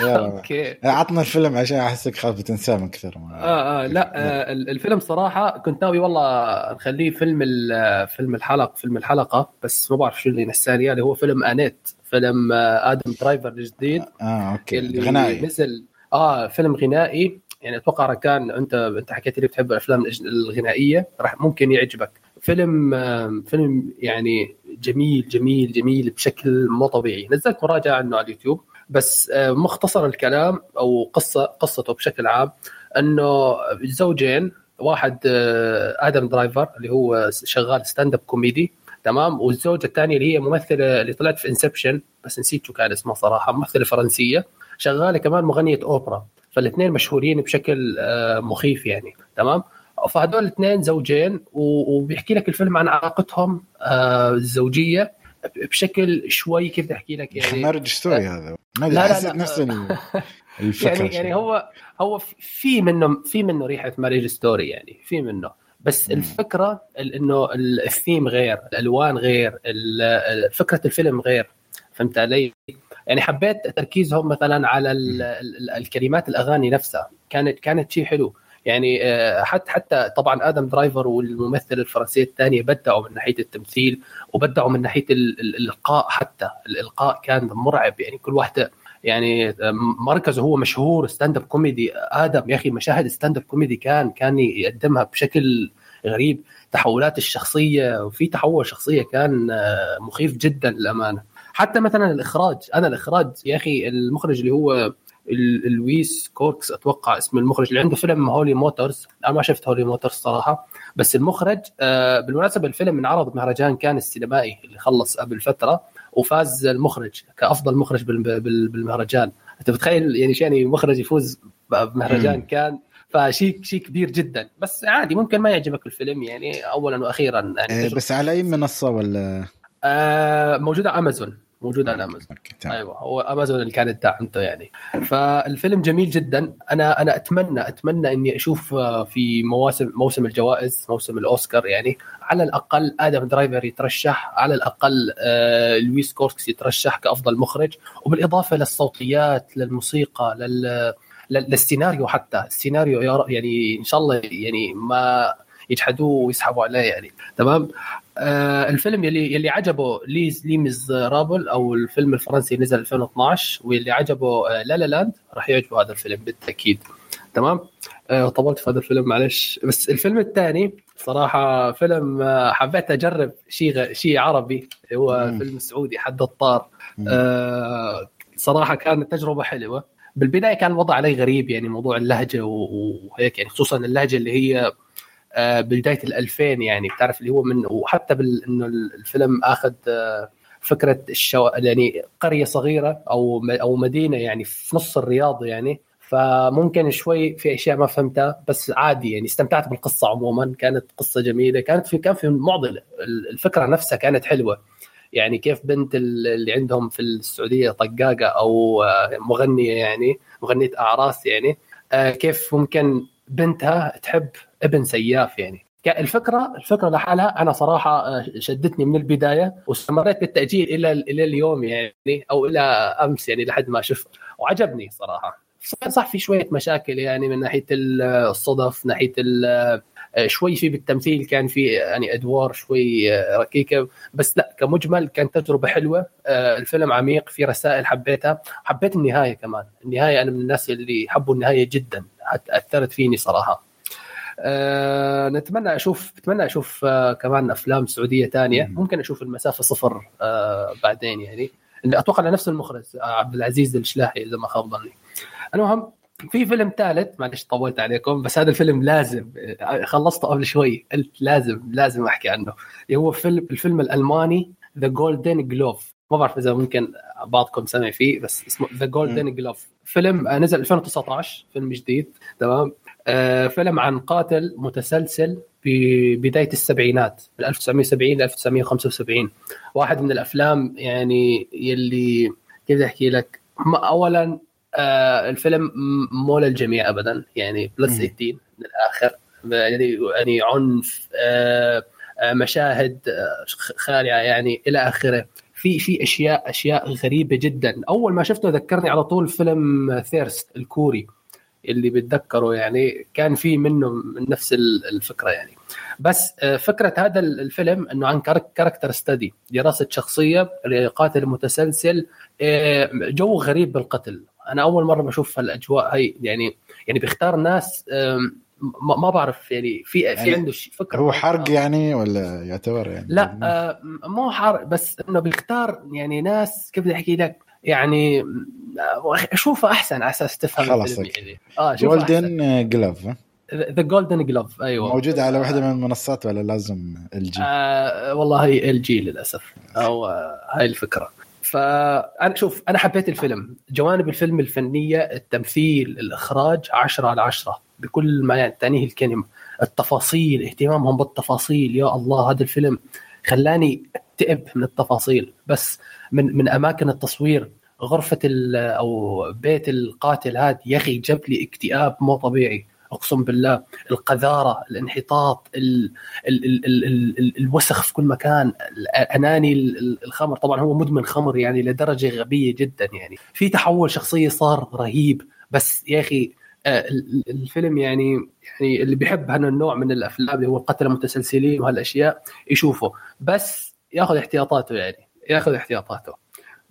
Speaker 3: okay.
Speaker 1: عطنا الفيلم عشان أحسك خايف تنساه من كثر ما
Speaker 3: آه آه لا آه ال- الفيلم صراحة كنت ناوي والله نخليه فيلم ال- فيلم الحلقة فيلم الحلقة بس ما بعرف شو اللي نساني. اللي هو فيلم Annette فيلم آه آدم درايفر الجديد.
Speaker 1: آه okay.
Speaker 3: اللي
Speaker 1: غنائي.
Speaker 3: نزل آه فيلم غنائي. يعني أتوقع كان انت أنت حكيت لي بتحب الأفلام الغنائية راح ممكن يعجبك. فيلم فيلم يعني جميل جميل جميل بشكل مو طبيعي. نزلت مراجعة عنه على اليوتيوب بس مختصر الكلام أو قصة قصته بشكل عام إنه زوجين واحد آه، آدم درايفر اللي هو شغال stand-up comedy تمام؟ والزوجة الثانية اللي هي ممثلة اللي طلعت في Inception بس نسيت شو كان اسمها صراحة ممثلة فرنسية شغالة كمان مغنية أوبرا. فالاثنين مشهورين بشكل آه، مخيف يعني تمام؟ فهدول الاثنين زوجين وبيحكي لك الفيلم عن علاقتهم آه، الزوجية بشكل شوي كيف بدي أحكي لك يعني.
Speaker 1: Marriage Story هذا. ما
Speaker 3: لا، لا، لا.
Speaker 1: نفس ال- الفكرة
Speaker 3: يعني يعني هو هو في منه في منه ريحة Marriage Story يعني في منه. بس
Speaker 1: مم.
Speaker 3: الفكرة ال- إنه ال- الثيم غير الألوان غير فكرة الفيلم غير. فهمت علي؟ يعني حبيت تركيزهم مثلا على ال ال الكلمات الأغاني نفسها. كانت كانت شيء حلو. يعني آه، حتى حتى طبعا آدم درايفر والممثله الفرنسيه الثانية بدعوا من ناحية التمثيل وبدعوا من ناحية ال- ال- الإلقاء حتى. الإلقاء كان مرعب. يعني كل واحدة يعني مركزه هو مشهور stand-up comedy آدم يا أخي مشاهد stand-up comedy كان كان يقدمها بشكل غريب. تحولات الشخصية وفي تحول شخصية كان آه، مخيف جدا للأمانة. حتى مثلا الإخراج. أنا الإخراج يا أخي المخرج اللي هو ليوس كاراكس أتوقع اسم المخرج اللي عنده فيلم Holy Motors أنا ما شفت Holy Motors صراحة. بس المخرج آه، بالمناسبة الفيلم انعرض بمهرجان كان السينمائي اللي خلص قبل فترة وفاز المخرج كأفضل مخرج بال- بال- بالمهرجان. أنت بتخيل يعني شو يعني مخرج يفوز بمهرجان. كان فشيء شيء كبير جدا. بس عادي ممكن ما يعجبك الفيلم يعني اولا وأخيرا. يعني
Speaker 1: إيه، بس على أي منصة ولا؟
Speaker 3: آه موجود على امازون موجود على امازون. أيوه هو امازون اللي كانت دعمته يعني. فالفيلم جميل جدا. أنا أنا أتمنى أتمنى إني أشوف آه، في مواسم موسم الجوائز موسم الأوسكار يعني. على الأقل آدم درايفر يترشح على الأقل آه ليوس كاراكس يترشح كأفضل مخرج. وبالإضافة للصوتيات للموسيقى لل لل- للسيناريو حتى. السيناريو يعني إن شاء الله يعني ما يجحدوه ويسحبوا عليه يعني. تمام؟ آه الفيلم يلي يلي عجبه Les Les Misérables أو الفيلم الفرنسي نزل 2012 واللي عجبه آه La La Land راح يعجبه هذا الفيلم بالتأكيد. تمام؟ آه طولت في هذا الفيلم معلش. بس الفيلم الثاني صراحة فيلم آه حبيت أجرب شيء غ... شيء عربي هو
Speaker 1: مم.
Speaker 3: فيلم سعودي حد الطار. آه صراحة كانت تجربة حلوة. بالبداية كان الوضع علي غريب يعني موضوع اللهجة وهيك يعني خصوصا اللهجة اللي هي بداية ال 2000 يعني بتعرف اللي هو من وحتى بال إنه الفيلم آخذ آه، فكرة الشو... يعني قرية صغيرة أو أو مدينة يعني في نص الرياض يعني. فممكن شوي في أشياء ما فهمتها بس عادي يعني استمتعت بالقصة عموما. كانت قصة جميلة كانت في كان في معضلة. ال- الفكرة نفسها كانت حلوة. يعني كيف بنت ال- اللي عندهم في السعودية طقاقة أو آه، مغنية يعني مغنية أعراس يعني آه، كيف ممكن بنتها تحب ابن سياف يعني. كا- الفكرة الفكرة لحالها أنا صراحة آه، شدتني من البداية واستمريت بالتأجيل إلى إلى اليوم يعني أو إلى أمس يعني لحد ما شفت. وعجبني صراحة. صح- في شوية مشاكل يعني من ناحية ال- الصدف ناحية شوي في بالتمثيل كان في يعني أدوار شوي آه، ركيكة. بس لا كمجمل كانت تجربة حلوة. آه، الفيلم عميق في رسائل حبيتها. حبيت النهاية كمان. النهاية أنا من الناس اللي حبوا النهاية جدا حتى أثرت فيني صراحة. آه نتمنى أشوف اتمنى أشوف آه كمان أفلام سعودية ثانية
Speaker 1: مم.
Speaker 3: ممكن أشوف المسافة صفر آه بعدين يعني. اللي أتوقع نفس المخرج آه عبد العزيز الشلاحي إذا ما خاب ظني. المهم في فيلم ثالث معلش طولت عليكم بس هذا الفيلم لازم خلصته قبل شوي قلت لازم لازم أحكي عنه. اللي هو فيلم الفيلم الألماني The Golden Glove ما بعرف إذا ممكن بعضكم سمع فيه بس اسمه The Golden Glove فيلم آه، نزل 2019 فيلم جديد تمام؟ آه، فيلم عن قاتل متسلسل ببدايه السبعينات من 1970 ل 1975 واحد من الأفلام يعني يلي كيف بدي أحكي لك؟ اولا آه، الفيلم مو للجميع ابدا. يعني plus
Speaker 1: مم.
Speaker 3: 18 من الآخر. يعني يعني عنف آه، آه، مشاهد آه، خ- خارعة يعني إلى آخره. في في أشياء أشياء غريبة جدا. أول ما شفته ذكرني على طول فيلم Thirst الكوري اللي بتذكره. يعني كان في منه من نفس ال- الفكرة يعني. بس آه، فكرة هذا ال- الفيلم إنه عن كاركتر ستدي دراسة شخصية لقاتل متسلسل جو غريب بالقتل. أنا أول مرة بشوف هالأجواء هي يعني يعني بيختار ناس ما بعرف يعني في في
Speaker 1: يعني
Speaker 3: عنده شيء فكرة
Speaker 1: هو حرق يعني ولا يعتبر يعني؟
Speaker 3: لا آه، مو حرق بس إنه بيختار يعني ناس كيف بدي أحكي لك يعني آه، اشوفها أحسن على أساس تفهم
Speaker 1: خلاص،.
Speaker 3: يعني. آه
Speaker 1: جولدن جلوف
Speaker 3: The Golden Glove أيوه.
Speaker 1: موجود على واحدة من المنصات ولا لازم ايجي
Speaker 3: آه والله هي ايجي للأسف أو آه هاي الفكرة. فانا شوف أنا حبيت الفيلم. جوانب الفيلم الفنية التمثيل الإخراج 10 على 10 بكل ما تعنيه الكلمة. التفاصيل اهتمامهم بالتفاصيل يا الله هذا الفيلم خلاني أكتئب من التفاصيل. بس من من أماكن التصوير غرفة أو بيت القاتل هذا يا أخي جاب لي اكتئاب مو طبيعي. أقسم بالله القذارة الانحطاط ال ال ال ال ال ال الوسخ في كل مكان اناني ال- ال- الخمر. طبعا هو مدمن خمر يعني لدرجة غبية جدا يعني. في تحول شخصية صار رهيب. بس يا أخي آه، ال- ال- الفيلم يعني يعني اللي بيحب هذا النوع من الأفلام اللي هو القتله المتسلسلين وهالأشياء يشوفه. بس ياخذ احتياطاته يعني ياخذ احتياطاته.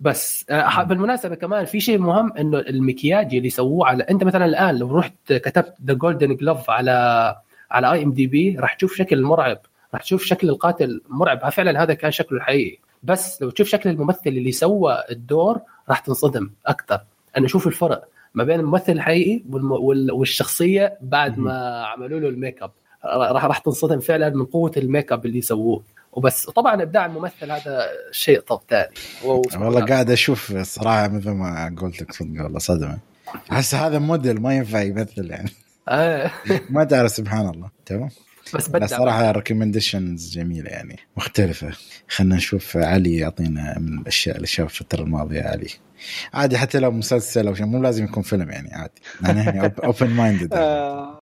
Speaker 3: بس آه، بالمناسبة كمان في شيء مهم إنه المكياج اللي سووه على أنت مثلا الآن لو رحت كتبت The Golden Glove على على IMDb راح تشوف شكل مرعب راح تشوف شكل القاتل مرعب. فعلا هذا كان شكله الحقيقي. بس لو تشوف شكل الممثل اللي سوى الدور راح تنصدم أكثر. أنا أشوف الفرق ما بين الممثل الحقيقي. والشخصية بعد ما عملوا له الميك أب. راح راح تنصدم فعلا من قوة الميك أب اللي سووه وبس. طبعا إبداع الممثل هذا شيء طب ثاني.
Speaker 1: والله قاعد أشوف الصراحه مثل ما قلت لك صدق والله صدمة. أحس هذا موديل ما ينفع يمثل يعني.
Speaker 3: آه.
Speaker 1: ما تعرف سبحان الله. تمام؟
Speaker 3: بس بدع
Speaker 1: صراحة recommendations جميلة يعني مختلفة. خلينا نشوف علي يعطينا من الأشياء اللي شاف الفترة الماضيه علي. عادي حتى لو مسلسل أو شيء مو لازم يكون فيلم يعني عادي. يعني
Speaker 4: open-minded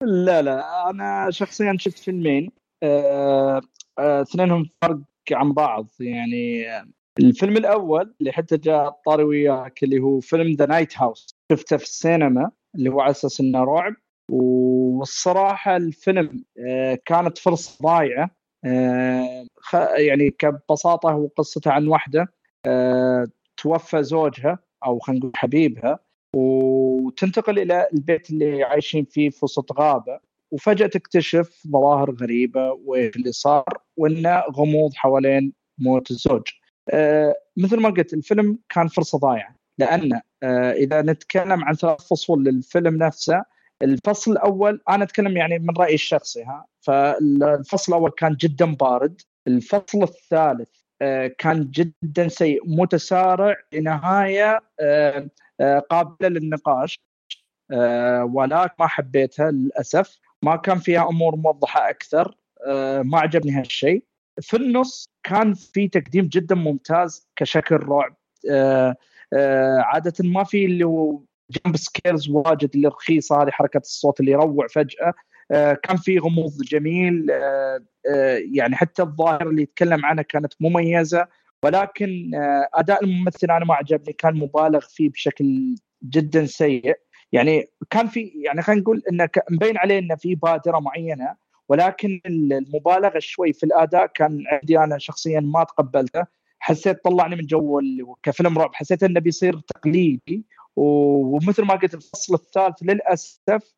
Speaker 4: لا لا. أنا شخصيا شفت فيلمين. آه، اثنينهم فرق عن بعض. يعني آه، الفيلم الأول اللي حتى جاء طاري وياك اللي هو فيلم The Night House شفته في السينما اللي هو على أساس إنه رعب. والصراحة الفيلم آه، كانت فرصة ضايعة. آه، يعني كبساطة هو قصته عن واحدة آه، توفى زوجها أو خلينا نقول حبيبها. وتنتقل إلى البيت اللي عايشين فيه في وسط غابة. وفجأة تكتشف ظواهر غريبة وإيش اللي صار وإنه غموض حوالين موت الزوج. آه مثل ما قلت الفيلم كان فرصة ضايعة لأن آه إذا نتكلم عن ثلاث فصول للفيلم نفسه الفصل الأول أنا أتكلم يعني من رأيي الشخصي ها فالفصل الأول كان جدا بارد الفصل الثالث آه كان جدا سيء متسارع لنهاية آه آه قابلة للنقاش ولكن ما حبيتها للأسف ما كان فيها أمور موضحة أكثر آه ما عجبني هالشيء. في النص كان في تقديم جدا ممتاز كشكل رعب. آه آه عادة ما في اللي هو جمب سكيرز واجد اللي رخيصة هذه حركة الصوت اللي يروع فجأة. كان في غموض جميل. يعني حتى الظاهرة اللي يتكلم عنها كانت مميزة. ولكن أداء الممثل أنا ما عجبني كان مبالغ فيه بشكل جدا سيء. يعني كان في يعني خلينا نقول انه مبين عليه انه في بادرة معينة ولكن المبالغة شوي في الأداء كان عندي أنا شخصيا ما تقبلته. حسيت طلعني من جو كفيلم رعب حسيت إنه بيصير تقليدي ومثل ما قلت الفصل الثالث للأسف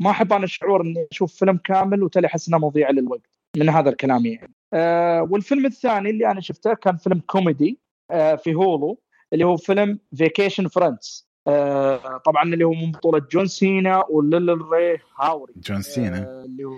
Speaker 4: ما أحب أنا الشعور إني أشوف فيلم كامل وتالي أحس إنه مضيع للوقت من هذا الكلام يعني. آه والفيلم الثاني اللي أنا شفته كان فيلم كوميدي آه في Hulu اللي هو فيلم Vacation Friends آه طبعا اللي هو من بطولة جون سينا وليل ريل هاوري.
Speaker 1: جون سينا.
Speaker 4: آه اللي هو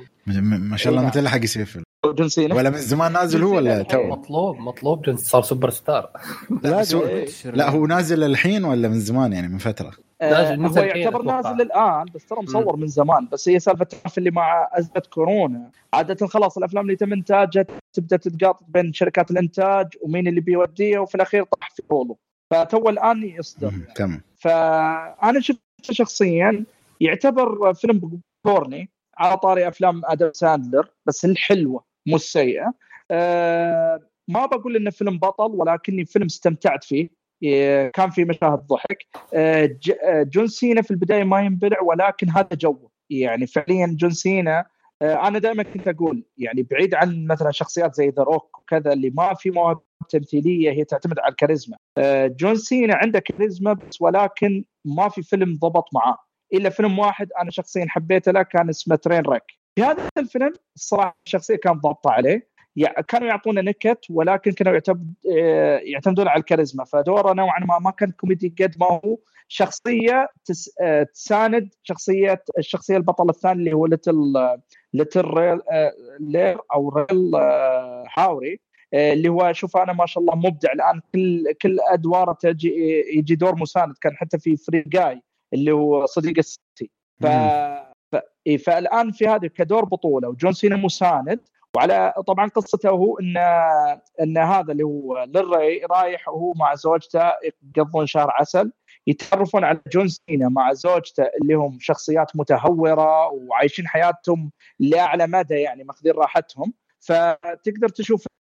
Speaker 1: ما شاء الله
Speaker 4: إيه،
Speaker 1: متى لحق يصير فيلم.
Speaker 4: جون سينا.
Speaker 1: ولا من زمان نازل هو ولا تو
Speaker 3: مطلوب مطلوب جنس صار سوبر ستار.
Speaker 1: لا, هو-. لا هو نازل الحين ولا من زمان يعني من فترة؟
Speaker 4: آه هو يعتبر. نازل الآن بس ترى مصور من زمان. بس هي سالفة تعرف اللي مع أزمة كورونا. عادة خلاص الأفلام اللي يتم إنتاجها تبدأ تتقاطع بين شركات الإنتاج ومين اللي بيوديها وفي الأخير طاح في هولو فتو الآن يصدر
Speaker 1: مم، تمام.
Speaker 4: فأنا شفته شخصيا يعتبر فيلم كورني على طاري أفلام آدم ساندلر بس الحلوة مو السيئة. أه ما بقول إنه فيلم بطل ولكني فيلم استمتعت فيه. إيه، كان في مشاهد ضحك. آه، جون سينا في البداية ما ينبلع ولكن هذا جوه يعني فعليا جون سينا آه، أنا دائما كنت أقول يعني بعيد عن مثلا شخصيات زي The Rock وكذا اللي ما في مواهب تمثيلية هي تعتمد على الكاريزما. آه، جون سينا عنده كاريزما بس ولكن ما في فيلم ضبط معاه. إلا فيلم واحد أنا شخصيا حبيته له كان اسمه Trainwreck. في هذا الفيلم الصراحه الشخصيه كان ضابطة عليه. كانوا يعطونا نكت ولكن كانوا آه، يعتمدون على الكاريزما. فدوره نوعا ما ما كان كوميدي قد ما هو شخصية. آه، تساند شخصية الشخصية البطل الثاني اللي هو ليتل ليتل ريل أو ريل هاوري اللي هو شوف أنا ما شاء الله مبدع الآن. كل كل أدوارة تجي يجي دور مساند كان حتى في Free Guy اللي هو صديق ال security. ف... ف... إيه، فالآن في هذا كدور بطولة وجون سينا مساند. وعلى طبعا قصته هو ان إن هذا اللي هو للري رايح وهو مع زوجته يقضون شهر عسل يتعرفون على جون سينا مع زوجته اللي هم شخصيات متهورة وعايشين حياتهم لأعلى مدى يعني ماخذين راحتهم. فتقدر تشوف آه،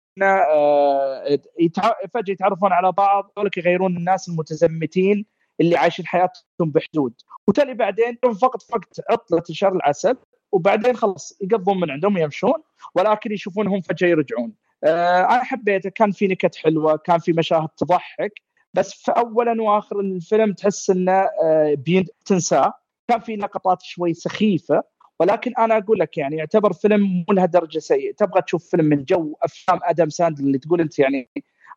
Speaker 4: فجأة يتعرفون على بعض ذولك يغيرون الناس المتزمتين اللي عايشين حياتهم بحدود. وتالي بعدين فقط فقط عطلة شهر العسل وبعدين خلاص يقضون من عندهم يمشون ولكن يشوفونهم فجأة يرجعون. آه أنا حبيته كان في نكت حلوة كان في مشاهد تضحك بس في اولا وآخر الفيلم تحس إنه آه تنساه. كان في لقطات شوي سخيفة ولكن أنا أقول لك يعني يعتبر فيلم مو لهالدرجة سيء. تبغى تشوف فيلم من جو أفلام آدم ساندل اللي تقول أنت يعني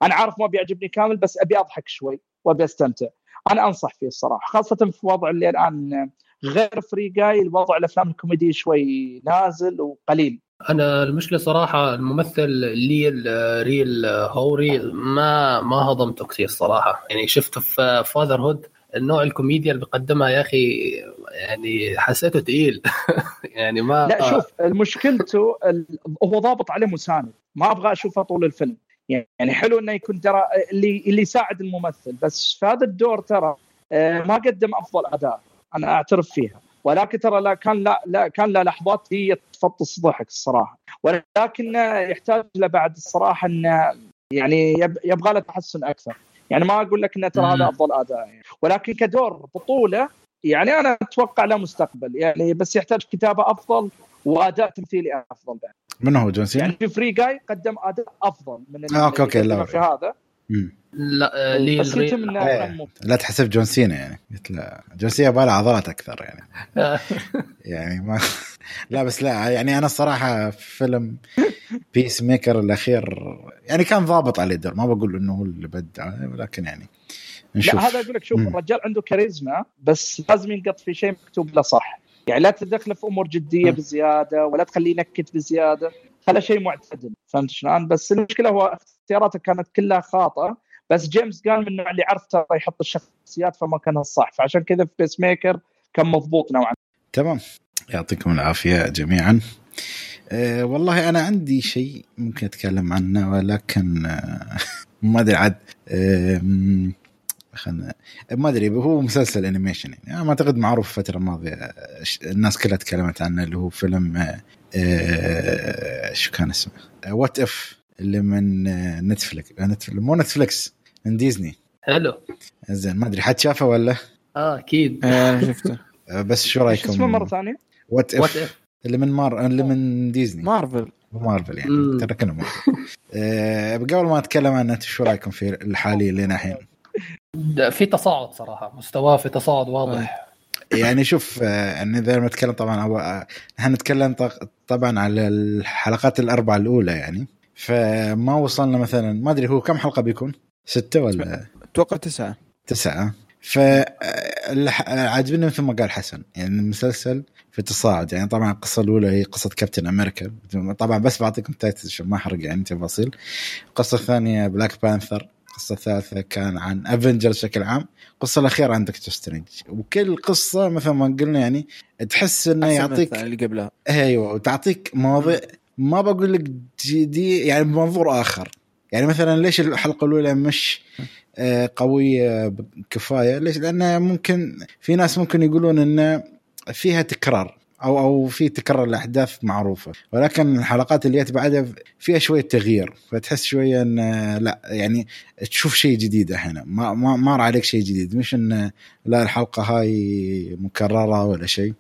Speaker 4: أنا عارف ما بيعجبني كامل بس أبي أضحك شوي وأبي أستمتع. أنا أنصح فيه الصراحة خاصة في وضع اللي الآن غير Free Guy الوضع الأفلام الكوميدي شوي نازل وقليل.
Speaker 3: أنا المشكلة صراحة الممثل ليل ريل هوري ما ما هضمته كثير صراحة. يعني شفته في Fatherhood النوع الكوميديا اللي بيقدمها يا أخي يعني حسيته تقيل. يعني ما
Speaker 4: لا شوف مشكلته هو ضابط عليه مساند. ما أبغى أشوفه طول الفيلم. يعني حلو إنه يكون ترى اللي اللي يساعد الممثل بس في هذا الدور ترى آه، ما قدم أفضل أداء أنا أعترف فيها. ولكن ترى لا كان لا لا كان له لحظات هي تفطس ضحك الصراحة. ولكن يحتاج له بعد الصراحة إنه يعني يب- يبغى له تحسن أكثر. يعني ما أقول لك انه ترى. هذا أفضل أداء يعني. ولكن كدور بطولة يعني أنا أتوقع له مستقبل يعني بس يحتاج كتابة أفضل وأداء تمثيلي أفضل بعد
Speaker 1: من هو جون سينا؟
Speaker 4: يعني في Free Guy قدم أداء أفضل من اللي
Speaker 1: آه، أوكي،
Speaker 4: قدمه
Speaker 1: لا.
Speaker 4: في هذا.
Speaker 3: لا ليل
Speaker 4: بس
Speaker 1: إيه. لا تحسب جون سينا يعني. قلت لا. جون سينا يبغى له عضلات أكثر يعني. يعني ما لا بس لا يعني أنا الصراحة فيلم Peacemaker الأخير يعني كان ضابط عليه الدور. ما بقول إنه هو اللي بدع ولكن يعني نشوف.
Speaker 4: لا هذا أقول لك شوف
Speaker 1: مم.
Speaker 4: الرجال عنده كاريزما بس لازم ينكت في شيء مكتوب له صح. يعني لا تدخله في أمور
Speaker 1: جدية.
Speaker 4: بزيادة ولا تخليه ينكت بزيادة. خلى شيء معتدل. فهمت شلون؟ بس المشكلة هو اختياراته كانت كلها خاطئة بس جيمس قان من النوع اللي عرف ترى يحط الشخصيات في مكانها الصح فعشان كذا في Peacemaker كان مضبوط نوعا.
Speaker 1: تمام. يعطيكم العافية جميعا. أه والله أنا عندي شيء ممكن أتكلم عنه ولكن أه ما أدري عاد أه خلنا ما أدري هو مسلسل animation يعني. أنا ما أعتقد معروف الفترة الماضية آه، الناس كلها تكلمت عنه اللي هو فيلم آه، آه، شو كان اسمه؟ What If اللي من آه، Netflix آه، Netflix مو Netflix من ديزني
Speaker 3: حلو.
Speaker 1: زين ما أدري حد شافه ولا؟
Speaker 3: آه أكيد.
Speaker 2: آه، أنا شفته.
Speaker 1: آه، بس شو
Speaker 4: شو
Speaker 1: رأيكم؟
Speaker 4: اسمه مرة
Speaker 1: ثانية؟
Speaker 3: What
Speaker 1: What
Speaker 3: If
Speaker 1: اللي من مار اللي من
Speaker 2: Disney
Speaker 1: Marvel. Marvel يعني. ترى آه، قبل ما أتكلم عنه أنتم شو رأيكم في الحالي اللي الحين؟
Speaker 3: في تصاعد صراحة. مستواه في تصاعد واضح.
Speaker 1: يعني شوف آه، يعني إذا نتكلم طبعا هو آه، إحنا نتكلم طبعا على الحلقات الأربعة الأولى يعني. فما وصلنا مثلا ما أدري هو كم حلقة بيكون؟ ستة ولا؟
Speaker 2: أتوقع تسعة.
Speaker 1: تسعة. فعاجبني مثل ما قال حسن يعني المسلسل في تصاعد يعني طبعا القصة الأولى هي قصة كابتن أمريكا. طبعا بس بعطيكم title عشان ما أحرق يعني تفاصيل. القصة الثانية Black Panther القصة الثالثة كان عن Avenger بشكل عام. القصة الأخيرة عن Doctor Strange وكل قصة مثل ما قلنا يعني تحس إنه يعطيك
Speaker 2: اللي قبلها.
Speaker 1: أيوه وتعطيك مواضيع ما بقول لك دي يعني بمنظور آخر. يعني مثلا ليش الحلقة الأولى مش آه، قوية كفايه ليش؟ لأنه ممكن في ناس ممكن يقولون انه فيها تكرار أو أو في تكرر الاحداث معروفة. ولكن الحلقات اللي جت بعدها فيها شوية تغيير. فتحس شوية إن لا يعني تشوف شيء جديد هنا. ما ما مر عليك شيء جديد. مش إن لا الحلقة هاي مكررة ولا شيء.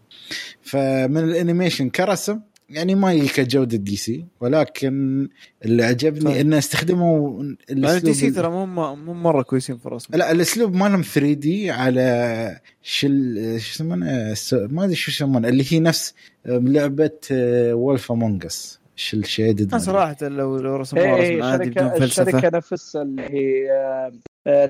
Speaker 1: فمن ال animation كرسم يعني ما هي كجودة DC ولكن اللي عجبني طيب. إنه استخدموا
Speaker 2: الأسلوب DC ترى مو مو مرة كويسين في الرسم.
Speaker 1: لا الأسلوب مالهم 3D على cel شو يسمونه؟ ما أدري شو يسمونه اللي هي نفس لعبة Wolf Among Us cel shaded
Speaker 2: صراحة لو لو رسموها
Speaker 4: إيه، رسم عادي بدون فلسفة. الشركة نفسها اللي هي آه،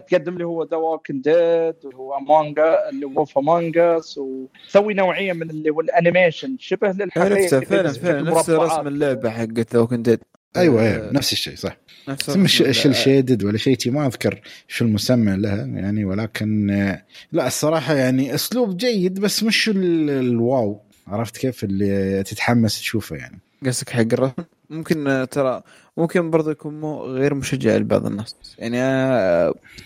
Speaker 4: تقدم لي هو The Walking Dead وهو مانجا اللي هو Among Us وتسوي نوعية من اللي هو ال animation شبه
Speaker 2: للحقيقه نفسه فعلا فعلا نفس رسم اللعبة حقت The Walking Dead
Speaker 1: أيوه أيوه نفس الشيء صح. نفس cel shaded ولا شيء ما أذكر شو المسمى لها يعني ولكن آه، لا الصراحة يعني أسلوب جيد بس مش الواو. عرفت كيف؟ اللي تتحمس تشوفه يعني.
Speaker 2: قصدك حق الرسم؟ ممكن ترى ممكن برضه يكون مو غير مشجع لبعض الناس. يعني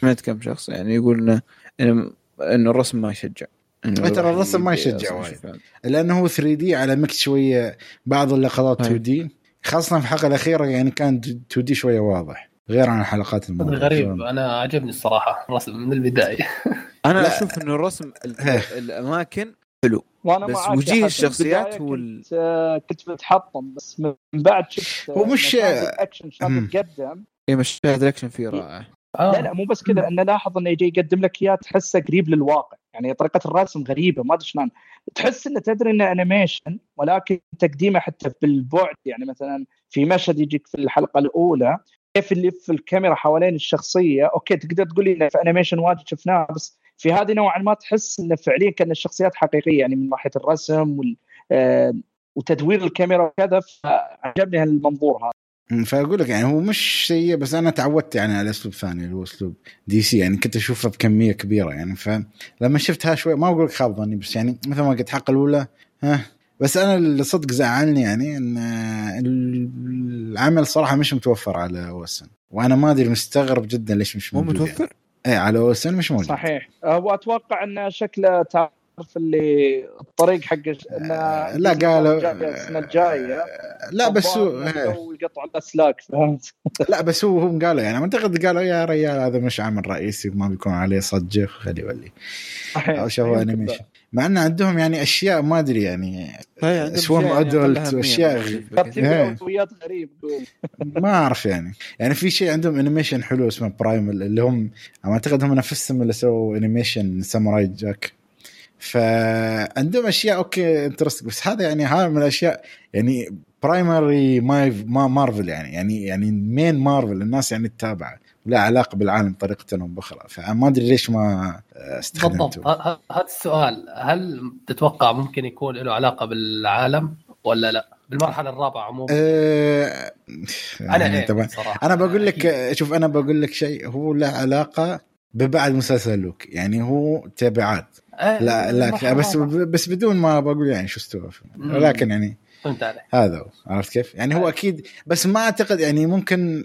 Speaker 2: سمعت كم شخص يعني يقول انه إنه الرسم ما يشجع.
Speaker 1: إنه ترى الرسم ما يشجع وايد. لأنه هو 3 دي على مكس شوية بعض اللقطات 2 دي خاصة في الحلقة الأخيرة يعني كان 2 دي شوية واضح. غير عن الحلقات
Speaker 3: الماضية. غريب. أنا عجبني الصراحة الرسم من البداية.
Speaker 2: أنا أشوف إنه الرسم الأماكن حلو. وأنا بس وجوه الشخصيات هو
Speaker 4: كنت, ال... كنت متحطم بس من بعد شفت
Speaker 1: هو مش
Speaker 4: الأكشن شلون يتقدم
Speaker 2: اي مشاهد الأكشن فيه رائع.
Speaker 4: آه. لا لا مو بس كذا انه لاحظ انه يجي يقدم لك إياه تحسه قريب للواقع. يعني طريقة الرسم غريبة ما أدري شلون. تحس إنه تدري إنه animation ولكن تقديمه حتى بالبعد. يعني مثلا في مشهد يجيك في الحلقة الأولى كيف اللي في الكاميرا حوالين الشخصية أوكي تقدر تقول لي في animation واجد شفناه بس في هذه نوعا ما تحس انه فعليا كأن الشخصيات حقيقية يعني من ناحية الرسم وال آه وتدوير الكاميرا وكذا فعجبني هالمنظور هذا
Speaker 1: فأقول لك يعني هو مش سيء بس أنا تعودت يعني على أسلوب ثاني اللي هو أسلوب DC يعني كنت أشوفه بكمية كبيرة يعني فلما شفتها شوي ما أقول لك خاب ظني بس يعني مثل ما قلت الحلقة الأولى ها بس أنا اللي صدق زعلني يعني إن العمل صراحة مش متوفر على OSN وأنا ما أدري مستغرب جدا ليش مش
Speaker 2: موجود مو متوفر؟
Speaker 1: يعني. إيه على OSN مش موجود.
Speaker 4: صحيح. وأتوقع انه شكله تعرف اللي الطريق حق
Speaker 1: إنه لا قالوا
Speaker 4: السنة الجاية.
Speaker 1: لا بس هو
Speaker 4: يقطع الاسلاك فهمت؟
Speaker 1: لا بس هو هم قالوا يعني أعتقد قالوا يا ريال هذا مش عمل رئيسي ما بيكون عليه ضجة خلي يولي. أو شافوا animation. مع إن عندهم يعني أشياء ما أدري يعني سوم ادولت واشياء
Speaker 4: غريب
Speaker 1: ما أعرف يعني. يعني في شيء عندهم انيميشن حلو اسمه برايم اللي هم أعتقد هم نفسهم اللي سووا انيميشن ساموراي جاك فعندهم أشياء أوكي انترست بس هذا يعني هذا من الأشياء يعني برايمري ما مارفل يعني يعني يعني مين مارفل الناس يعني تتابعه. لا علاقة بالعالم بطريقه أو باخرى فما أدري ليش ما استخدمته
Speaker 3: بالضبط. هذا السؤال هل تتوقع ممكن يكون له علاقة بالعالم ولا لا؟ بالمرحلة الرابعة عموما.
Speaker 1: أه يعني أنا طبعا. أنا بقول لك شوف أنا بقول لك شيء هو له علاقة ببعد مسلسل لوك. يعني هو تبعات أه لا لا بس بس بدون ما بقول يعني شو استوى ولكن يعني فهمت عليك. هذا هو عرفت كيف؟ يعني هو أكيد بس ما أعتقد يعني ممكن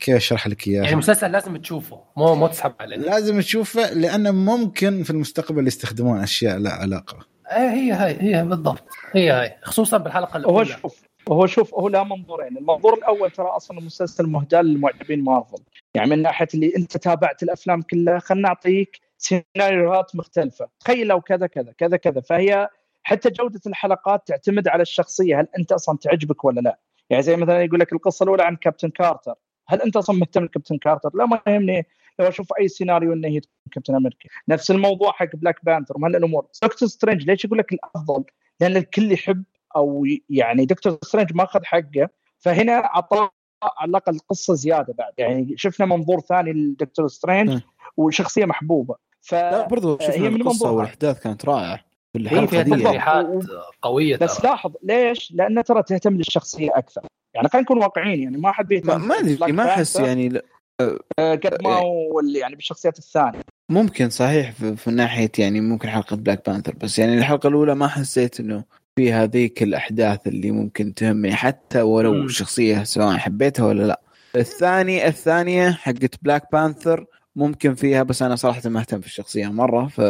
Speaker 1: كيف أشرح لك اياه
Speaker 3: يعني المسلسل لازم تشوفه مو مو تسحب عليه.
Speaker 1: لازم تشوفه لأنه ممكن في المستقبل يستخدمون أشياء لا علاقة.
Speaker 3: إيه هي هاي هي بالضبط. هي هاي خصوصا بالحلقة الأولى.
Speaker 4: هو شوف هو شوف هو له منظورين، المنظور الأول ترى أصلا المسلسل مهدى للمعجبين مارفل، يعني من ناحية اللي أنت تابعت الأفلام كلها خلينا نعطيك سيناريوهات مختلفة، تخيل لو كذا كذا كذا كذا. فهي حتى جودة الحلقات تعتمد على الشخصية. هل أنت أصلا تعجبك ولا لا؟ يعني زي مثلا يقول لك القصة الأولى عن كابتن كارتر. هل أنت أصلا مهتم بكابتن كارتر؟ لا ما يهمني. لو أشوف أي سيناريو إنه هي كابتن أمريكا. نفس الموضوع حق بلاك بانثر ومن الأمور. دكتور سترينج ليش يقول لك الأفضل؟ لأن الكل يحب أو يعني دكتور سترينج ما أخذ حقه. فهنا أعطاه على الأقل قصة زيادة بعد. يعني شفنا منظور ثاني لدكتور سترينج وشخصية محبوبة. ف
Speaker 2: لا برضو شفنا القصة والأحداث كانت رائعة.
Speaker 3: في الحلقة دي تلميحات قوية
Speaker 4: بس ترى. لاحظ ليش؟ لأن ترى تهتم للشخصية أكثر يعني خلينا نكون واقعيين يعني ما حد بيهتم
Speaker 2: ما أدري ما أحس يعني
Speaker 4: قد ما هو يعني بالشخصيات الثانية
Speaker 2: ممكن صحيح في ناحية يعني ممكن حلقة بلاك بانثر بس يعني الحلقة الأولى ما حسيت إنه في هذيك الأحداث اللي ممكن تهمني حتى ولو م. شخصية سواء حبيتها ولا لا الثاني الثانية حقت بلاك بانثر ممكن فيها بس أنا صراحة ما أهتم في الشخصية مرة ف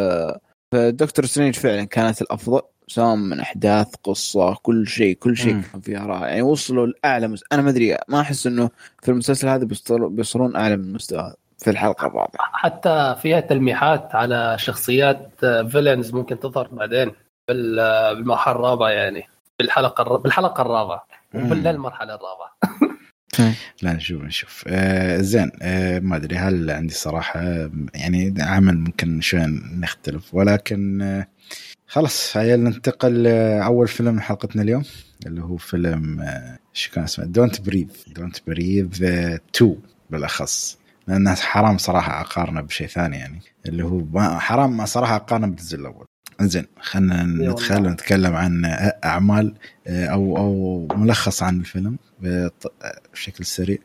Speaker 2: فدكتور سترينج فعلا كانت الأفضل سواء من أحداث قصة كل شيء كل شيء كان فيها رائع. يعني وصلوا لأعلى مس... أنا ما أدري ما أحس إنه في المسلسل هذا بيصلون أعلى من المستوى في الحلقة الرابعة.
Speaker 3: حتى فيها تلميحات على شخصيات villains ممكن تظهر بعدين بالمرحله الرابعة يعني. بالحلقة بالحلقة الرابعة. بالمرحله الرابعة.
Speaker 1: لا نشوف نشوف. آه زين. آه ما أدري هل عندي صراحة يعني عمل ممكن شوي نختلف ولكن آه خلاص هيا ننتقل أول فيلم حلقتنا اليوم اللي هو فيلم آه شو كان اسمه؟ Don't Breathe Don't Breathe 2 بالأخص. لأن حرام صراحة أقارنه بشيء ثاني يعني اللي هو حرام صراحة أقارنه بالجزء الأول. زين خلينا ندخل ونتكلم عن أعمال آه، أو أو ملخص عن الفيلم بشكل سريع.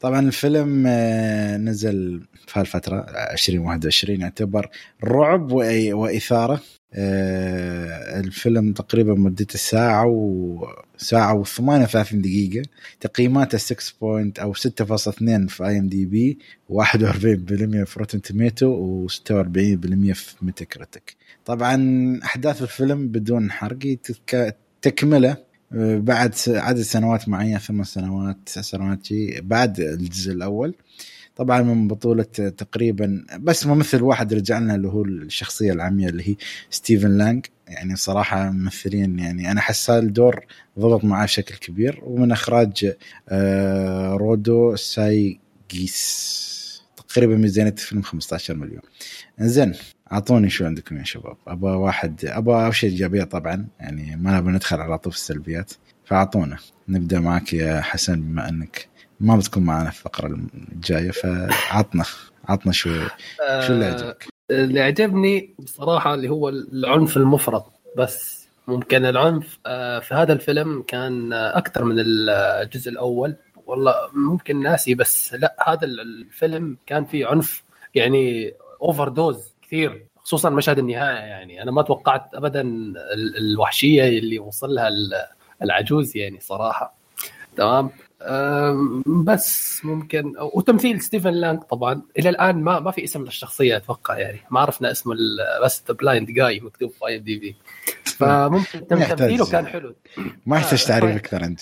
Speaker 1: طبعا الفيلم آه، نزل في هالفترة 2021 يعتبر رعب وإثارة. آه، الفيلم تقريبا مدته ساعة و ساعة و 38 دقيقة. تقييماته 6 point أو 6.2 في IMDb و41% في Rotten Tomato و46% في Metacritic طبعا أحداث الفيلم بدون حرق تكملة آه، بعد عدد سنوات معينة ثمان سنوات تسع سنوات بعد الجزء الأول. طبعا من بطولة تقريبا بس ممثل واحد رجع لنا اللي هو الشخصية العمية اللي هي ستيفن لانج. يعني صراحة ممثلين يعني أنا أحس الدور ضبط معاه بشكل كبير. ومن إخراج آه، رودو سايجيس تقريبا ميزانية الفيلم 15 مليون. زين أعطوني شو عندكم يا شباب. أبغى واحد أبغى أول شيء ايجابيات طبعا يعني ما نبغى ندخل على طول في السلبيات. فأعطونا. نبدأ معك يا حسن بما أنك ما بتكون معنا في الفقرة الجاية فعطنا عطنا شو شو اللي عجبك؟
Speaker 3: آه، اللي عجبني بصراحة اللي هو العنف المفرط. بس ممكن العنف آه، في هذا الفيلم كان أكثر من الجزء الأول. والله ممكن ناسي بس لا هذا الفيلم كان فيه عنف يعني overdose كثير خصوصا مشهد النهاية يعني. أنا ما توقعت ابدا الوحشية اللي وصل لها العجوز يعني صراحة. تمام؟ بس ممكن وتمثيل ستيفن لانج طبعا. إلى الآن ما ما في اسم للشخصية أتوقع يعني. ما عرفنا اسم بس blind guy مكتوب في IMDb فممكن تمثيله كان حلو.
Speaker 1: ما يحتاج تعريف أكثر أنت.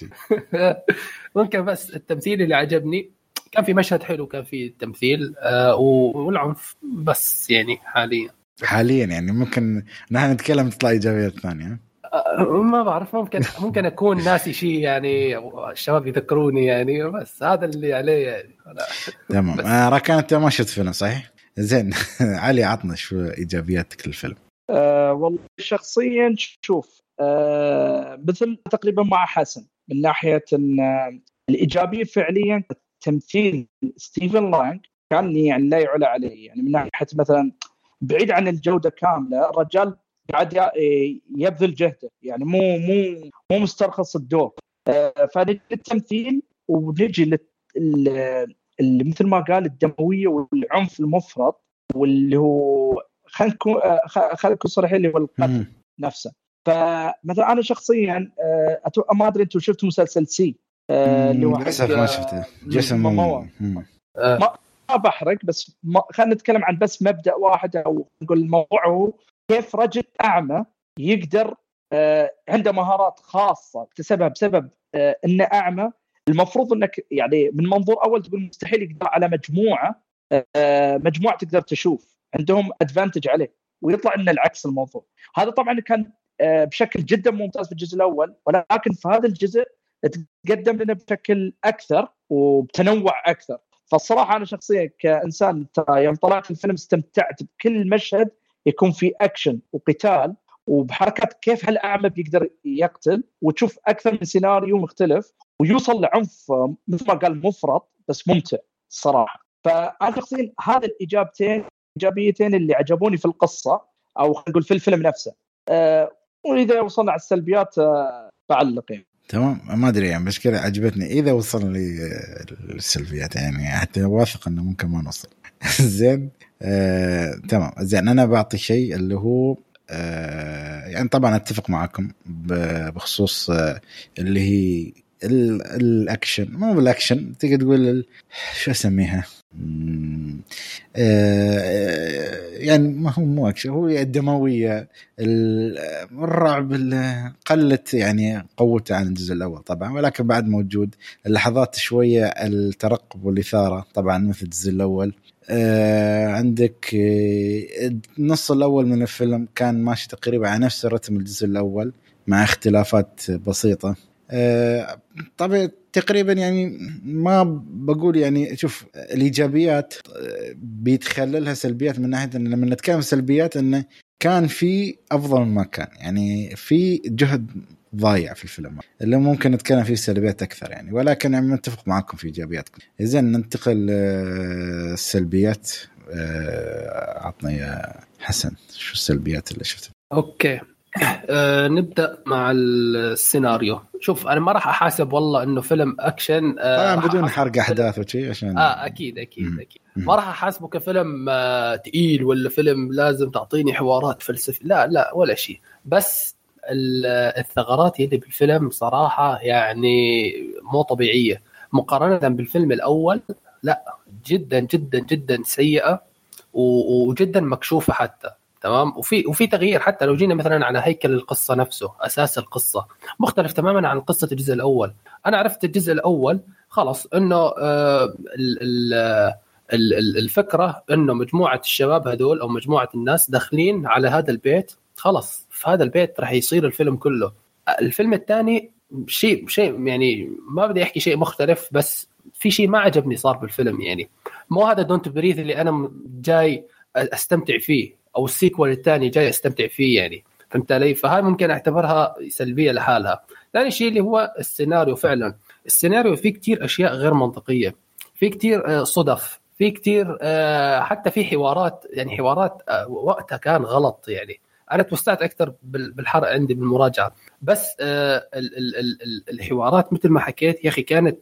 Speaker 3: ممكن بس التمثيل اللي عجبني كان في مشهد حلو كان في تمثيل آه والعنف بس يعني حاليا.
Speaker 1: حاليا يعني ممكن نحن نتكلم تطلع إيجابيات ثانية.
Speaker 3: ما بعرف ممكن ممكن أكون ناسي شيء يعني الشباب يذكروني يعني بس هذا اللي عليه يعني
Speaker 1: تمام. آه راكان أنت ما شفت فيلم صحيح؟ زين علي عطنا شو إيجابياتك للفيلم.
Speaker 4: آه والله شخصيا شوف آه مثل تقريبا مع حسن من ناحية إن آه، الإيجابية فعليا تمثيل ستيفن لانج كان يعني لا يعلى عليه. يعني من ناحية مثلا بعيد عن الجودة كاملة الرجال قاعد يبذل جهده. يعني مو مو مو مسترخص الدور. آه، فنجي للتمثيل ونجي اللي مثل ما قال الدموية والعنف المفرط واللي هو خلينا نكون آه، خلينا نكون صريحين اللي هو القتل نفسه. فمثلا أنا شخصيا آه، ما أدري أنتم شفتوا مسلسل سي؟
Speaker 1: اللي هو للأسف ما شفته. جيسون
Speaker 4: ما ما بحرق بس خلينا نتكلم عن بس مبدأ واحد أو نقول الموضوع هو كيف رجل أعمى يقدر آه، عنده مهارات خاصة اكتسبها بسبب آه، إنه أعمى. المفروض إنك يعني من منظور أول تقول مستحيل يقدر على مجموعة آه، مجموعة تقدر تشوف عندهم ادفانتج عليه ويطلع ان العكس الموضوع هذا طبعا كان بشكل جدا ممتاز في الجزء الأول ولكن في هذا الجزء تقدم لنا بشكل أكثر وبتنوع أكثر. فالصراحة أنا شخصيا كإنسان ترى يوم طلعت الفيلم استمتعت بكل مشهد يكون في أكشن وقتال وبحركات كيف هالاعمى بيقدر يقتل وتشوف أكثر من سيناريو مختلف ويوصل لعنف مثل ما قال مفرط بس ممتع الصراحه فأنا شخصيا هذا الايجابتين الايجابيتين اللي عجبوني في القصة أو خلينا نقول في الفيلم نفسه. أه وإذا وصلنا على السلبيات أه بعلق يعني.
Speaker 1: تمام؟ ما أدري يعني بس كذا عجبتني. إذا وصل لي السلبيات يعني حتى واثق إنه ممكن ما نوصل. زين آه، تمام. زين أنا بعطي شيء اللي هو آه، يعني طبعا أتفق معكم بخصوص آه، اللي هي الأكشن. مو بالأكشن تقدر تقول شو أسميها؟ آه، يعني ما هو مو أكشن هو الدموية الرعب قلت يعني قوته عن الجزء الأول طبعا ولكن بعد موجود. اللحظات شوية الترقب والإثارة طبعا مثل الجزء الأول. آه عندك آه النص الأول من الفيلم كان ماشي تقريبا على نفس رتم الجزء الأول مع اختلافات بسيطة. آه طبعا تقريبا يعني ما بقول يعني شوف الإيجابيات آه، بيتخللها سلبيات من ناحية إن لما نتكلم سلبيات انه كان في أفضل ما كان يعني في جهد ضايع في الفيلم. اللي ممكن نتكلم فيه سلبيات أكثر يعني ولكن يعني متفق معكم في إيجابياتكم. اذا ننتقل السلبيات آه، عطنا يا حسن شو السلبيات اللي شفتها؟
Speaker 3: Okay. أه نبدأ مع السيناريو. شوف أنا ما راح أحاسب والله إنه فيلم أكشن
Speaker 1: أه طبعا بدون حرق أحداث وشي عشان
Speaker 3: آه أكيد أكيد مم. أكيد. ما راح أحاسبه كفيلم آه تقيل ولا فيلم لازم تعطيني حوارات فلسفيه لا لا ولا شيء. بس الثغرات اللي بالفيلم صراحة يعني مو طبيعية. مقارنة بالفيلم الأول لا جدا جدا جدا سيئة وجدا مكشوفة حتى. تمام؟ وفي وفي تغيير حتى لو جينا مثلا على هيكل القصة نفسه أساس القصة. مختلف تماما عن قصة الجزء الأول. أنا عرفت الجزء الأول خلاص إنه آه الفكرة إنه مجموعة الشباب هذول أو مجموعة الناس داخلين على هذا البيت خلاص في هذا البيت راح يصير الفيلم كله. الفيلم الثاني شيء شيء يعني ما بدي أحكي شيء مختلف بس في شيء ما عجبني صار بالفيلم يعني. مو هذا Don't Breathe اللي أنا جاي أستمتع فيه. أو ال sequel الثاني جاي أستمتع فيه يعني. فهمت علي؟ فهاي ممكن أعتبرها سلبية لحالها. ثاني شيء اللي هو السيناريو فعلا، السيناريو فيه كثير أشياء غير منطقية، في كثير آه، صدف، في كثير آه، حتى في حوارات. يعني حوارات آه، وقتها كان غلط يعني. أنا توسعت أكثر بالحرق عندي بالمراجعه بس الحوارات مثل ما حكيت يا أخي كانت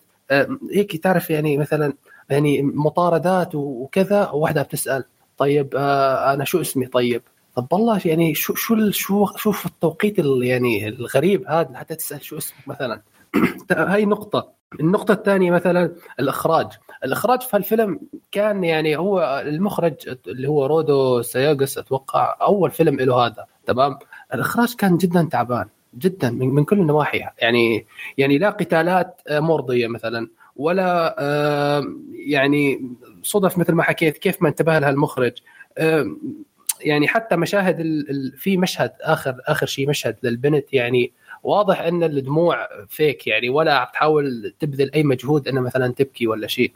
Speaker 3: هيك تعرف يعني مثلا يعني مطاردات وكذا وواحدة بتسأل. طيب آه أنا شو اسمي طيب؟ طب والله يعني شو شو شو شوف التوقيت يعني الغريب هذا؟ حتى تسأل شو اسمك مثلا. هاي نقطة. النقطة الثانية مثلا الإخراج. الإخراج في الفيلم كان يعني هو المخرج اللي هو رودو سياغس أتوقع أول فيلم له هذا. تمام؟ الإخراج كان جدا تعبان جدا من, من كل النواحي يعني يعني لا قتالات مرضية مثلا ولا يعني صدف مثل ما حكيت كيف ما انتبه لها المخرج. يعني حتى مشاهد في مشهد آخر آخر شيء مشهد للبنت يعني واضح إن الدموع فيك يعني ولا تحاول تبذل أي مجهود إنها مثلا تبكي ولا شيء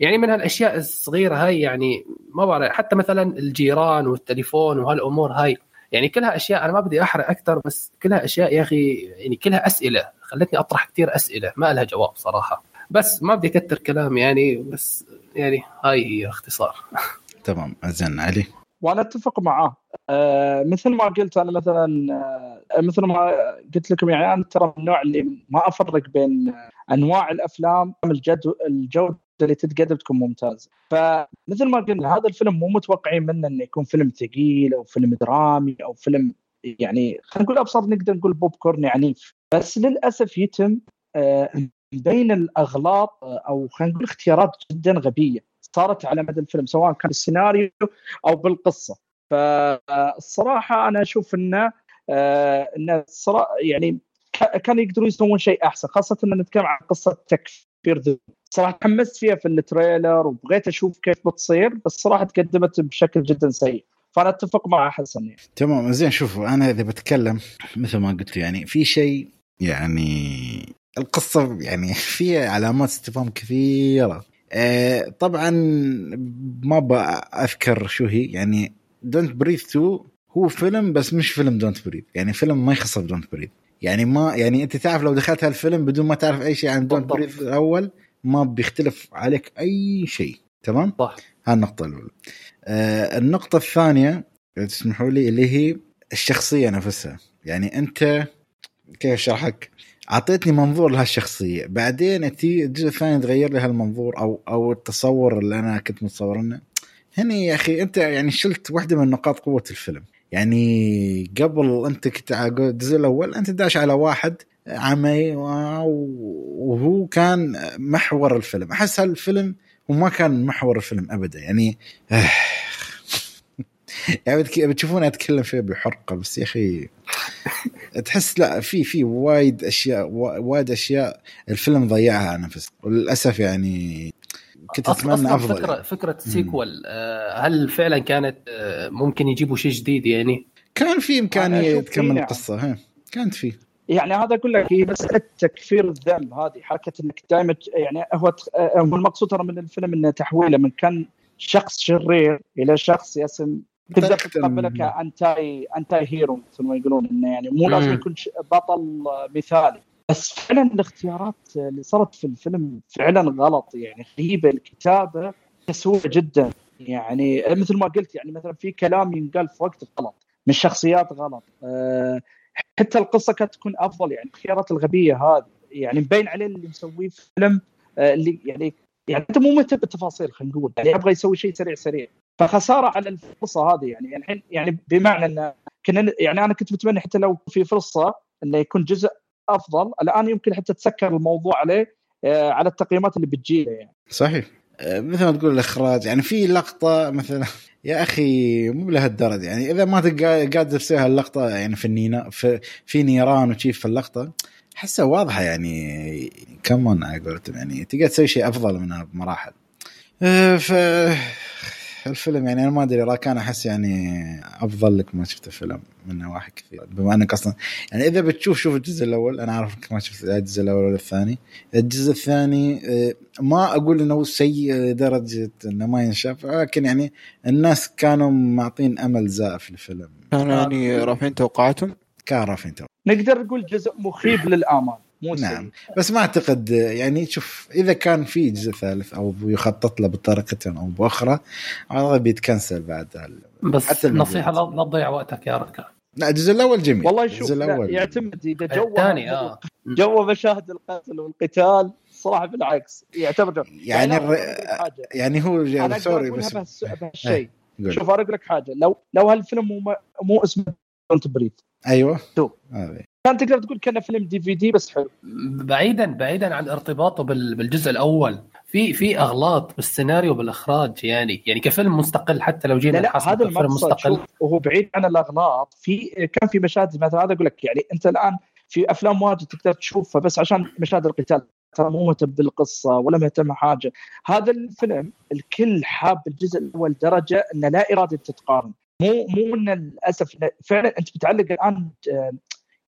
Speaker 3: يعني من هالأشياء الصغيرة هاي يعني ما بعرف حتى مثلا الجيران والتليفون وهالأمور هاي. يعني كلها أشياء أنا ما بدي أحرق أكثر بس كلها أشياء يا أخي يعني كلها أسئلة. خلتني أطرح كثير أسئلة ما لها جواب صراحة. بس ما بدي أكثر كلام يعني بس يعني هاي هي اختصار
Speaker 1: تمام زين علي؟
Speaker 4: وأنا أتفق معاه. آه مثل ما قلت أنا مثلا آه مثل ما قلت لكم يعني أنا ترى من النوع اللي ما أفرق بين أنواع الأفلام الجد الجودة اللي تتقدم تكون ممتازة. فمثل ما قلنا هذا الفيلم مو متوقعين منه إنه يكون فيلم ثقيل أو فيلم درامي أو فيلم يعني خلينا نقول أبسط نقدر نقول بوب كورن عنيف. بس للأسف يتم آه بين الأغلاط آه، أو خلينا نقول اختيارات جدا غبية صارت على مدى الفيلم سواء كان السيناريو أو بالقصة. فالصراحة أنا أشوف انه آه انه يعني كانوا يقدرون يسوون شيء أحسن خاصة إن نتكلم عن قصة تكفير ذنوب. صراحة تحمست فيها في ال trailer وبغيت أشوف كيف بتصير بس صراحة تقدمت بشكل جدا سيء. فأنا أتفق مع حسن يعني.
Speaker 1: تمام زين شوفوا أنا إذا بتكلم مثل ما قلت يعني في شيء يعني القصة يعني فيها علامات استفهام كثيرة. آه طبعا ما بأذكر شو هي. يعني Don't Breathe 2 هو فيلم بس مش فيلم Don't Breathe يعني فيلم ما يخص ب Don't Breathe يعني ما يعني أنت تعرف لو دخلت هالفيلم بدون ما تعرف أي شيء عن Don't Breathe الأول ما بيختلف عليك أي شيء. تمام؟
Speaker 3: صح.
Speaker 1: هالنقطة الأولى. آه النقطة الثانية تسمحوا لي اللي هي الشخصية نفسها، يعني أنت كيف اشرح لك؟ أعطيتني منظور لهالشخصية، بعدين تيي الجزء الثاني تغير لي هالمنظور أو أو التصور اللي أنا كنت متصور إنه هنا يا أخي أنت يعني شلت واحدة من نقاط قوة الفيلم. يعني قبل أنت كنت على الجزء الأول أنت داش على واحد عمي وهو كان محور الفيلم. أحس هالفيلم هو ما كان محور الفيلم ابدا. يعني يعني بتشوفوني أتكلم فيه بحرقة بس يا أخي تحس لا في في وايد أشياء وايد أشياء الفيلم ضيعها نفس وللأسف يعني كنت أتمنى أفضل
Speaker 3: فكرة فكرة sequel آه، هل فعلا كانت آه، ممكن يجيبوا شيء جديد يعني؟
Speaker 1: كان في امكانيه تكمل القصة كانت في.
Speaker 4: يعني هذا أقول لك هي مساله تكفير الذنب هذه حركة إنك دائما يعني هو آه، هو المقصود ترى من الفيلم إنه تحويله من كان شخص شرير إلى شخص قسم تبدا تتقبله ك anti anti-hero مثل ما يقولون إنه يعني مو لازم يكون بطل مثالي. بس فعلا الاختيارات اللي صارت في الفيلم فعلا غلط يعني. غريبة الكتابة كسوله جدا يعني. مثل ما قلت يعني مثلا في كلام ينقال في وقت غلط من شخصيات غلط. أه حتى القصة كانت تكون أفضل يعني. الخيارات الغبية هذه يعني مبين عليه اللي مسويه فيلم أه اللي يعني يعني أنت مو مهتم بالتفاصيل خلينا نقول. يعني يبغى يسوي شيء سريع سريع. فخسارة على الفرصة هذه يعني الحين يعني بمعنى إن كنا يعني أنا كنت متمنى حتى لو في فرصة انه يكون جزء أفضل الآن يمكن حتى تسكر الموضوع عليه آه، على التقييمات اللي بتجيله يعني.
Speaker 1: صحيح. آه، مثل ما تقول الإخراج يعني في لقطة مثلا يا أخي مو لهالدرجه يعني إذا ما قادر تسوي هاللقطة يعني في النينا في, في نيران وشيف في اللقطة احسها واضحة يعني كمون على قولتهم يعني تقدر تسوي شيء أفضل منها بمراحل. آه، ف الفيلم يعني أنا ما أدري راكان أحس يعني أفضل لك ما شفت الفيلم من نواحي كثير بما إنك أصلا يعني إذا بتشوف شوف الجزء الأول. أنا عارف إنك ما شفت الجزء الأول ولا الثاني. الجزء الثاني آه، ما أقول إنه سيء لدرجة إنه ما ينشاف لكن يعني الناس كانوا معطين أمل زائف في الفيلم.
Speaker 2: كانوا يعني رافعين توقعاتهم؟
Speaker 1: كان رافعين توقعاتهم.
Speaker 4: نقدر نقول جزء مخيب للآمال. مو
Speaker 1: نعم. بس ما أعتقد يعني شوف إذا كان في جزء ثالث أو يخطط له بطريقه أو بأخرى اعتقد بيت cancel بعد
Speaker 3: بس حتى نصيحة لا تضيع وقتك يا ركان
Speaker 1: لا الجزء الأول جميل.
Speaker 4: والله شوف الأول يعتمد إذا جو الثاني آه. جو مشاهد القتل والقتال صراحة بالعكس يعتبر
Speaker 1: يعني يعني, يعني هو sorry بس
Speaker 4: بهالشيء. شوف أقول لك حاجة لو لو هالفيلم مو مو اسمه Don't Breathe
Speaker 1: أيوه.
Speaker 4: شوف. كان تقدر تقول كانه فيلم DVD بس حلو.
Speaker 3: بعيدا بعيدا عن ارتباطه بالجزء الأول. في في أغلاط بالسيناريو بالإخراج يعني يعني كفيلم مستقل حتى لو جينا
Speaker 4: لا, لا هذا فيلم مستقل. وهو بعيد عن الأغلاط. في كان في مشاهد مثلا هذا أقول لك يعني أنت الآن في أفلام واجد تقدر تشوفها بس عشان مشاهد القتال. ترى مو مهتم بالقصة ولا مهتم حاجة هذا الفيلم الكل حاب الجزء الأول درجة إنه لا إرادة تتقارن. مو مو ان للأسف فعلا أنت بتعلق الآن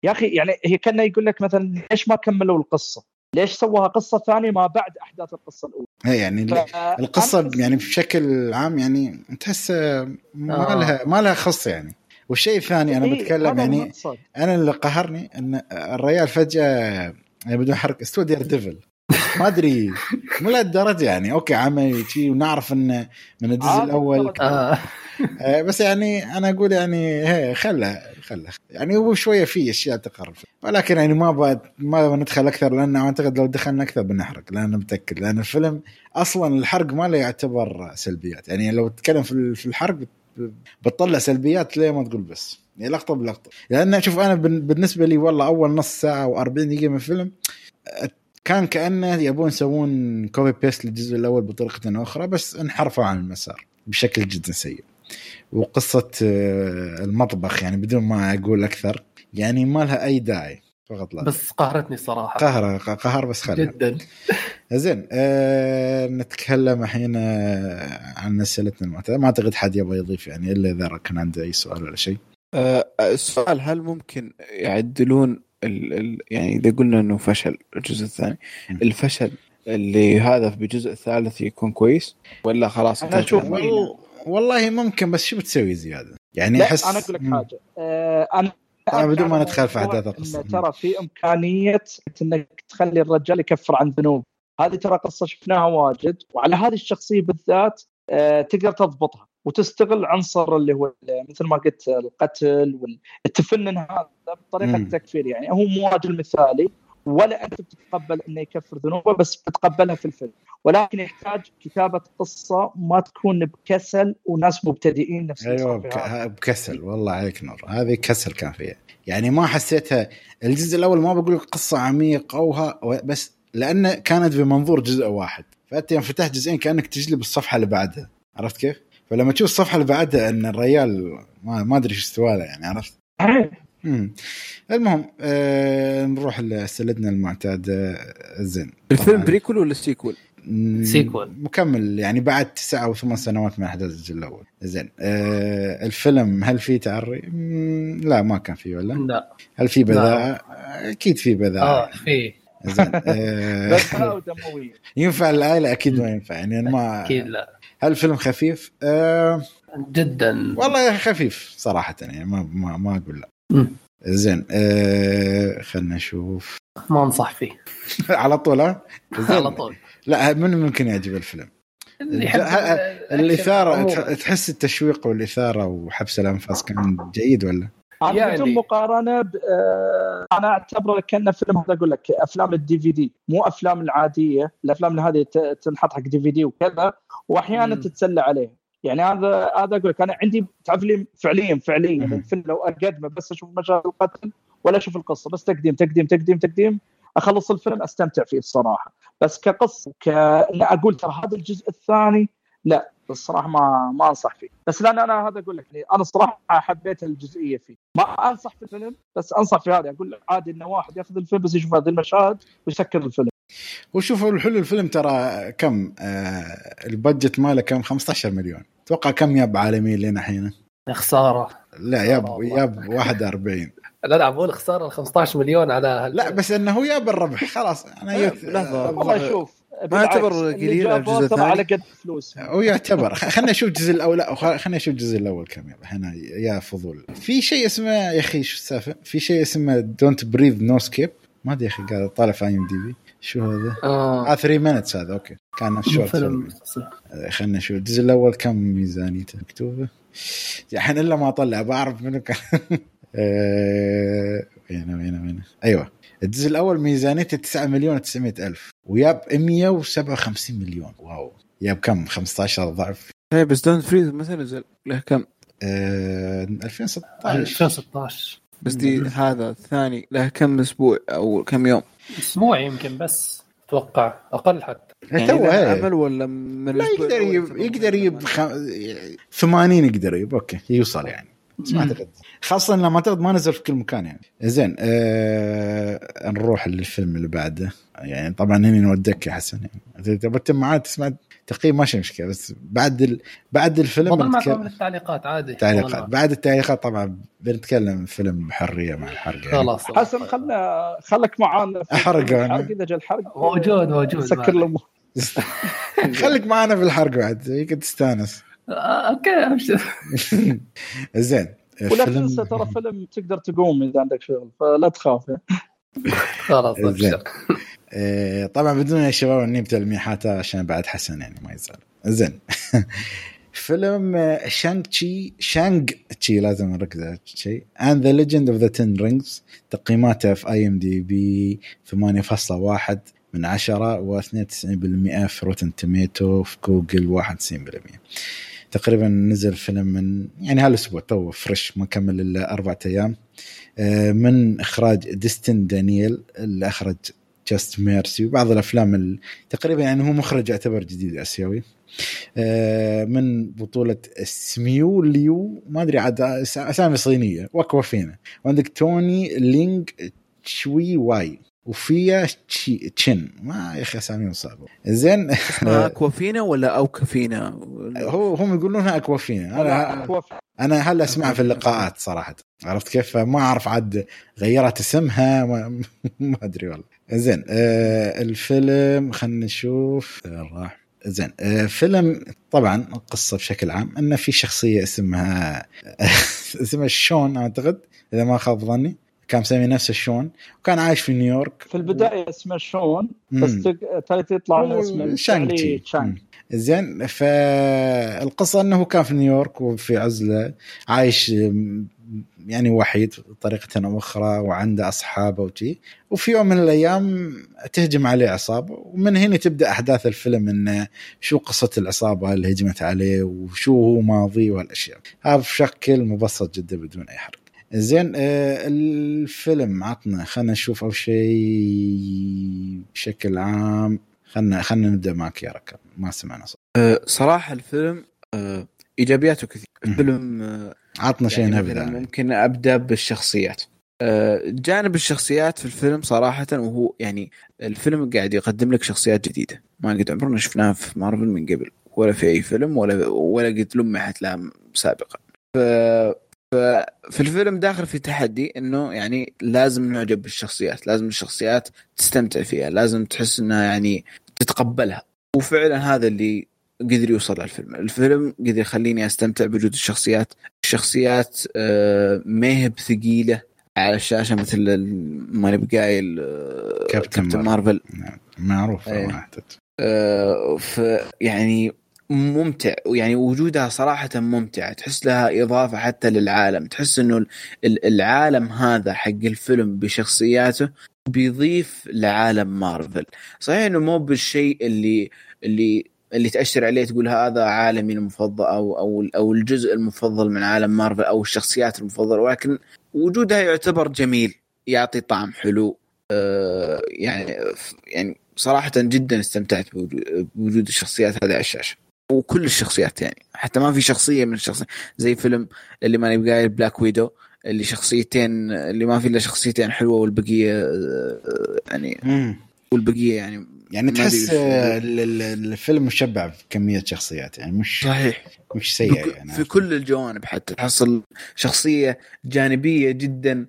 Speaker 4: يا أخي يعني هي كأنه يقول لك مثلا ليش ما كملوا القصة؟ ليش سووها قصة ثانية ما بعد أحداث القصة الأولى؟
Speaker 1: اي يعني القصة يعني بشكل عام يعني تحس ما آه. لها ما لها خص يعني والشيء الثاني أنا إيه بتكلم يعني المقصد. أنا اللي قهرني إن الريال فجأة يعني بدون حرق استوى Daredevil ما أدري مو لهالدرجة يعني okay عمي شي ونعرف إنه من الجزء الأول آه. آه. بس يعني أنا أقول يعني هي خله خله يعني هو شوية في أشياء تقرب. ولكن يعني ما ما ندخل أكثر لأن أعتقد لو دخلنا أكثر بنحرق. لأن متأكد. لأن الفيلم أصلا الحرق ما له يعتبر سلبيات. يعني لو تتكلم في الحرق بتطلع سلبيات ليه ما تقول بس. يعني لقطة بلقطة. لأن شوف أنا بالنسبة لي والله أول نص ساعة و40 دقيقة من الفيلم كان كأنه يبون يسوون copy paste للجزء الأول بطريقة أخرى بس انحرفوا عن المسار بشكل جدا سيء. وقصة آه، المطبخ يعني بدون ما أقول أكثر يعني ما لها أي داعي فقط لا.
Speaker 3: بس قهرتني صراحة.
Speaker 1: قهر قهر بس خلها
Speaker 3: جدا.
Speaker 1: زين أه نتكلم الحين آه، عن أسئلتنا المعتادة. ما أعتقد حد يبغى يضيف يعني إلا إذا كان عنده أي سؤال ولا شيء.
Speaker 2: أه السؤال هل ممكن يعدلون ال ال يعني إذا قلنا إنه فشل الجزء الثاني الفشل اللي هذا بالجزء الثالث يكون كويس ولا خلاص
Speaker 4: وين.
Speaker 1: وال- والله ممكن بس شو بتسوي زيادة؟ يعني احس
Speaker 4: أنا أقول لك. حاجة آه، أنا
Speaker 1: طبعاً بدون ما ندخل في القصة.
Speaker 4: إن ترى في إمكانية إنك تخلي الرجال يكفر عن ذنوب هذه ترى قصة شفناها واجد وعلى هذه الشخصية بالذات آه، تقدر تضبطها وتستغل عنصر اللي هو مثل ما قلت القتل والتفنن هذا
Speaker 1: بطريقة.
Speaker 4: التكفير يعني هو مو راجل مثالي ولا أنت بتتقبل إنه يكفر ذنوبه بس بتتقبلها في الفيلم ولكن يحتاج كتابة قصة ما تكون بكسل وناس مبتدئين نفس أيوه
Speaker 1: بك...
Speaker 4: هذا.
Speaker 1: بكسل والله عليك نور هذه كسل كان فيها يعني ما حسيتها الجزء الأول ما بقول لك قصة عميقة وها بس لأنه كانت بمنظور جزء واحد فأنت يوم فتحت جزئين كأنك تقلب الصفحة اللي بعدها عرفت كيف؟ فلما تشوف الصفحة اللي بعدها إن الريال ما, ما أدري إيش استوى له يعني عرفت؟ مم. المهم آه نروح لسلتنا المعتادة زين
Speaker 2: الفيلم. prequel ولا
Speaker 1: sequel؟
Speaker 3: سيكول.
Speaker 1: مكمل يعني بعد تسعة أو ثمان سنوات من احداث الجزء الأول. زين. آه الفيلم هل فيه تعري؟ لا ما كان فيه ولا؟
Speaker 3: لا.
Speaker 1: هل في بذاءة؟ أكيد في
Speaker 3: آه
Speaker 1: بذاءة
Speaker 3: في
Speaker 1: زين. آه ينفع العائلة؟ أكيد ما ينفع. يعني أنا ما
Speaker 3: أكيد لا.
Speaker 1: هل الفيلم خفيف؟ آه
Speaker 3: جدا.
Speaker 1: والله خفيف صراحة يعني ما ما, ما أقول لا. زين. آه خلنا نشوف.
Speaker 3: ما أنصح فيه.
Speaker 1: على طول ها؟
Speaker 3: على طول.
Speaker 1: لا من ممكن يعجب الفيلم؟ الإثارة تحس التشويق والإثارة وحبس الأنفاس كان جيد ولا؟
Speaker 3: يعني-
Speaker 4: بدون مقارنة ب... آه، أنا أعتبره كانه فيلم هذا أقول لك أفلام الدي في دي مو أفلام العادية الأفلام اللي هذه تنحط حق دي في دي وكذا وأحيانا
Speaker 3: مم.
Speaker 4: تتسلى عليه يعني هذا هذا أقول لك أنا عندي تعرف لي فعليا فعليا. الفيلم لو أقدمه بس أشوف مشاهد القتل ولا أشوف القصة بس تقديم تقديم تقديم تقديم أخلص الفيلم أستمتع فيه الصراحة. بس كقصة كان أقول ترى هذا الجزء الثاني لا الصراحة ما ما أنصح فيه. بس لأن أنا هذا أقول لك يعني أنا الصراحة حبيت الجزئية فيه. ما أنصح في الفيلم بس أنصح في هذا أقول لك عادي إنه واحد يأخذ الفيلم بس يشوف هذه المشاهد ويسكر الفيلم.
Speaker 1: وشوفوا الحلو الفيلم ترى كم؟ آه البادجت ماله كم؟ 15 مليون. أتوقع كم ياب عالمي لنا الحين؟
Speaker 3: خسارة.
Speaker 1: لا ياب. ياب 41
Speaker 3: لا لا بقول خسارة ال 15 مليون على هال-
Speaker 1: لا بس إنه هو ياب الربح خلاص. أنا يت...
Speaker 2: لحظة.
Speaker 4: والله شوف
Speaker 2: ما يعتبر قليل الجزء الثاني؟
Speaker 4: على قد فلوس.
Speaker 1: هو يعتبر. خ- خلنا نشوف الجزء الأول. لا خ- خلنا نشوف الجزء الأول كم يابا هنا يا فضول. في شيء اسمه يا أخي شو السالفة؟ في شيء اسمه دونت بريذ نو سكيب ما أدري يا أخي قاعد طالع في اي ام دي بي شو هذا؟
Speaker 3: آه.
Speaker 1: آه 3 مينتس هذا أوكي. كان نفس شورت
Speaker 3: فيلم
Speaker 1: آه، خلنا نشوف. الجزء الأول كم ميزانيته؟ مكتوبة. الحين إلا ما أطلع بعرف منو كان. وين وين وين أيوه الجزء الأول ميزانيته 9 مليون و900 ألف وياب 157 مليون واو ياب كم 15 ضعف
Speaker 2: إيه بس دون فريز متى نزل؟ له كم؟
Speaker 1: آه 2016
Speaker 3: 2016
Speaker 2: بس دي هذا الثاني له كم أسبوع أو كم يوم؟
Speaker 3: أسبوع يمكن بس أتوقع أقل حتى
Speaker 2: يعني
Speaker 1: تو إيه.
Speaker 2: عمل ولا من
Speaker 1: لا يقدر يجيب يقدر يجيب
Speaker 2: مثلاً؟
Speaker 1: خ... 80 يقدر يجيب أوكي يوصل يعني بس ما أعتقد. خاصة لما اعتقد ما نزل في كل مكان يعني. زين آه... نروح للفيلم اللي بعده. يعني طبعا هنا نودك يا حسن. يعني تبغى تتم معاه تسمع تقييم ماشي مشكلة. بس بعد ال... بعد الفيلم بنتكلم
Speaker 3: التعليقات عادي.
Speaker 1: تعليقات
Speaker 3: والله.
Speaker 1: بعد التعليقات طبعا بنتكلم فيلم بحرية مع الحرق يعني.
Speaker 3: خلاص
Speaker 4: حسن خلنا خلك معانا
Speaker 1: أنا.
Speaker 4: الحرق إذا جاء الحرق.
Speaker 3: موجود موجود
Speaker 4: سكر. الأمور.
Speaker 1: خليك معنا في الحرق بعد. يمكن تستانس.
Speaker 3: أوكي ابشر
Speaker 1: زين
Speaker 4: ولا
Speaker 1: فيلم-
Speaker 4: تنسى ترى فيلم تقدر تقوم إذا عندك شغل فلا تخاف
Speaker 3: خلاص
Speaker 1: زين.
Speaker 3: ابشر
Speaker 1: آه، طبعا بدون يا شباب أني تلميحاته عشان بعد حسن يعني ما يزعل زين. فيلم آه، شانغ تشي شانغ تشي لازم نركز على شيء and the Legend of the Ten Rings تقييماته في IMDb 8.1 من 10 و92% في Rotten Tomato في جوجل 91% تقريبا نزل فيلم من يعني هالاسبوع تو fresh ما كمل إلا أربعة أيام. آه، من إخراج ديستن دانييل اللي أخرج Just Mercy وبعض الأفلام ال- تقريبا يعني هو مخرج يعتبر جديد آسيوي. آه، من بطولة سميو ليو ما أدري عاد أسامي صينية وكوفينا وعندك توني لينغ تشوي واي. وفيا تشي تشين. ما يا أخي اساميهم صعبه زين.
Speaker 2: اسمها أكوافينا ولا اوكافينا
Speaker 1: هو هم يقولونها أكوافينا. أنا أنا هلا أسمعها في اللقاءات صراحة. عرفت كيف؟ ما أعرف عاد غيرت اسمها ما, ما أدري والله. زين آه الفيلم خلينا نشوف. راح. زين آه فيلم طبعا القصة بشكل عام إنه في شخصية اسمها اسمها شون أعتقد إذا ما خاب ظني. كان مسمي نفسه شون وكان عايش في نيويورك.
Speaker 4: في البداية اسمه شون بس تالي يطلع اسمه
Speaker 1: شانك زين فالقصة إنه كان في نيويورك وفي عزلة عايش يعني وحيد بطريقة أو أخرى وعنده أصحابه وشي وفي يوم من الأيام تهجم عليه عصابة ومن هنا تبدأ أحداث الفيلم إنه شو قصة العصابة اللي هجمت عليه وشو هو ماضي والأشياء. هذا بشكل مبسط جدا بدون أي حرق. زين آه الفيلم عطنا خلينا نشوف أول شيء بشكل عام. خلينا خلينا نبدأ معك يا ركب. ما سمعنا صوت.
Speaker 2: أه صراحة الفيلم أه إيجابياته كثير الفيلم أه
Speaker 1: عطنا شيء
Speaker 2: يعني
Speaker 1: نبدأ.
Speaker 2: ممكن أبدأ بالشخصيات. جانب الشخصيات في الفيلم صراحة وهو يعني الفيلم قاعد يقدم لك شخصيات جديدة. ما قد عمرنا شفناها في مارفل من قبل ولا في أي فيلم ولا ولا قد لمحت لها سابقا. ف ففي الفيلم داخل في تحدي إنه يعني لازم نعجب بالشخصيات لازم الشخصيات تستمتع فيها لازم تحس إنها يعني تتقبلها. وفعلا هذا اللي قدر يوصل الفيلم الفيلم قدر يخليني أستمتع بوجود الشخصيات. الشخصيات ما هي بثقيلة على الشاشة مثل ما نبي قايل
Speaker 1: كابتن, كابتن
Speaker 2: مارفل
Speaker 1: معروف
Speaker 2: صراحة. آه يعني ممتع يعني وجودها صراحة ممتع تحس لها إضافة حتى للعالم تحس أنه العالم هذا حق الفيلم بشخصياته بيضيف لعالم مارفل. صحيح أنه مو بالشيء اللي اللي اللي تأشر عليه تقول هذا عالمي المفضل أو أو أو الجزء المفضل من عالم مارفل أو الشخصيات المفضلة ولكن وجودها يعتبر جميل يعطي طعم حلو آه يعني يعني صراحة جدا استمتعت بوجود الشخصيات هذه على الشاشة. وكل الشخصيات يعني. حتى ما في شخصية من الشخصيات. زي فيلم اللي ماني بقايل بلاك ويدو اللي شخصيتين اللي ما في إلا شخصيتين حلوة والبقية يعني
Speaker 1: مم.
Speaker 2: والبقية يعني
Speaker 1: يعني تحس الفيلم مشبع بكمية شخصيات يعني مش
Speaker 2: صحيح.
Speaker 1: مش سيء يعني.
Speaker 2: في كل الجوانب حتى. تحصل شخصية جانبية جدا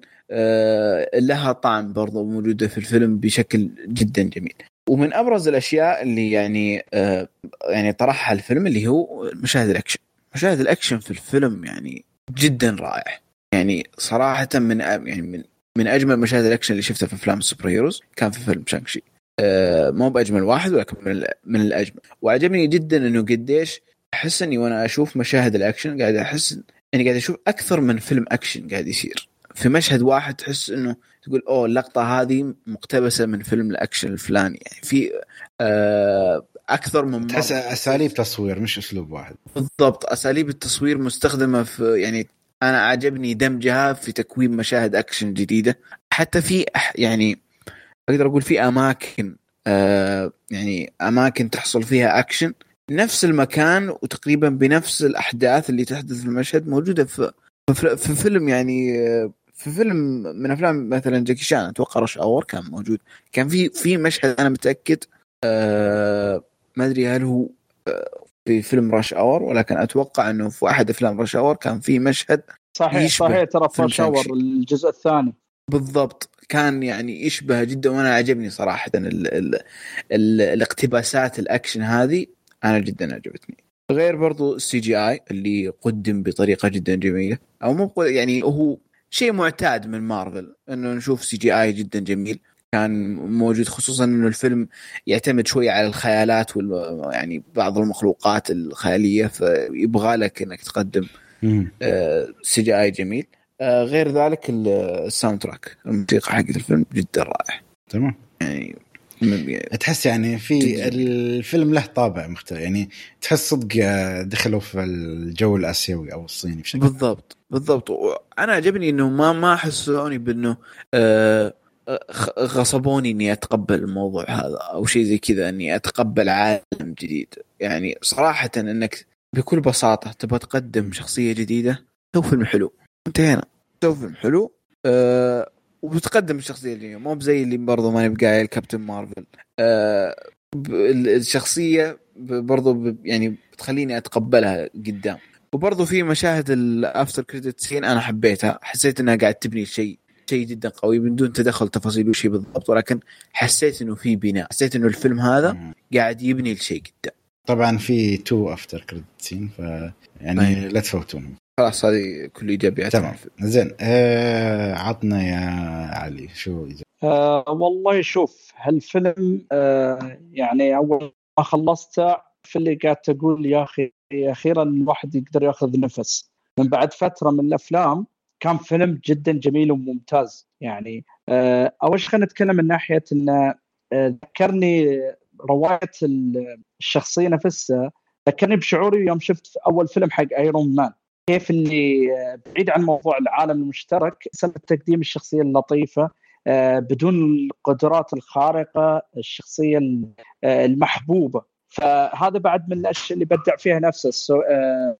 Speaker 2: لها طعم برضو موجودة في الفيلم بشكل جدا جميل. ومن أبرز الأشياء اللي يعني آه يعني طرحها الفيلم اللي هو مشاهد الأكشن. مشاهد الأكشن في الفيلم يعني جدا رائع. يعني صراحة من يعني من من أجمل مشاهد الأكشن اللي شفتها في أفلام ال super heroes كان في فيلم شانكشي آه مو بأجمل واحد ولكن من من الأجمل. وعجبني جدا إنه قديش أحس إني وأنا أشوف مشاهد الأكشن قاعد أحس إني قاعد أشوف أكثر من فيلم أكشن قاعد يصير. في مشهد واحد تحس إنه تقول أوه اللقطة هذه مقتبسة من فيلم الأكشن الفلاني. يعني في آه أكثر من
Speaker 1: تحس أساليب تصوير مش أسلوب واحد.
Speaker 2: بالضبط أساليب التصوير مستخدمة في يعني أنا عجبني دمجها في تكوين مشاهد أكشن جديدة. حتى في يعني أقدر أقول في أماكن آه يعني أماكن تحصل فيها أكشن. نفس المكان وتقريبا بنفس الأحداث اللي تحدث في المشهد موجودة في في فيلم يعني في فيلم من أفلام مثلا جاكي شان أتوقع Rush Hour كان موجود. كان في في مشهد أنا متأكد آه ما أدري هل هو في فيلم Rush Hour ولكن أتوقع إنه في أحد أفلام Rush Hour كان في مشهد
Speaker 4: صحيح صحيح ترى في Rush Hour الجزء الثاني.
Speaker 2: بالضبط. كان يعني يشبه جدا وأنا عجبني صراحة ال ال ال الاقتباسات الأكشن هذه أنا جدا عجبتني. غير برضو ال CGI اللي قدم بطريقة جدا جميلة أو مو يعني هو شيء معتاد من مارفل إنه نشوف CGI جدا جميل. كان موجود خصوصا إنه الفيلم يعتمد شوي على الخيالات وال يعني بعض المخلوقات الخيالية فيبغى لك إنك تقدم CGI جميل. آه غير ذلك ال soundtrack الموسيقى حقت الفيلم جدا رائع.
Speaker 1: تمام.
Speaker 2: يعني
Speaker 1: تحس يعني في الفيلم له طابع مختلف. يعني تحس صدق دخلوا في الجو الآسيوي أو الصيني بشكل
Speaker 2: بالضبط بالضبط. أنا عجبني إنه ما ما حسوني بإنه آه غصبوني إني أتقبل الموضوع هذا أو شيء زي كذا إني أتقبل عالم جديد. يعني صراحة إنك بكل بساطة تبغى تقدم شخصية جديدة سوي فيلم حلو. انتهينا. سوي فيلم حلو أه وبتقدم الشخصية اللي مو بزي اللي برضو ماني بقايل كابتن مارفل. آه الشخصية برضو يعني بتخليني أتقبلها قدام. وبرضو في مشاهد ال after credit scene أنا حبيتها. حسيت إنها قاعد تبني شيء شيء جدا قوي من دون تدخل تفاصيل وش بالضبط. ولكن حسيت إنه في بناء. حسيت إنه الفيلم هذا قاعد يبني الشيء قدام.
Speaker 1: طبعا في two after credit scene ف يعني أيه. لا تفوتونهم
Speaker 2: خلاص هذه كل ايجابيات
Speaker 1: تمام. زين. آه عطنا يا علي شو
Speaker 4: آه والله شوف هالفيلم آه يعني أول ما خلصته في اللي قاعد تقول يا أخي أخيرا الواحد يقدر يأخذ نفس. من بعد فترة من الأفلام كان فيلم جدا جميل وممتاز. يعني آه أول شيء خلينا نتكلم من ناحية انه آه، ذكرني رواية الشخصية نفسها ذكرني بشعوري يوم شفت أول فيلم حق ايرون مان كيف اللي آه، بعيد عن موضوع العالم المشترك سبب تقديم الشخصية اللطيفة آه، بدون القدرات الخارقة الشخصية المحبوبة. فهذا بعد من الأشياء اللي بدع فيها نفسه آه،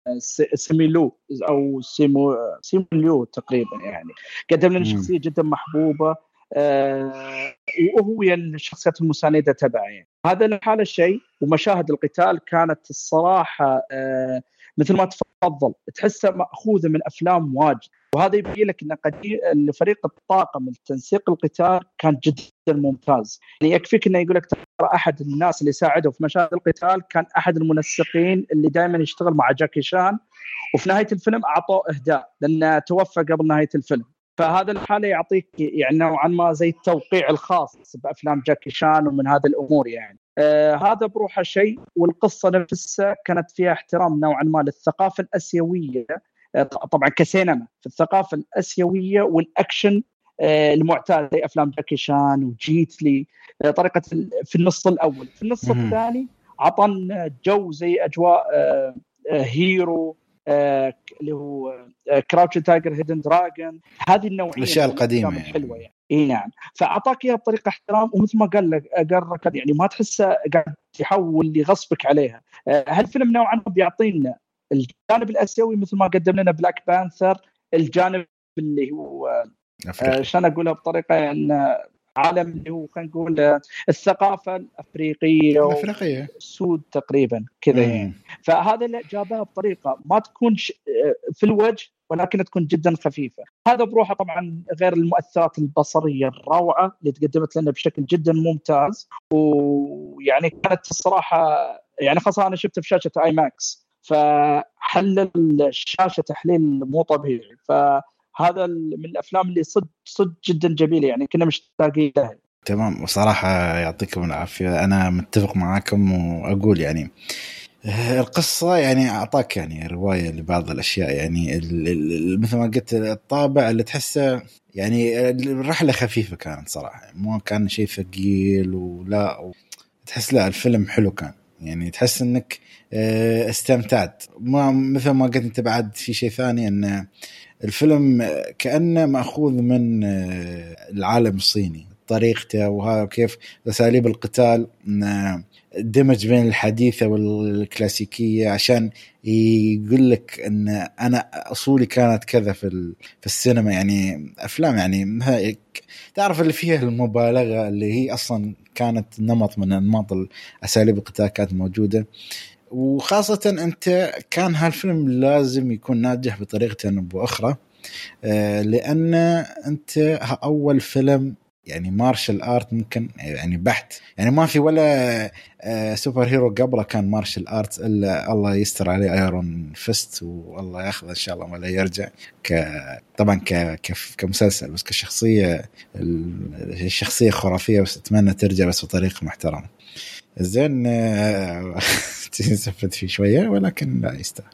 Speaker 4: سيميلو أو سيمو سيميلو تقريبا يعني. قدم لنا شخصية جدا محبوبة آه، وهو الشخصيات المساندة تبعه يعني. هذا لحاله شيء ومشاهد القتال كانت الصراحة آه، مثل ما تفضل تحسها ماخوذه من أفلام واجد. وهذا يبين لك إن فريق الطاقم التنسيق القتال كان جدا ممتاز. يعني يكفيك إنه يقول لك ترى أحد الناس اللي ساعدوا في مشاهد القتال كان أحد المنسقين اللي دائما يشتغل مع جاكي شان وفي نهاية الفيلم أعطوه إهداء لأنه توفى قبل نهاية الفيلم. فهذا الحالة يعطيك يعني نوعا ما زي التوقيع الخاص بأفلام جاكي شان ومن هذه الأمور يعني. آه هذا بروحه شيء والقصة نفسها كانت فيها احترام نوعا ما للثقافة الأسيوية. آه طبعا كسينما في الثقافة الأسيوية والأكشن آه المعتاد زي أفلام جاكي شان وجيت لي آه طريقة في النص الأول. في النص الثاني عطنا جو زي أجواء آه، آه، Hero اللي هو Crouching Tiger Hidden Dragon هذه النوعية
Speaker 1: الأشياء القديمة
Speaker 4: يعني. حلوة يعني. إي نعم. فأعطاك إياها بطريقة احترام ومثل ما قال لك قال لك يعني ما تحسه قاعد يحول يغصبك عليها. آه، هالفيلم نوعا ما بيعطينا الجانب الآسيوي مثل ما قدم لنا Black Panther الجانب اللي هو آه، شلون أقولها بطريقة يعني عالم اللي هو خلينا نقول الثقافة الأفريقية
Speaker 1: الأفريقية.
Speaker 4: السود تقريبا كذا يعني. فهذا اللي جابها بطريقة ما تكون في الوجه ولكن تكون جدا خفيفة. هذا بروحه طبعا غير المؤثرات البصرية الروعة اللي تقدمت لنا بشكل جدا ممتاز. ويعني كانت الصراحة يعني خاصة أنا شفته في شاشة آي ماكس فحلل الشاشه تحليل مو طبيعي. ف هذا من الأفلام اللي صدق صدق جدا جميلة يعني كنا مشتاقين لها.
Speaker 1: تمام. وصراحة يعطيكم العافية. أنا متفق معاكم وأقول يعني آه، القصة يعني أعطاك يعني رواية لبعض الأشياء. يعني مثل ما قلت الطابع اللي تحسه يعني الرحلة خفيفة كانت صراحة. مو كان شيء ثقيل ولا تحس لا الفيلم حلو كان. يعني تحس إنك آه، استمتعت. ما مثل ما قلت أنت بعد في شيء ثاني انه الفيلم كأنه مأخوذ من آه، العالم الصيني. طريقته وهذا كيف أساليب القتال دمج بين الحديثة والكلاسيكية. عشان يقول لك إن أنا أصولي كانت كذا في في السينما. يعني أفلام يعني تعرف اللي فيها المبالغة اللي هي أصلا كانت نمط من أنماط أساليب القتال كانت موجودة. وخاصة أنت كان هالفيلم لازم يكون ناجح بطريقة أو بأخرى آه، لأن أنت أول فيلم يعني martial art ممكن يعني بحت. يعني ما في ولا super hero قبله كان martial art إلا الله يستر عليه Iron Fist والله ياخذ إن شاء الله ولا يرجع. ك طبعا ك... كمسلسل بس كشخصية الشخصيه خرافية بس أتمنى ترجع بس بطريقة محترمة. زين تنسفت فيه شوية ولكن لا يستاهل.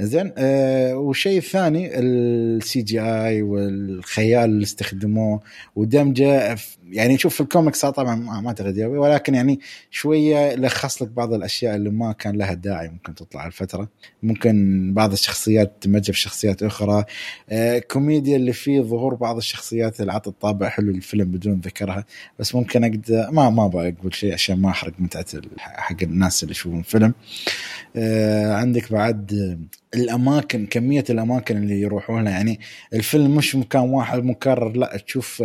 Speaker 1: زين آه والشيء الثاني ال CGI والخيال اللي استخدموه ودمجه يعني شوف في الكوميكس طبعا ما اعتقد ولكن يعني شوية لخص لك بعض الأشياء اللي ما كان لها داعي ممكن تطلع الفترة. ممكن بعض الشخصيات تندمج في شخصيات أخرى. آه كوميديا اللي فيه ظهور بعض الشخصيات اللي عطت طابع حلو للفيلم بدون ذكرها. بس ممكن أقدر ما ما أبغى أقول شيء عشان ما أحرق متعة حق الناس اللي يشوفون الفيلم الفيلم. آه عندك بعد الأماكن كمية الأماكن اللي يروحون لها. يعني الفيلم مش مكان واحد مكرر لا تشوف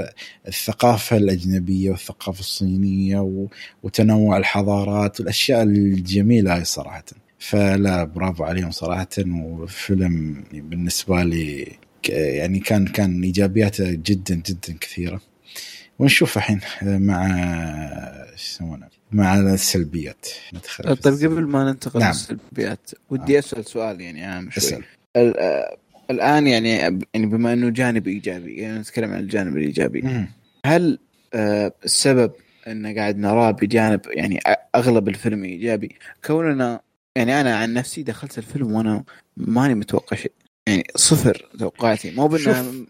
Speaker 1: الثقافة الأجنبية والثقافة الصينية وتنوع الحضارات والأشياء الجميلة هاي صراحة. فلا برافو عليهم صراحة. وفيلم بالنسبة لي يعني كان كان إيجابياته جدا جدا كثيرة. ونشوف الحين مع يسمونه مع السلبيات
Speaker 2: ندخل طيب قبل ما ننتقل نعم. للسلبيات ودي آه. أسأل سؤال يعني عام شوي اسأل. الآن يعني يعني بما إنه جانب إيجابي يعني نتكلم عن الجانب الإيجابي مم. هل آه السبب ان قاعد نراه بجانب يعني أغلب الفيلم إيجابي كوننا يعني أنا عن نفسي دخلت الفيلم وأنا ماني متوقع شيء يعني صفر توقعاتي مو بأنه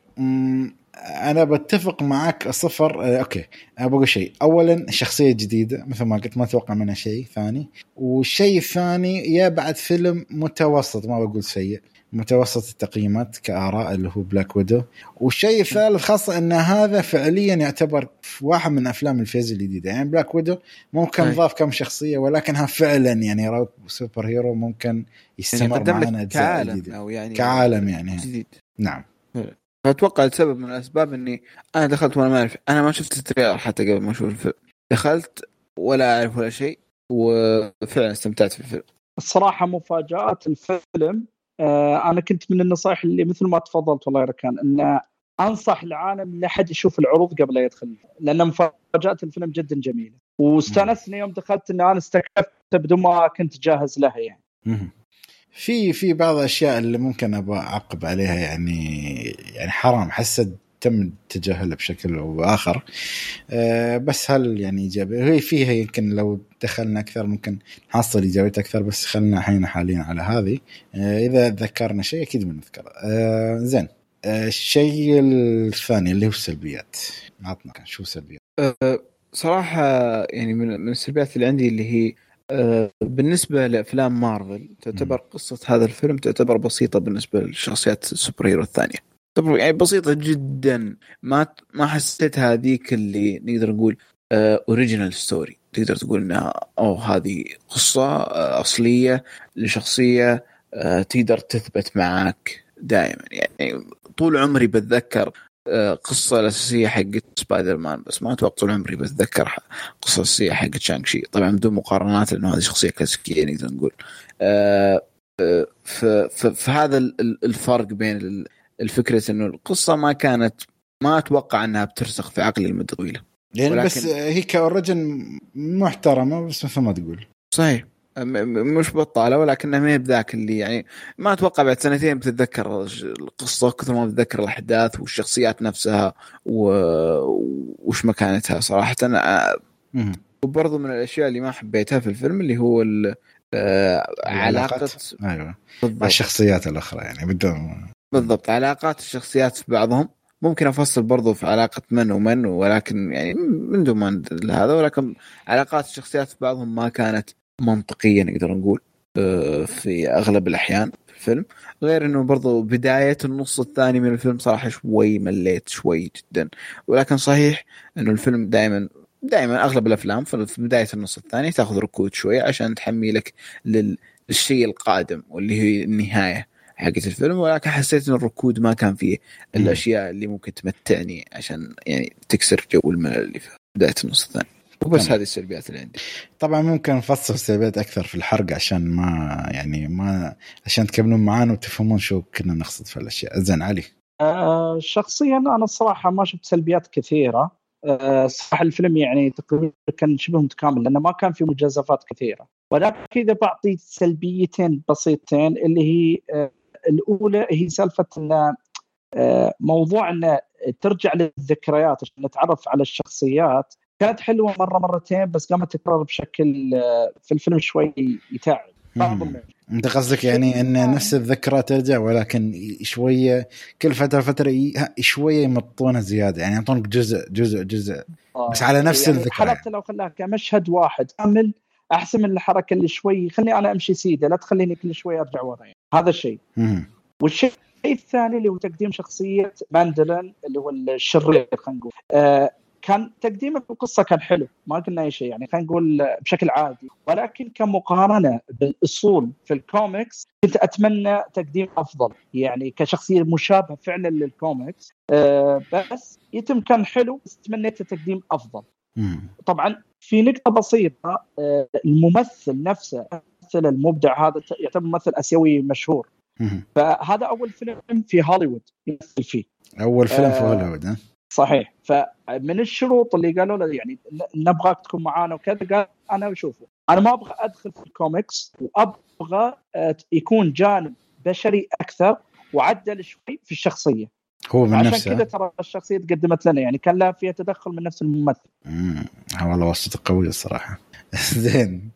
Speaker 1: أنا بتفق معك صفر. آه، أوكي. بقول شيء. اولا شخصية جديدة مثل ما قلت ما أتوقع منها شيء ثاني. والشيء الثاني يا بعد فيلم متوسط ما بقول سيء متوسط التقييمات كآراء اللي هو بلاك ويدو والشيء الثالث خاصة إن هذا فعليا يعتبر واحد من أفلام ال phase الجديدة. يعني بلاك ويدو ممكن ضاف كم شخصية ولكنها فعلا يعني superhero ممكن يستمر يعني معنا
Speaker 2: كعالم أو يعني
Speaker 1: كعالم يعني. جديد. نعم.
Speaker 2: أتوقع السبب من الأسباب إني أنا دخلت وأنا ما أعرف. أنا ما شفت ال trailer حتى قبل ما أشوف الفيلم. دخلت ولا أعرف ولا شيء وفعلا استمتعت في الفيلم.
Speaker 4: الصراحة مفاجآت الفيلم آه أنا كنت من النصائح اللي مثل ما تفضلت والله ركان إن أنصح العالم لا حد يشوف العروض قبل لا يدخل. لأن مفاجآت الفيلم جدا جميلة. واستأنسني يوم دخلت إن أنا استكشفت بدون ما كنت جاهز لها يعني.
Speaker 1: في في بعض الأشياء اللي ممكن أبغى أعقب عليها يعني يعني حرام. حسد تم تجاهلها بشكل أو بآخر. أه بس هل يعني إيجابي؟ هي فيها يمكن لو دخلنا أكثر ممكن نحصل ايجابيات أكثر بس خلينا الحين حاليا على هذه. أه إذا ذكرنا شيء أكيد بنذكره. أه زين. أه الشيء الثاني اللي هو السلبيات. عطنا شو السلبيات؟
Speaker 2: أه صراحة يعني من السلبيات اللي عندي اللي هي آه، بالنسبة لأفلام مارفل تعتبر قصة هذا الفيلم تعتبر بسيطة بالنسبة للشخصيات ال superhero الثانية. طبعا يعني بسيطة جدا ما ما حسيت هذيك اللي نقدر نقول original uh, story تقدر تقول إنها أو هذه قصة uh, أصلية لشخصية تقدر تثبت معك دائما. يعني طول عمري بتذكر قصة الأساسية حقت سبايدر مان بس ما أتوقع طول عمري بتذكر قصة الأساسية حقت شانغ شي طبعا بدون مقارنات لأنه هذه شخصية كلاسيكية نقدر نقول. فهذا الفرق بين الفكرة إنه القصة ما كانت ما أتوقع إنها بترسخ في عقلي لمدة طويلة.
Speaker 1: يعني ولكن... بس هي ك origin محترمة بس مثل ما تقول.
Speaker 2: صحيح. مش بطالة ولكنها ما هي بذاك اللي يعني ما أتوقع بعد سنتين بتتذكر القصة كثر ما بتذكر الأحداث والشخصيات نفسها و... وش مكانتها صراحة. أنا وبرضه من الأشياء اللي ما حبيتها في الفيلم اللي هو ال... آه علاقة
Speaker 1: أيوه. مع الشخصيات الأخرى يعني بدون
Speaker 2: بالضبط. علاقات الشخصيات في بعضهم. ممكن أفصل برضو في علاقة من ومن ولكن يعني من دون هذا ولكن علاقات الشخصيات في بعضهم ما كانت منطقية نقدر نقول آه، في أغلب الأحيان في الفيلم. غير إنه برضو بداية النص الثاني من الفيلم صراحة شوي مليت شوي جدا. ولكن صحيح إنه الفيلم دائما دائما أغلب الأفلام في بداية النص الثاني تأخذ ركود شوي عشان تحمي لك للشيء القادم واللي هي النهاية حقت الفيلم. ولكن حسيت إن الركود ما كان فيه الاشياء اللي ممكن تمتعني عشان يعني تكسر جو الملل اللي في بداية النص الثاني. وبس هذه السلبيات اللي عندي.
Speaker 1: طبعا ممكن نفصل السلبيات أكثر في الحرق عشان ما يعني ما عشان تكملون معانا وتفهمون شو كنا نقصد في الأشياء. زين علي.
Speaker 4: آه شخصيا أنا الصراحه ما شفت سلبيات كثيرة. آه صراحة الفيلم يعني تقريبا كان شبه متكامل لأنه ما كان في مجازفات كثيرة. ولكن إذا بعطي سلبيتين بسيطتين اللي هي آه الأولى هي سالفة إن آه، موضوع إن ترجع للذكريات عشان نتعرف على الشخصيات. كانت حلوة مرة مرتين بس قامت تكرر بشكل آه، في الفيلم شوي يتعب
Speaker 1: أنت قصدك يعني إن نفس الذكرى ترجع ولكن شوية كل فترة فترة شوية يمطونها زيادة يعني يعطونك جزء جزء جزء آه. بس على نفس يعني الذكرى.
Speaker 4: حتى لو خلاها كمشهد واحد كامل أحسن من الحركة اللي شوي خليني أنا أمشي سيدة لا تخليني كل شوي أرجع ورا يعني. هذا الشيء. والشيء الثاني اللي هو تقديم شخصية ماندرين اللي هو الشرير خلينا نقول. آه كان تقديمه في القصة كان حلو ما قلنا أي شيء يعني خلينا نقول بشكل عادي ولكن كمقارنة بالأصول في الكوميكس كنت أتمنى تقديم أفضل يعني كشخصية مشابهة فعلا للكوميكس أه بس يتم كان حلو بس تمنيت تقديم
Speaker 1: أفضل.
Speaker 4: طبعا في نقطة بسيطة أه الممثل نفسه الممثل المبدع هذا يعتبر ممثل آسيوي مشهور. فهذا أول فيلم في هوليوود يمثل فيه
Speaker 1: أول فيلم في
Speaker 4: آه.
Speaker 1: هوليوود ها
Speaker 4: صحيح. فمن الشروط اللي قالوا له يعني نبغاك تكون معانا وكذا قال أنا بشوفه. أنا ما أبغى أدخل في الكوميكس وأبغى آه، يكون جانب بشري أكثر وعدل شوي في الشخصية.
Speaker 1: هو من
Speaker 4: عشان
Speaker 1: نفسه.
Speaker 4: كذا ترى الشخصية تقدمت لنا يعني كان لها فيها تدخل من نفس الممثل.
Speaker 1: مم. والله وصلته قوية الصراحة. زين.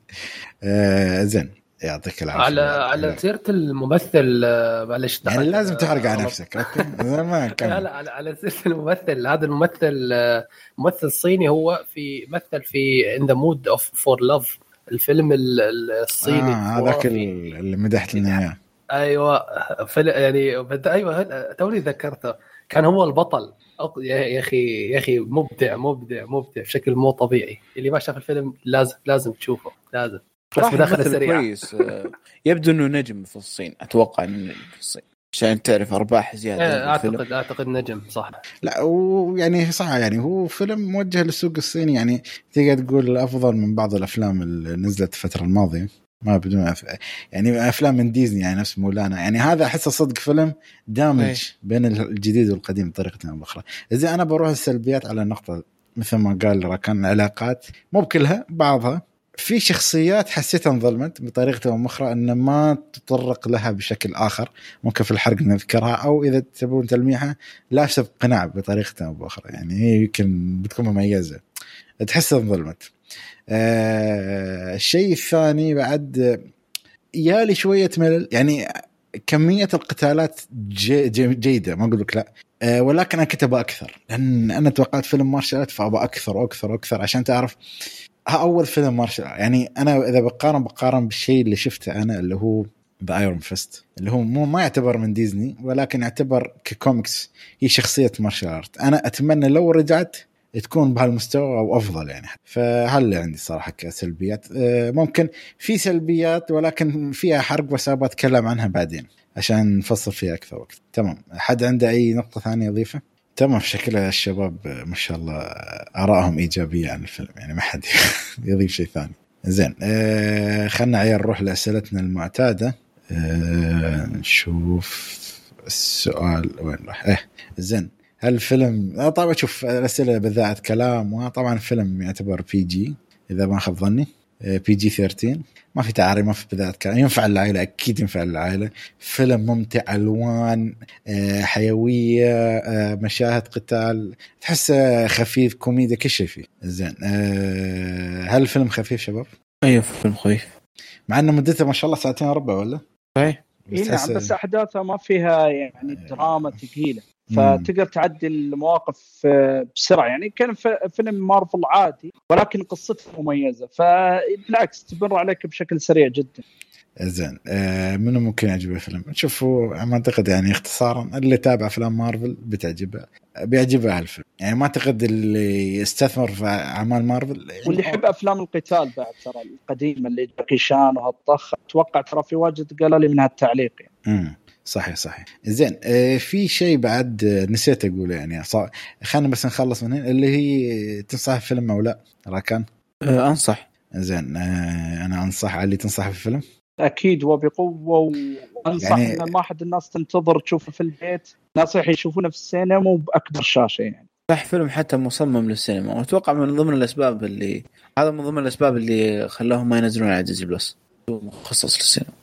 Speaker 1: آه زين. يعطيك العافية.
Speaker 3: على على سيرة الممثل آه، معلش
Speaker 1: يعني
Speaker 3: دخلت-
Speaker 1: لازم تحرق على
Speaker 3: آه،
Speaker 1: نفسك؟ زين، ما
Speaker 3: لا
Speaker 1: كمل
Speaker 3: لا على على سيرة الممثل. هذا الممثل آه، ممثل صيني هو في مثل في In the Mood of for Love الفيلم ال- ال- الصيني.
Speaker 1: آه هذاك اللي مدحت لنا إياه.
Speaker 3: أيوه فل... يعني. أيوه توني ذكرته. كان هو البطل. يا أخي يا أخي مبدع مبدع مبدع بشكل مو طبيعي. اللي ما شاف الفيلم لازم لازم تشوفه لازم. بس مداخله سريعه
Speaker 2: كويس. آه، يبدو إنه نجم في الصين. أتوقع إنه نجم في الصين. عشان تعرف
Speaker 3: أرباح
Speaker 2: زيادة الفيلم
Speaker 3: اعتقد أعتقد نجم صح.
Speaker 1: لا ويعني صح يعني هو فيلم موجه للسوق الصيني. يعني تقدر تقول أفضل من بعض الأفلام اللي نزلت الفترة الماضية. ما بدون أف... يعني أفلام من ديزني يعني نفس مولانا. يعني هذا احسه صدق فيلم دامج
Speaker 2: إيه.
Speaker 1: بين الجديد والقديم بطريقة أو بأخرى. إذا أنا بروح السلبيات على نقطة مثل ما قال راكان العلاقات مو بكلها بعضها. في شخصيات حسيتها انظلمت بطريقة أو أخرى أن ما تطرق لها بشكل آخر ممكن في الحرق نذكرها أو إذا تبون تلميحها لابسه بقناع بطريقة أو بأخرى يعني هي يمكن بتكون مميزة. تحسها انظلمت. آه الشيء الثاني بعد يالي شوية ملل يعني كمية القتالات جي جي جيدة ما أقول لك لا. آه ولكن أنا كنت أكثر لأن أنا توقعت فيلم martial art فأبغى أكثر وأكثر وأكثر عشان تعرف أول فيلم martial يعني أنا إذا بقارن بقارن بالشيء اللي شفته أنا اللي هو The Iron Fist اللي هو مو ما يعتبر من ديزني ولكن يعتبر ككوميكس هي شخصية martial art أنا أتمنى لو رجعت تكون بهالمستوى أو أفضل يعني. فهل عندي صراحة كسلبيات؟ آه، ممكن في سلبيات ولكن فيها حرق بس أتكلم عنها بعدين عشان نفصل فيها أكثر وقت تمام. حد عنده أي نقطة ثانية يضيفها تمام شكلها الشباب آه، ما شاء الله آه، ارائهم إيجابية عن الفيلم يعني ما حد يضيف شيء ثاني. زين آه خلنا عيال نروح لأسئلتنا المعتادة. آه نشوف السؤال وين راح. إيه زين هل الفيلم آه طبعا شوف الأسئلة بذاعة كلام وطبعا الفيلم يعتبر بي جي إذا ما خاب ظني. PG 13 ما في تعري ما في بذاءة كلام. ينفع للعائله أكيد ينفع للعائله فيلم ممتع ألوان آه، حيوية آه، مشاهد قتال. تحسه خفيف كوميديا كل شيء فيه. زين آه، هل الفيلم خفيف شباب؟
Speaker 2: أيوه فيلم خفيف.
Speaker 1: مع إنه مدته ما شاء الله ساعتين وربع ولا؟
Speaker 2: صحيح.
Speaker 4: اي
Speaker 1: تحس-
Speaker 4: نعم بس أحداثها ما فيها يعني دراما
Speaker 1: ثقيلة.
Speaker 4: فتقدر تعدي المواقف آه، بسرعة. يعني كان فيلم مارفل عادي ولكن قصته مميزة. فبالعكس تمر عليك بشكل سريع جدا.
Speaker 1: زين. آه، منو ممكن يعجبه الفيلم؟ شوفوا ما أعتقد يعني اختصارا اللي تابع أفلام مارفل بتعجبه بيعجبه هالفيلم يعني ما أعتقد اللي يستثمر في أعمال مارفل يعني
Speaker 4: واللي يحب أفلام القتال بعد ترى القديمة اللي جاكي شان وهالطخ أتوقع ترى في واجد قالوا لي من هالتعليق يعني.
Speaker 1: صحيح صحيح. زين آه، في شيء بعد آه، نسيت أقوله يعني. خلينا بس نخلص من هنا اللي هي تنصح الفيلم أو لا؟ راكان؟
Speaker 2: آه أنصح.
Speaker 1: زين آه، أنا أنصح علي تنصح بالفيلم
Speaker 4: أكيد وبقوة وأنصح
Speaker 1: يعني-.
Speaker 4: إن ما حد الناس تنتظر تشوفه في البيت. ناصح يشوفونه في السينما وباكبر شاشة يعني.
Speaker 2: صح فيلم حتى مصمم للسينما. وأتوقع من ضمن الأسباب اللي هذا من ضمن الأسباب اللي خلاهم ما ينزلون على ديزني بلس. هو مخصص للسينما.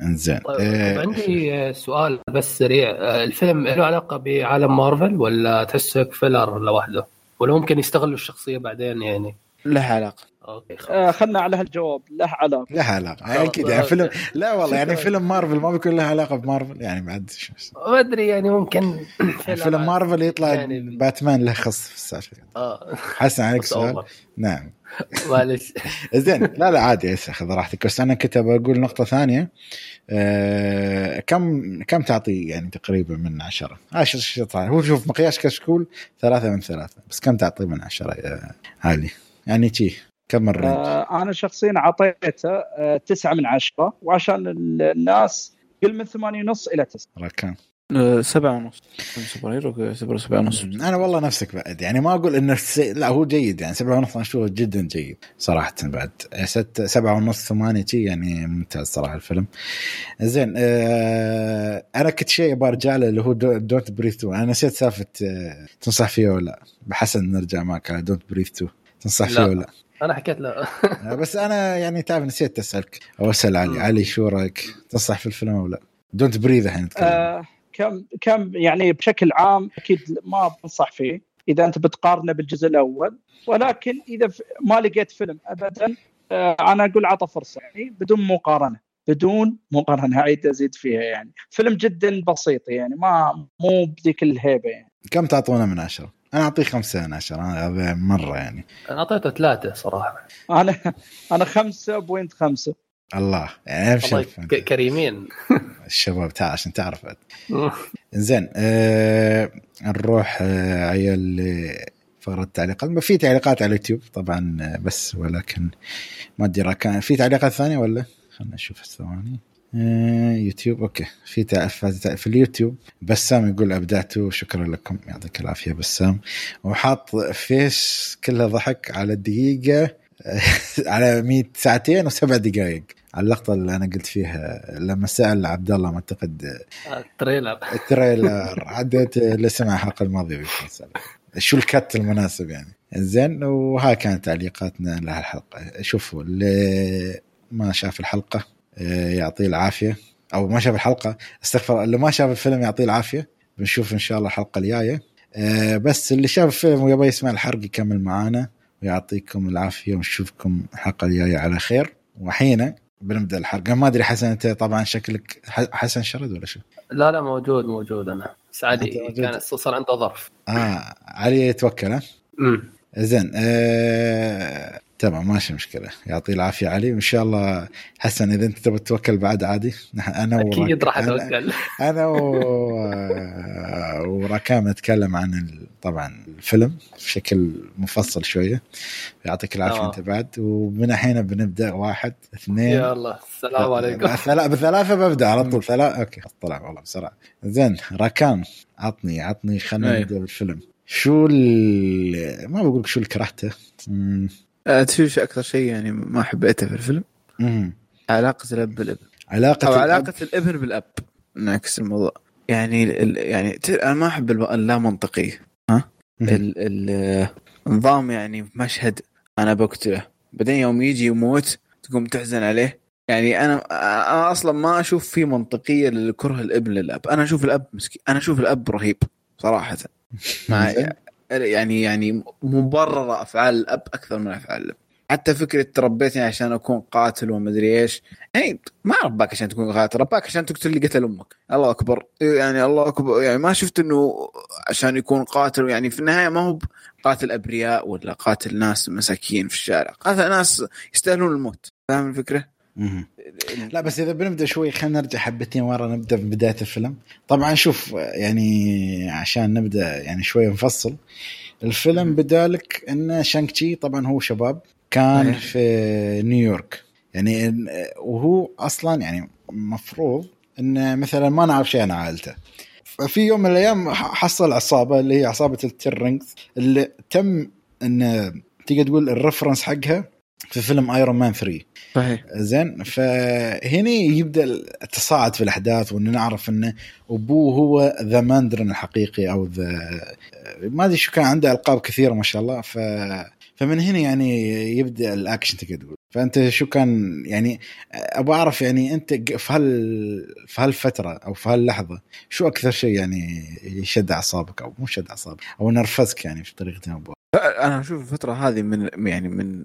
Speaker 1: زين
Speaker 3: طيب
Speaker 1: آه،
Speaker 3: عندي آه، سؤال بس سريع. آه، الفيلم له علاقة بعالم مارفل ولا تحسه filler لوحده؟ ولا ممكن يستغلوا الشخصية بعدين يعني؟
Speaker 2: لها علاقة.
Speaker 3: أوكي
Speaker 4: آه خلنا على هالجواب. له علاقة.
Speaker 1: لها علاقة.
Speaker 3: خلاص.
Speaker 1: أكيد يعني فيلم لا والله يعني. فيلم مارفل ما بيكون له علاقة بمارفل يعني بعد شو.
Speaker 3: ما أدري يعني ممكن
Speaker 1: يعني فيلم مارفل يطلع
Speaker 3: يعني-
Speaker 1: باتمان له خص في السالفة.
Speaker 3: آه.
Speaker 1: حسن عليك سؤال. نعم.
Speaker 3: معلش
Speaker 1: زين لا لا عادي خذ راحتك. بس أنا كنت بقول نقطة ثانية. آه كم كم تعطي يعني تقريبا من عشرة؟ عشرة شطر هو شوف مقياس كشكول ثلاثة من ثلاثة. بس كم تعطي من عشرة يا علي؟ يعني تي كم ال range
Speaker 4: آه أنا شخصيا أعطيته آه تسعة من عشرة وعشان ال- الناس قل من ثمانية ونص إلى تسعة.
Speaker 1: ركان
Speaker 2: آه، سبعة ونص. فيلم superhero يعتبر سبعة ونص.
Speaker 1: أنا والله نفسك بعد. يعني ما أقول انه سي... لا هو جيد يعني. سبعة ونص أنا أشوفه جدا جيد صراحة بعد. ست سبعة ونص ثمانية شي يعني ممتاز صراحة الفيلم. زين آه أنا كنت شيء برجع له اللي هو Don't Breathe 2 أنا نسيت سالفة آه تنصح فيه ولا لا؟ بحسن نرجع معك على Don't Breathe 2 تنصح فيه
Speaker 3: لا.
Speaker 1: ولا لا؟
Speaker 3: أنا حكيت له.
Speaker 1: آه، بس أنا يعني تعرف نسيت أسألك. أو أسأل علي. علي شو رأيك؟ تنصح في الفيلم أو لا؟ Don't Breathe الحين نتكلم.
Speaker 4: آه كم كم يعني بشكل عام أكيد ما بنصح فيه إذا أنت بتقارنه بالجزء الأول. ولكن إذا ما لقيت فيلم ابدا آه أنا أقول عطى فرصة. يعني بدون مقارنة. بدون مقارنة. اعيد ازيد فيها يعني. فيلم جدا بسيط يعني. ما مو بذيك الهيبة يعني.
Speaker 1: كم تعطونا من عشرة؟ أنا أعطيه خمسة من عشرة هذا مرة يعني.
Speaker 3: أنا أعطيته ثلاثة صراحة.
Speaker 4: أنا أنا 5.5
Speaker 1: الله يعني شوف
Speaker 3: ك- كريمين.
Speaker 1: الشباب تعال عشان تعرف. زين آه نروح آه عيال فقرة التعليقات ما في تعليقات على اليوتيوب طبعا آه، بس ولكن ما أدري كان في تعليقات ثانية ولا؟ خلنا نشوف الثواني. يوتيوب. أوكي. في تع- في اليوتيوب. بسام يقول أبدعتوا. شكرا لكم. يعطيك العافية بسام. وحاط فيس كله ضحك على الدقيقه على 100 ساعتين وسبع دقائق على اللقطة اللي أنا قلت فيها. لما سأل عبد الله ما أعتقد
Speaker 3: ال
Speaker 1: trailer. ال trailer. عديت اللي سمع الحلقة الماضية. شو ال cut المناسب يعني؟ زين. وهاي كانت تعليقاتنا لهالحلقة. شوفوا اللي ما شاف الحلقة آه، يعطيه العافية. أو ما شاف الحلقة استغفر اللي ما شاف الفيلم يعطيه العافية. بنشوف إن شاء الله الحلقة الجاية. آه، بس اللي شاف الفيلم ويبغى يسمع الحرق يكمل معانا. ويعطيكم العافية ونشوفكم الحلقة الجاية على خير. وحين بنبدأ الحلقة ما أدري حسن أنت طبعا شكلك حسن شرد ولا شو؟
Speaker 3: لا لا موجود موجود أنا. بس
Speaker 1: أنت
Speaker 3: عادي
Speaker 1: موجود.
Speaker 3: كان صار عنده ظرف.
Speaker 1: آه علي يتوكل ها؟
Speaker 3: امم
Speaker 1: زين آه... تمام ماشي مشكلة. يعطيه العافية علي. وإن شاء الله حسن إذا أنت تبغى تتوكل بعد عادي. نح- أنا
Speaker 3: أكيد راح
Speaker 1: أنا-
Speaker 3: أتوكل.
Speaker 1: أنا و... آه، وراكام نتكلم عن ال... طبعا الفيلم بشكل مفصل شوية. يعطيك العافية
Speaker 3: تمام.
Speaker 1: أنت بعد. ومن الحين بنبدأ. واحد اثنين.
Speaker 3: يلا السلام عليكم.
Speaker 1: ثلاثة بثلاثة ببدأ على طول. ثلاثة أوكي. طلع والله بسرعة. زين راكان عطني عطني خلينا. نبدأ بالفيلم. شو ال... ما بقول لك شو اللي كرهته
Speaker 2: آه، شو أكثر شيء يعني ما حبيته في الفيلم؟
Speaker 1: مم.
Speaker 2: علاقة الأب بالابن
Speaker 1: علاقة
Speaker 2: أو
Speaker 1: الأب-
Speaker 2: علاقة الابن بالأب. نعكس الموضوع. يعني ال يعني أنا ما أحب اللا منطقيه ها. ال ال نظام يعني مشهد أنا بقتله بعدين يوم يجي يموت تقوم تحزن عليه. يعني أنا أنا أصلا ما أشوف في منطقية لكره الابن للأب. أنا أشوف الأب مسكين. أنا أشوف الأب رهيب صراحة. مع. يعني يعني مبررة أفعال الأب أكثر من أفعال الأب. حتى فكرة تربيتني عشان أكون قاتل وما ادري إيش. يعني ما رباك عشان تكون قاتل رباك عشان تقتل اللي قتل أمك. الله أكبر. يعني الله أكبر. يعني ما شفت إنه عشان يكون قاتل يعني في النهاية ما هو قاتل أبرياء ولا قاتل ناس مساكين في الشارع. قاتل ناس يستاهلون الموت. فاهم الفكرة؟
Speaker 1: مم. لا بس إذا بنبدأ شوي خلينا نرجع حبتين ورا نبدأ من بداية الفيلم. طبعا شوف يعني عشان نبدأ يعني شوي نفصل. الفيلم بدالك إن شانغ تشي طبعا هو شباب كان. في نيويورك. يعني وهو أصلا يعني مفروض إن مثلا ما نعرف شيء عن عائلته. ففي يوم من الأيام حصل عصابة اللي هي عصابة ال Ten Rings اللي تم إن تقدر تقول ال reference حقها في فيلم Iron Man 3
Speaker 2: صحيح.
Speaker 1: زين فهنا يبدأ التصاعد في الأحداث وان نعرف إنه أبوه هو the Mandarin الحقيقي أو ذا ما أدري شو كان عنده ألقاب كثيرة ما شاء الله ف فمن هنا يعني يبدأ الأكشن تقدر تقول فأنت شو كان يعني أبغى أعرف يعني أنت في هال في هالفترة أو في هاللحظة شو أكثر شيء يعني يشد أعصابك أو مو شد أعصابك أو نرفزك يعني في طريقة ابوه
Speaker 2: أنا أشوف الفترة هذه من يعني من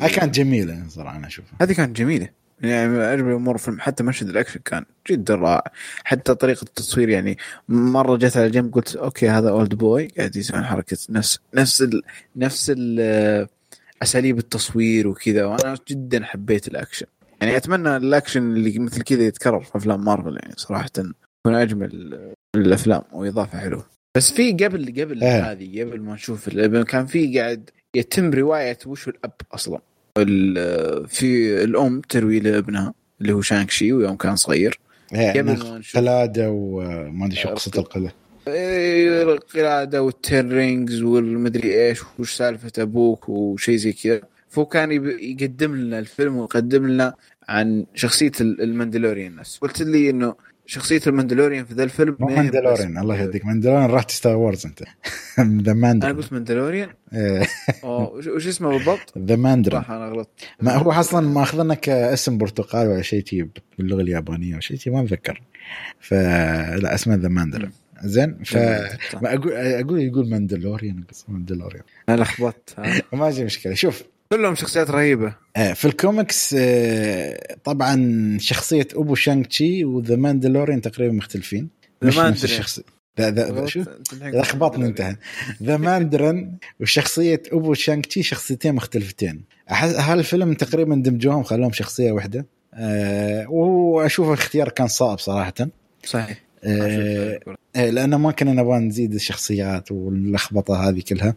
Speaker 1: هاي كانت جميلة صراحة أنا أشوفها.
Speaker 2: هذه كانت جميلة. يعني عجبني امور الفيلم حتى مشهد الأكشن كان جدا رائع. حتى طريقة التصوير يعني مرة جت على جنب قلت أوكي هذا Oldboy قاعد يسوي حركة نفس نفس ال نفس ال أساليب التصوير وكذا. وأنا جدا حبيت الأكشن. يعني أتمنى الأكشن اللي مثل كذا يتكرر في أفلام مارفل يعني صراحة يكون أجمل الأفلام وإضافة حلوة. بس في قبل قبل
Speaker 1: إيه.
Speaker 2: هذه قبل ما نشوف كان في قاعد يتم رواية وش الأب أصلا؟ في الأم تروي لابنها اللي هو شانغ تشي ويوم كان صغير.
Speaker 1: إيه، قلاده وما أدري شو قصة القلادة.
Speaker 2: إيه، القلادة وال Ten Rings والمدري إيش وش سالفة أبوك وشيء زي كذا. فهو كان يقدم لنا الفيلم ويقدم لنا عن شخصية ال- الماندلوريان نفسه. قلت لي إنه شخصية الماندلوريان في ذا الفيلم
Speaker 1: مو ماندلورين الله يهديك. ماندلورين رحت Star Wars أنت. the
Speaker 2: أنا
Speaker 1: ماندرين
Speaker 2: قلت ماندلوريان؟ أوه، وش اسمه بالضبط؟
Speaker 1: the Mandarin
Speaker 2: صح أنا غلطت.
Speaker 1: ما هو أصلا مأخذنا كاسم برتقال ولا شيء تي باللغة اليابانية ولا شيء ما أتذكر. فلا اسمه the Mandarin زين ف ما أقول أقول يقول ماندلوريان ماندلوريان.
Speaker 2: أنا لخبطت؟
Speaker 1: ما في مشكلة. شوف
Speaker 2: كلهم شخصيات رهيبة.
Speaker 1: آه، في الكوميكس آه، طبعا شخصية أبو شانغ تشي و the ماندلوريان تقريبا مختلفين. مش نفس. الشخصيه the
Speaker 2: the؟
Speaker 1: شو؟ لخبطني انتهى. the Mandarin وشخصية أبو شانغ تشي شخصيتين مختلفتين. أحس هالفيلم تقريبا دمجوهم خلوهم شخصية واحدة؟ أه وأشوف الاختيار كان صعب صراحة.
Speaker 2: صحيح.
Speaker 1: أه آه، لأنه ما كنا نبغى نزيد الشخصيات واللخبطة هذه كلها.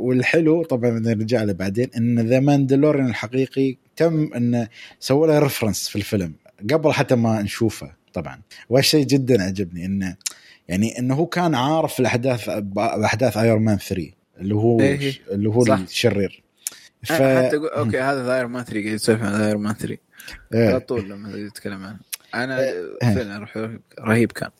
Speaker 1: والحلو طبعا نرجع له بعدين إن the ماندلورين الحقيقي تم إنه سووا له reference في الفيلم قبل حتى ما نشوفه طبعا والشيء جدا عجبني إنه يعني إنه هو كان عارف الأحداث باحداث Iron Man 3 اللي هو
Speaker 2: إيه.
Speaker 1: اللي هو
Speaker 2: صح.
Speaker 1: الشرير ف...
Speaker 2: حتى أوكي هذا Iron Man 3 قاعد يسولف عن Iron Man 3
Speaker 1: إيه.
Speaker 2: على طول لما يتكلم عنه أنا
Speaker 1: إيه.
Speaker 2: فعلا رهيب كان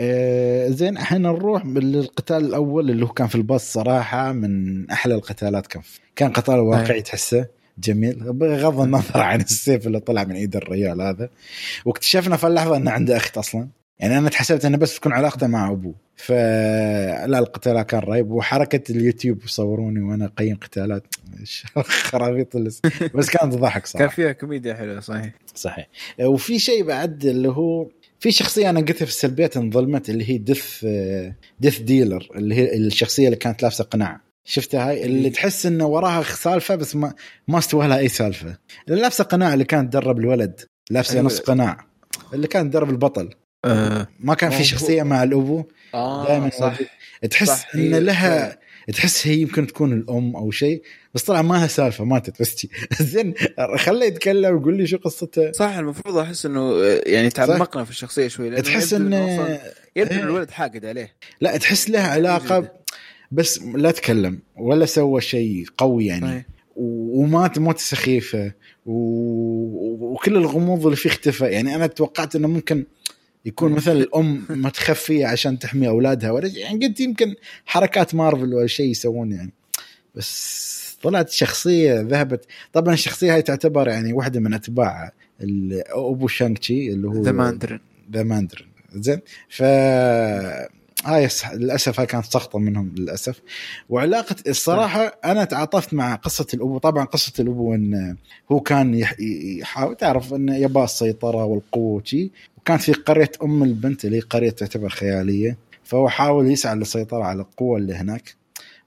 Speaker 1: آه زين الحين نروح للقتال الأول اللي هو كان في الباص صراحة من أحلى القتالات كان كان قتال واقعي تحسه جميل. بغض النظر عن السيف اللي طلع من إيد الرجال هذا. واكتشفنا في اللحظة إنه عنده أخت أصلا. يعني أنا تحسبت إنه بس تكون علاقته مع أبوه. فلا القتال كان رهيب. وحركة اليوتيوب يصوروني وأنا أقيم قتالات. خرابيط بس كانت ضحك
Speaker 2: كان
Speaker 1: صراحة
Speaker 2: فيها كوميديا حلوة صحيح.
Speaker 1: صحيح. وفي شيء بعد اللي هو في شخصية أنا قلتها في السلبيات انظلمت اللي هي دث دث ديلر اللي هي الشخصية اللي كانت لابسة قناع. شفتها هاي؟ اللي تحس إنه وراها سالفة بس ما ما استوى لها أي سالفة. اللي لابسة قناع اللي كانت تدرب الولد لابسة
Speaker 2: أيوة.
Speaker 1: نص قناع. اللي كان تدرب البطل.
Speaker 2: آه.
Speaker 1: ما كان في شخصية مع الأبو.
Speaker 2: آه
Speaker 1: دائما
Speaker 2: صح.
Speaker 1: تحس
Speaker 2: صح، إن
Speaker 1: لها تحس هي يمكن تكون الأم أو شيء. بس طلع ما لها سالفة ماتت بس. زين خليه يتكلم ويقول لي شو قصته
Speaker 2: صح المفروض أحس إنه آه، يعني تعمقنا في الشخصية شوي
Speaker 1: تحس
Speaker 2: يبدو إنه يبدو
Speaker 1: إيه.
Speaker 2: ان الولد حاقد عليه
Speaker 1: لا تحس له علاقة بس لا تكلم ولا سوى شيء قوي يعني
Speaker 2: صحيح.
Speaker 1: ومات موت سخيفة و... وكل الغموض اللي فيه اختفى يعني أنا توقعت إنه ممكن يكون مثلا الأم متخفية عشان تحمي أولادها ولا. يعني قلت يمكن حركات مارفل ولا شيء يسوون يعني بس طلعت شخصية ذهبت. طبعا الشخصية هاي تعتبر يعني واحدة من أتباع ابو شانكشي اللي هو
Speaker 2: the Mandarin
Speaker 1: the Mandarin زين؟ ف هاي الص- للأسف هاي كانت سقطة منهم للأسف. وعلاقة الصراحة أنا تعاطفت مع قصة الابو طبعا قصة الابو إن هو كان يح- يحاول تعرف انه يبغى السيطرة والقوة وشي. وكان في قرية أم البنت اللي هي قرية تعتبر خيالية. فهو حاول يسعى للسيطرة على القوة اللي هناك.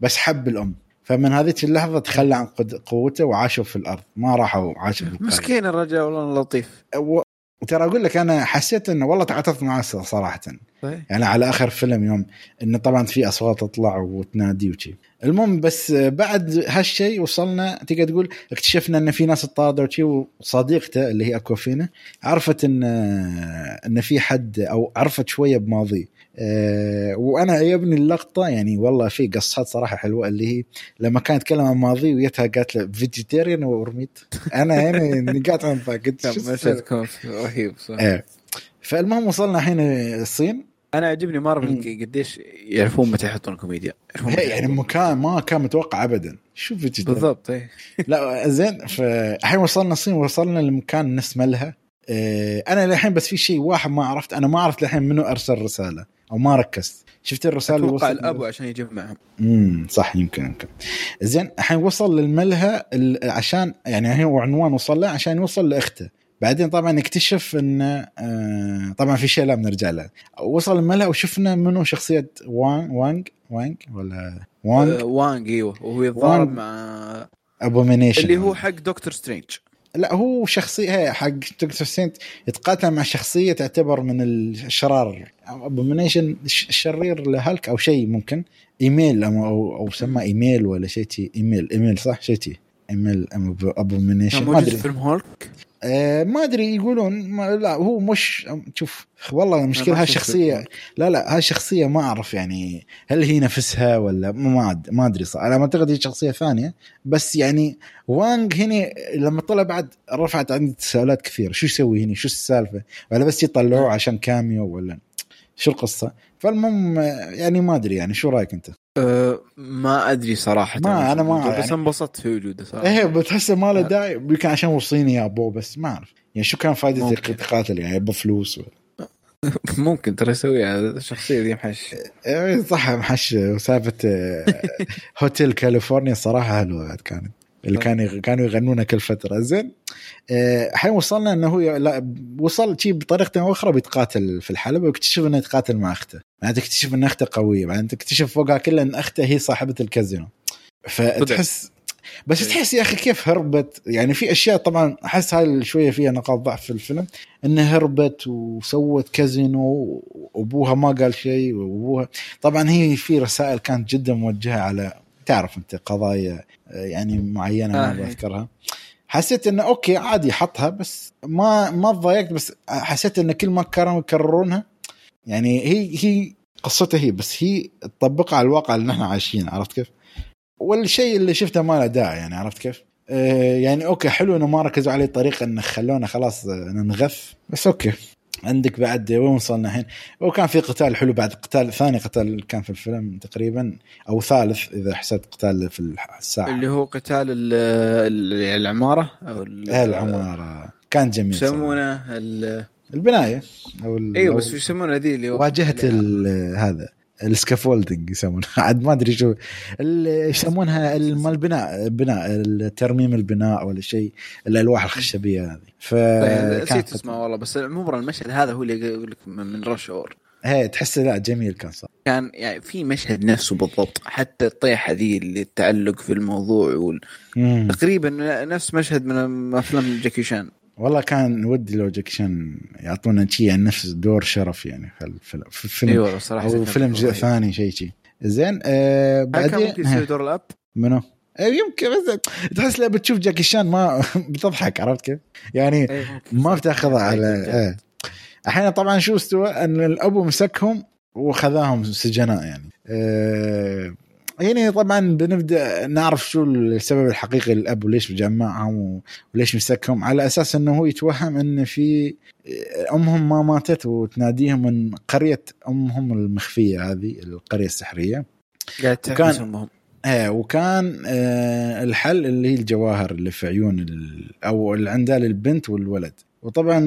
Speaker 1: بس حب الأم. فمن هذيك اللحظة تخلى عن قوته وعاشوا في الأرض. ما راحوا عاشوا في القرية.
Speaker 2: مسكين الرجال والله لطيف.
Speaker 1: و- وترى أقول لك أنا حسيت إنه والله تعاطفت معاه صراحة.
Speaker 2: صحيح.
Speaker 1: يعني على آخر فيلم يوم انه طبعا في أصوات تطلع وتنادي وشي. المهم بس بعد هالشيء وصلنا تقدر تقول اكتشفنا إن في ناس اطاردوا وشي وصديقته اللي هي اكوافينا عرفت ان إن في حد أو عرفت شوية بماضيه أه وأنا عجبني اللقطة يعني والله في قصات صراحة حلوة اللي هي لما كان يتكلم عن ماضيه ويتها قالت له vegetarian ورميت أنا يعني نقعت شو
Speaker 2: مشهد؟ كوميدي رهيب صح
Speaker 1: إيه. فالمهم وصلنا الحين الصين.
Speaker 2: أنا عجبني مارفل قديش يعرفون متى يحطون كوميديا.
Speaker 1: هي يعني. مكان ما كان متوقع ابدا. شوف vegetarian
Speaker 2: بالضبط إيه.
Speaker 1: لا زين فالحين وصلنا الصين وصلنا لمكان نسمه لها. أنا للحين بس في شيء واحد ما عرفت أنا ما عرفت للحين منو أرسل رساله أو ما ركزت. شفت الرسالة اللي وصلت؟
Speaker 2: الابو عشان يجمعهم.
Speaker 1: امم صح يمكن يمكن. زين الحين وصل للملهى ال- عشان يعني هو عنوان وصل له عشان يوصل لأخته. بعدين طبعا اكتشف إن آه طبعا في شيء لا بنرجع له. وصل الملهى وشفنا منو شخصية وانغ وانغ وانغ ولا وانغ
Speaker 2: آه، وانج إيوه. وهو
Speaker 1: وانج.
Speaker 2: يتضارب مع
Speaker 1: ابومينيشن
Speaker 2: اللي هو حق دكتور سترينج
Speaker 1: لا هو شخصية حق دكتور سترينج يتقاتل مع شخصية تعتبر من الشرار. ابومينيشن الشرير لهالك أو شيء ممكن. إيميل أو أو, سمى إيميل ولا شيء إيميل إيميل صح؟ شيء ايميل ابومينيشن
Speaker 2: كان
Speaker 1: ما أدري.
Speaker 2: في فيلم هولك؟
Speaker 1: آه ما أدري يقولون ما لا هو مش شوف والله المشكلة
Speaker 2: ما
Speaker 1: هاي
Speaker 2: شفت
Speaker 1: شخصيه
Speaker 2: فيلم.
Speaker 1: لا لا هاي شخصية ما أعرف يعني هل هي نفسها ولا ما ما أدري صح أنا أعتقد هي شخصية ثانية بس يعني وانج هنا لما طلع بعد رفعت عندي تساؤلات كثيرة. شو يسوي هنا شو السالفة؟ ولا بس يطلعوه عشان كاميو ولا شو القصة؟ فالمهم يعني ما أدري يعني شو رأيك أنت؟
Speaker 2: أه ما أدري صراحة.
Speaker 1: ما- أنا ما-
Speaker 2: بس
Speaker 1: يعني-
Speaker 2: انبسطت في وجوده صراحة.
Speaker 1: إيه بتحسه ما له داعي. يمكن عشان هو صيني يا أبو بس ما أعرف. يعني شو كان فائده
Speaker 2: ممكن.
Speaker 1: يتقاتل يعني يبغى فلوس ولا؟
Speaker 2: ممكن ترى يسويها. الشخصيه ذي محش.
Speaker 1: إيه صح محش. وسالفة آه، هوتيل كاليفورنيا صراحة حلوة كانت. اللي كانوا كانوا يغنونها كل فترة. زين آه، الحين وصلنا إنه هو لا وصل شي بطريقة أو أخرى بيتقاتل في الحلبة ويكتشف إنه يتقاتل مع أخته. بعدين تكتشف إن أخته قوية بعدين تكتشف فوقها كله إن أخته هي صاحبة الكازينو. فتحس بس تحس يا أخي كيف هربت؟ يعني في أشياء طبعا أحس هاي شوية فيها نقاط ضعف في الفيلم إنها هربت وسوت كازينو وأبوها ما قال شيء وأبوها. طبعا هي في رسائل كانت جدا موجهة على تعرف أنت قضايا يعني معينة ما
Speaker 2: آه، هي.
Speaker 1: اذكرها حسيت إنه okay عادي حطها بس ما ما تضايقت بس حسيت إن كل ما كانوا يكررونها يعني هي هي قصتها هي بس هي تطبقها على الواقع اللي نحن عايشين عرفت كيف؟ والشيء اللي شفته ما له داعي يعني عرفت كيف؟ آه يعني okay حلو إنه ما ركزوا عليه طريقة انه خلونا خلاص آه، ننغث بس okay عندك بعد وين وصلنا الحين؟ وكان في قتال حلو بعد قتال ثاني قتال كان في الفيلم تقريبا أو ثالث إذا حسبت قتال في الساعة
Speaker 2: اللي هو قتال ال- ال- العمارة
Speaker 1: أو العمارة كان جميل.
Speaker 2: يسمونه ال- البناية
Speaker 1: أو
Speaker 2: أيوه بس يسمونه ذي اللي
Speaker 1: واجهة هذا السكافولدنج يسمونها عاد ما أدري شو. يسمونها البناء بناء ترميم البناء ولا شيء الألواح الخشبيه هذه.
Speaker 2: طيب،
Speaker 1: فكان
Speaker 2: نسيت اسمه والله بس عموما المشهد هذا هو اللي يقول لك من من Rush Hour.
Speaker 1: هي تحس لا جميل كان صح.
Speaker 2: كان يعني في مشهد نفسه بالضبط حتى الطيحة ذي اللي التعلق في الموضوع وال... تقريبا نفس مشهد من أفلام جاكي شان.
Speaker 1: والله كان ودي لو جاك شان يعطونا شيء يعني نفس دور شرف يعني في الفيلم في الفيلم
Speaker 2: اي والله صراحة
Speaker 1: أو فيلم جزء ثاني شيء شيء زين آه
Speaker 2: هل كان
Speaker 1: بعدين
Speaker 2: ممكن يسوي دور الأب؟
Speaker 1: منو؟ إيه، يمكن بس تحس لما بتشوف جاكي شان ما بتضحك عرفت كيف؟ يعني
Speaker 2: إيه،.
Speaker 1: ما بتاخذها على إيه أحيانا طبعا شو استوى إن الابو مسكهم وخذاهم سجناء يعني أه هنا طبعا بنبدأ نعرف شو السبب الحقيقي للأب وليش جمعهم وليش مسكهم على أساس إنه هو يتوهم إن في أمهم ما ماتت وتناديهم من قرية أمهم المخفية هذه القرية السحرية.
Speaker 2: قاعد تحبس أمهم.
Speaker 1: إيه وكان آه الحل اللي هي الجواهر اللي في عيون أو اللي عندها للبنت والولد. وطبعا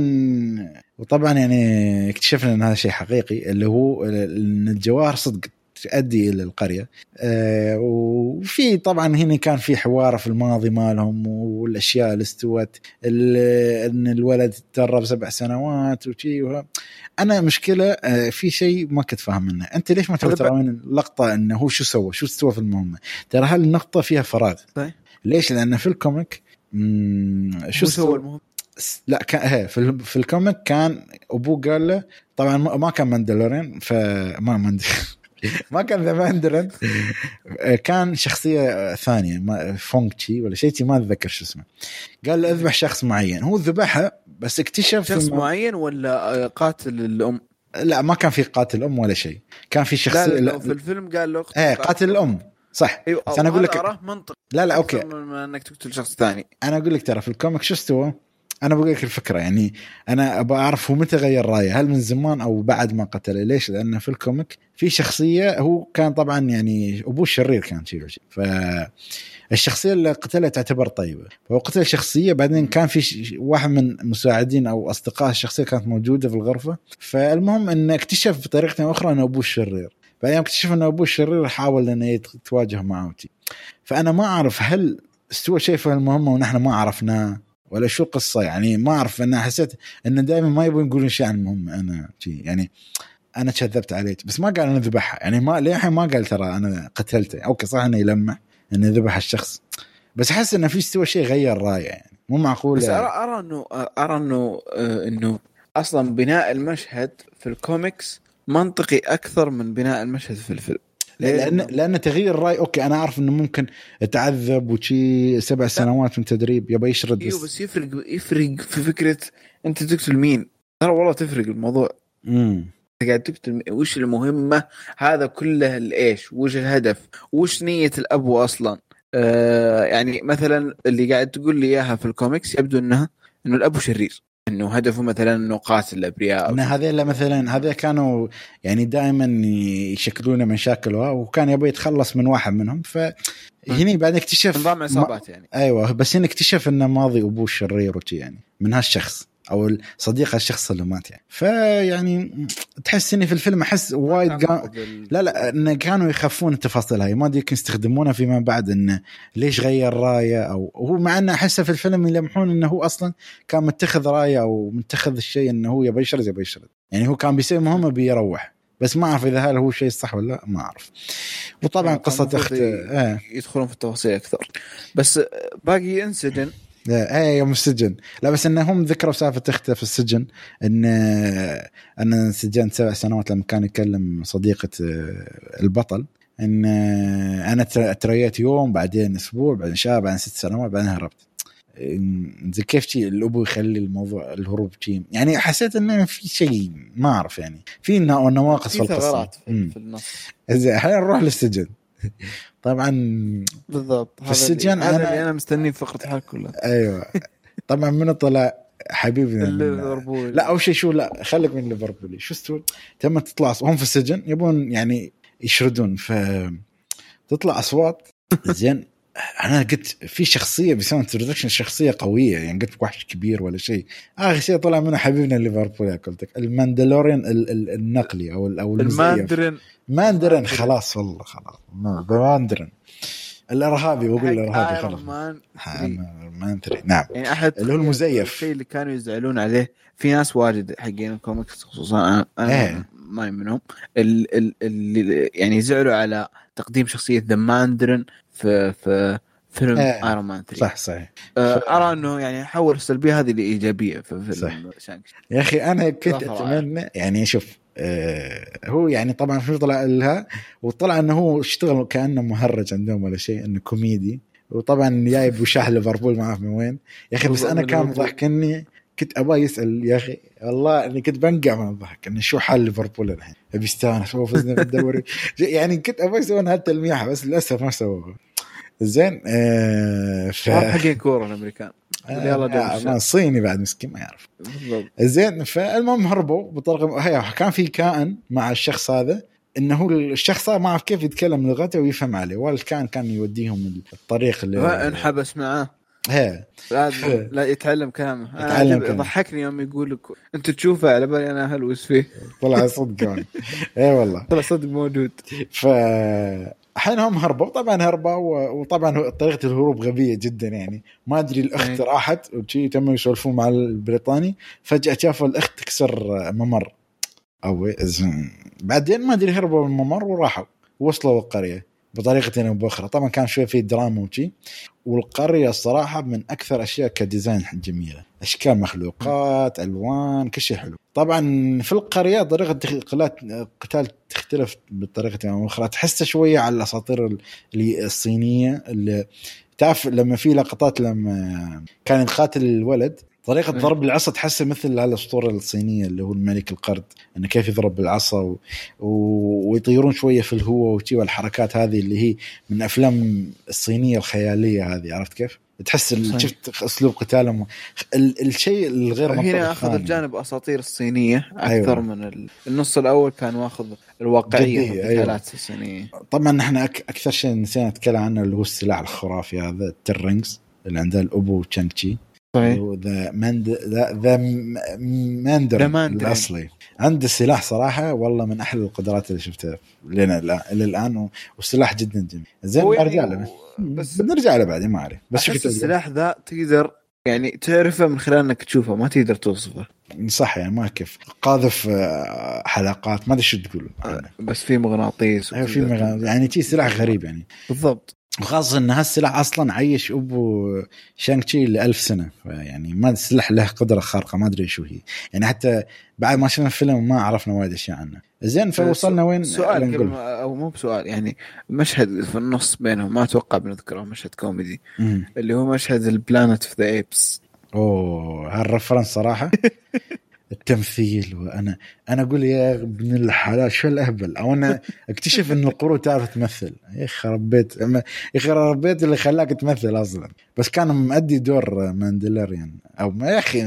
Speaker 1: وطبعا يعني اكتشفنا إن هذا شيء حقيقي اللي هو إن الجواهر صدق تؤدي إلى القرية. آه وفي طبعا هنا كان في حوار في الماضي مالهم والأشياء اللي استوت إن الولد تدرب سبع سنوات وشي أنا مشكلة آه في شيء ما كنت فاهم منه. أنت ليش ما تراوين اللقطة إنه هو شو سوى؟ شو استوى في المهمة؟ ترى هالنقطه فيها فراغ؟
Speaker 2: طيب.
Speaker 1: ليش؟ لأن في الكوميك شو
Speaker 2: سوى
Speaker 1: استوى
Speaker 2: المهم؟
Speaker 1: لا كان هي في, في الكوميك كان أبوه قال له طبعا ما كان ماندلورين فما ماند ما كان ذا ماندلين كان شخصية ثانية ما فونغ تشي ولا شيء ما أتذكر شو اسمه. قال له أذبح شخص معين. هو ذبحها بس اكتشف
Speaker 2: شخص
Speaker 1: إنه-
Speaker 2: معين ولا آه، قاتل الأم؟
Speaker 1: لا ما كان في قاتل أم ولا شيء. كان في شخصيه
Speaker 2: لا,
Speaker 1: لا,
Speaker 2: لا في الفيلم قال له
Speaker 1: إيه قاتل الأم. صح.
Speaker 2: أيوه
Speaker 1: بس أنا أقول لك
Speaker 2: منطق.
Speaker 1: لا لا
Speaker 2: okay. من إنك تقتل شخص ثاني.
Speaker 1: أنا أقول لك ترى في ال comic شو استوى؟ أنا بقول لك الفكرة يعني أنا أبغى أعرف هو متى غير رايه هل من زمان أو بعد ما قتله؟ ليش؟ لأنه في ال comic في شخصية هو كان طبعا يعني أبوه الشرير كان شيء ف الشخصية اللي قتلها تعتبر طيبة. فهو قتل شخصية بعدين كان في واحد من مساعدين أو أصدقاء الشخصية كانت موجودة في الغرفة. فالمهم انه اكتشف بطريقة أخرى إنه أبوه الشرير. بعدين اكتشف إنه أبوه الشرير حاول إنه يتواجه معه. فأنا ما أعرف هل استوى شيء في المهمه ونحن ما عرفناه. ولا شو القصة يعني ما أعرف أنا حسيت انه دائما ما يبون يقولون شيء عن المهمه أنا شيء يعني أنا كذبت عليه بس ما قال أنا ذبحها. يعني ما للحين ما قال ترى أنا قتلته. أوكي صح إنه يلمح إنه ذبح الشخص بس أحس إنه في استوى شيء غير رأيه. يعني مو معقول
Speaker 2: بس أرى أرى إنه أرى إنه آه، إنه أصلا بناء المشهد في الكوميكس منطقي أكثر من بناء المشهد في الفيلم.
Speaker 1: لأن لأن تغيير الرأي okay أنا أعرف إنه ممكن تعذب وشي سبع سنوات من تدريب يبغى يشرد
Speaker 2: إيوه بس. يفرق يفرق في فكرة أنت تقتل مين. ترى والله تفرق الموضوع.
Speaker 1: امم
Speaker 2: قاعد تقتل وش المهمة؟ هذا كله الإيش؟ وش الهدف؟ وش نية الابو أصلا؟ آه يعني مثلا اللي قاعد تقول لي إياها في الكوميكس يبدو انها إنه الابو شرير. إنه هدفه مثلا إنه قاتل الأبرياء
Speaker 1: إن هذول مثلا هذول كانوا يعني دائما يشكلون مشاكل وكان يبغى يتخلص من واحد منهم. فهني بعد اكتشف
Speaker 2: نظام عصابات يعني.
Speaker 1: أيوه بس هنا اكتشف إنه ماضي أبوه شرير وشي يعني من هالشخص. أو صديق الشخص اللي مات يعني. فيعني تحس إني في الفيلم أحس وايد قا... لا لا انه كانوا يخفون التفاصيل هاي. ما أدري يمكن يستخدمونها فيما بعد انه ليش غير راية أو هو مع إنه احسه في الفيلم يلمحون إنه هو أصلا كان متخذ راية أو متخذ الشيء إنه هو يبي يشرد يبي يشرد. يعني هو كان بيسوي مهمة بيروح. بس ما أعرف إذا هل هو شيء صح ولا لا ما أعرف. وطبعا قصة اخت
Speaker 2: آه. يدخلون في التفاصيل أكثر. بس باقي انسجن
Speaker 1: إيه يوم السجن. لا بس انهم ذكروا سالفة اخته في السجن إن أنا انسجنت سبع سنوات لما كان يكلم صديقة آه، البطل. إن آه، أنا تريت يوم بعدين أسبوع بعدين شهر بعدين ست سنوات بعدين هربت. زي كيف شيء الأبو يخلي الموضوع الهروب شيء يعني حسيت إنه في شيء ما أعرف يعني. في نواقص
Speaker 2: في القصة. في النص.
Speaker 1: زين الحين نروح للسجن. طبعا
Speaker 2: بالضبط
Speaker 1: في السجن
Speaker 2: أنا اللي أنا مستني فقره الحلقة كلها
Speaker 1: أيوه. طبعا من طلع حبيبنا
Speaker 2: ليفربول.
Speaker 1: لا أول شيء شو لا خليك من ليفربول. شو استوى لما تطلع هم في السجن يبون يعني يشردون ف تطلع أصوات زين أنا قلت في شخصية بيسوون introduction شخصية قوية يعني قلت وحش كبير ولا شيء. آخر شيء طلع منه حبيبنا ليفربول يا قلتك. الماندلوريان النقلي أو أو
Speaker 2: الماندرين.
Speaker 1: ماندرين خلاص والله خلاص. ماندرين. الإرهابي بقول الإرهابي خلاص. مان نعم.
Speaker 2: يعني أحد
Speaker 1: اللي هو المزيف.
Speaker 2: الشيء اللي كانوا يزعلون عليه في ناس واجد حقين الكوميكس خصوصا أنا إيه. ماني منهم اللي يعني زعلوا على تقديم شخصية the Mandarin في في فيلم إيه. Iron Man 3
Speaker 1: صح صحيح.
Speaker 2: آه أرى إنه يعني حول السلبية هذه لإيجابية في فيلم
Speaker 1: شانكشي. يا أخي أنا كنت أتمنى يعني شوف آه هو يعني طبعا في طلع لها وطلع إنه هو اشتغل كأنه مهرج عندهم ولا شيء إنه كوميدي. وطبعا جايب وشاح ليفربول معاه من وين. يا أخي بس أنا كان ضحكني كنت أبغى يسأل يا أخي والله إني كنت بنقع من الضحك إنه شو حال ليفربول الحين؟ أبي يستانس هو فزنا بالدوري يعني كنت أبغى يسوون هالتلميحه بس للأسف ما سووها زين آه
Speaker 2: ف... حقين كورة الأمريكان.
Speaker 1: آه الصيني بعد مسكين ما يعرف. زين فالمهم هربوا بطريقة هي كان في كائن مع الشخص هذا إنه هو الشخص ما أعرف كيف يتكلم لغته ويفهم عليه. والكائن كان يوديهم الطريق اللي
Speaker 2: انحبس معاه.
Speaker 1: هي.
Speaker 2: لازم لا يتعلم كلامه. يتعلم كلامه. ضحكني يوم يقول لك أنت تشوفه على بالي أنا هلوس فيه.
Speaker 1: طلع صدق اي والله.
Speaker 2: طلع صدق موجود.
Speaker 1: ف الحين هم هربوا طبعا هربوا وطبعا طريقة الهروب غبية جدا يعني. ما أدري الأخت راحت وشي تم يسولفون مع البريطاني. فجأة شافوا الأخت تكسر ممر. أو بعدين ما أدري هربوا من الممر وراحوا. وصلوا القرية بطريقة أو باخرى طبعا كان شوي في دراما وشي. والقرية الصراحه من أكثر أشياء كديزاين جميلة. أشكال مخلوقات ألوان كل شيء حلو. طبعا في القرية طريقة القتال تختلف بطريقة أو أخرى. تحسه شوية على الأساطير الصينية اللي تعرف لما في لقطات لما كان يقاتل الولد طريقة
Speaker 2: إيه.
Speaker 1: ضرب العصا تحسه مثل الأسطورة الصينية اللي هو الملك القرد إنه كيف يضرب بالعصا و... و... ويطيرون شوية في الهواء وشي والحركات هذه اللي هي من أفلام الصينية الخيالية هذه عرفت كيف؟ تحس. شفت أسلوب قتالهم ال... الشيء الغير منطقي
Speaker 2: هنا
Speaker 1: أخذ.
Speaker 2: الجانب اساطير الصينية أكثر
Speaker 1: أيوة.
Speaker 2: من ال... النص الأول كان واخذ في
Speaker 1: أيوة.
Speaker 2: القتالات الصينية
Speaker 1: طبعا إحنا أك... أكثر شيء نسينا نتكلم عنه اللي هو السلاح الخرافي هذا ال ten rings اللي عنده الأبو Shang-Chi
Speaker 2: صحيح.
Speaker 1: the Mand
Speaker 2: the Mandar.
Speaker 1: الأصلي. عنده سلاح صراحة والله من أحلى القدرات اللي شفتها لنا إلى الآن والسلاح جدا جميل. زين
Speaker 2: يعني
Speaker 1: برجع له.
Speaker 2: بس
Speaker 1: بنرجع له بعدين ما أعرف. بس كنت
Speaker 2: السلاح ذا تقدر يعني تعرفه من خلال إنك تشوفه ما تقدر توصفه.
Speaker 1: صح يعني ما كيف. قاذف آه، حلقات ما أدري شو تقول.
Speaker 2: بس في مغناطيس
Speaker 1: أيوه في
Speaker 2: وتقدر-
Speaker 1: مغ- يعني شي سلاح غريب يعني.
Speaker 2: بالضبط.
Speaker 1: وخاصة إن هالسلاح أصلا عيش أبو شانغ تشي ل 1000 سنة. يعني ما السلاح له قدرة خارقة ما أدري شو هي. يعني حتى بعد ما شفنا الفيلم ما عرفنا وايد أشياء عنه. زين فوصلنا وين؟
Speaker 2: سؤال. قبل أو مو بسؤال يعني مشهد في النص بينهم ما أتوقع بنذكره مشهد كوميدي.
Speaker 1: مم.
Speaker 2: اللي هو مشهد ال Planet of the
Speaker 1: Apes أوه هال reference صراحة. التمثيل وأنا أنا أقول يا ابن الحلال شو الأهبل؟ أو أنا أكتشف إن القرود تعرف تمثل. يا أخي ربيت يا أخي ربيت اللي خلاك تمثل أصلا. بس كان مؤدي دور ماندلريان أو ما يا أخي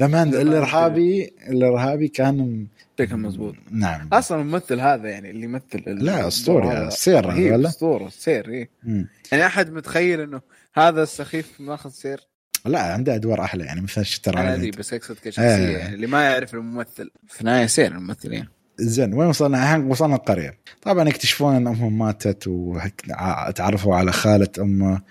Speaker 1: the Mand الارهابي الإرهابي كان
Speaker 2: بشكل مزبوط
Speaker 1: نعم.
Speaker 2: أصلا الممثل هذا يعني اللي يمثل
Speaker 1: لا
Speaker 2: أسطوري
Speaker 1: سير ولا
Speaker 2: أسطورة سير
Speaker 1: مم.
Speaker 2: يعني أحد متخيل إنه هذا السخيف ماخذ سير؟
Speaker 1: لا عنده أدوار أحلى يعني مثل شتر أنا.
Speaker 2: أدري بس اقصد كشخصية
Speaker 1: آه.
Speaker 2: يعني اللي ما يعرف الممثل. في النهاية سير الممثل يعني
Speaker 1: زين وين وصلنا؟ الحين وصلنا القرية. طبعا يكتشفون إن أمهم ماتت وتعرفوا على خالة أمه.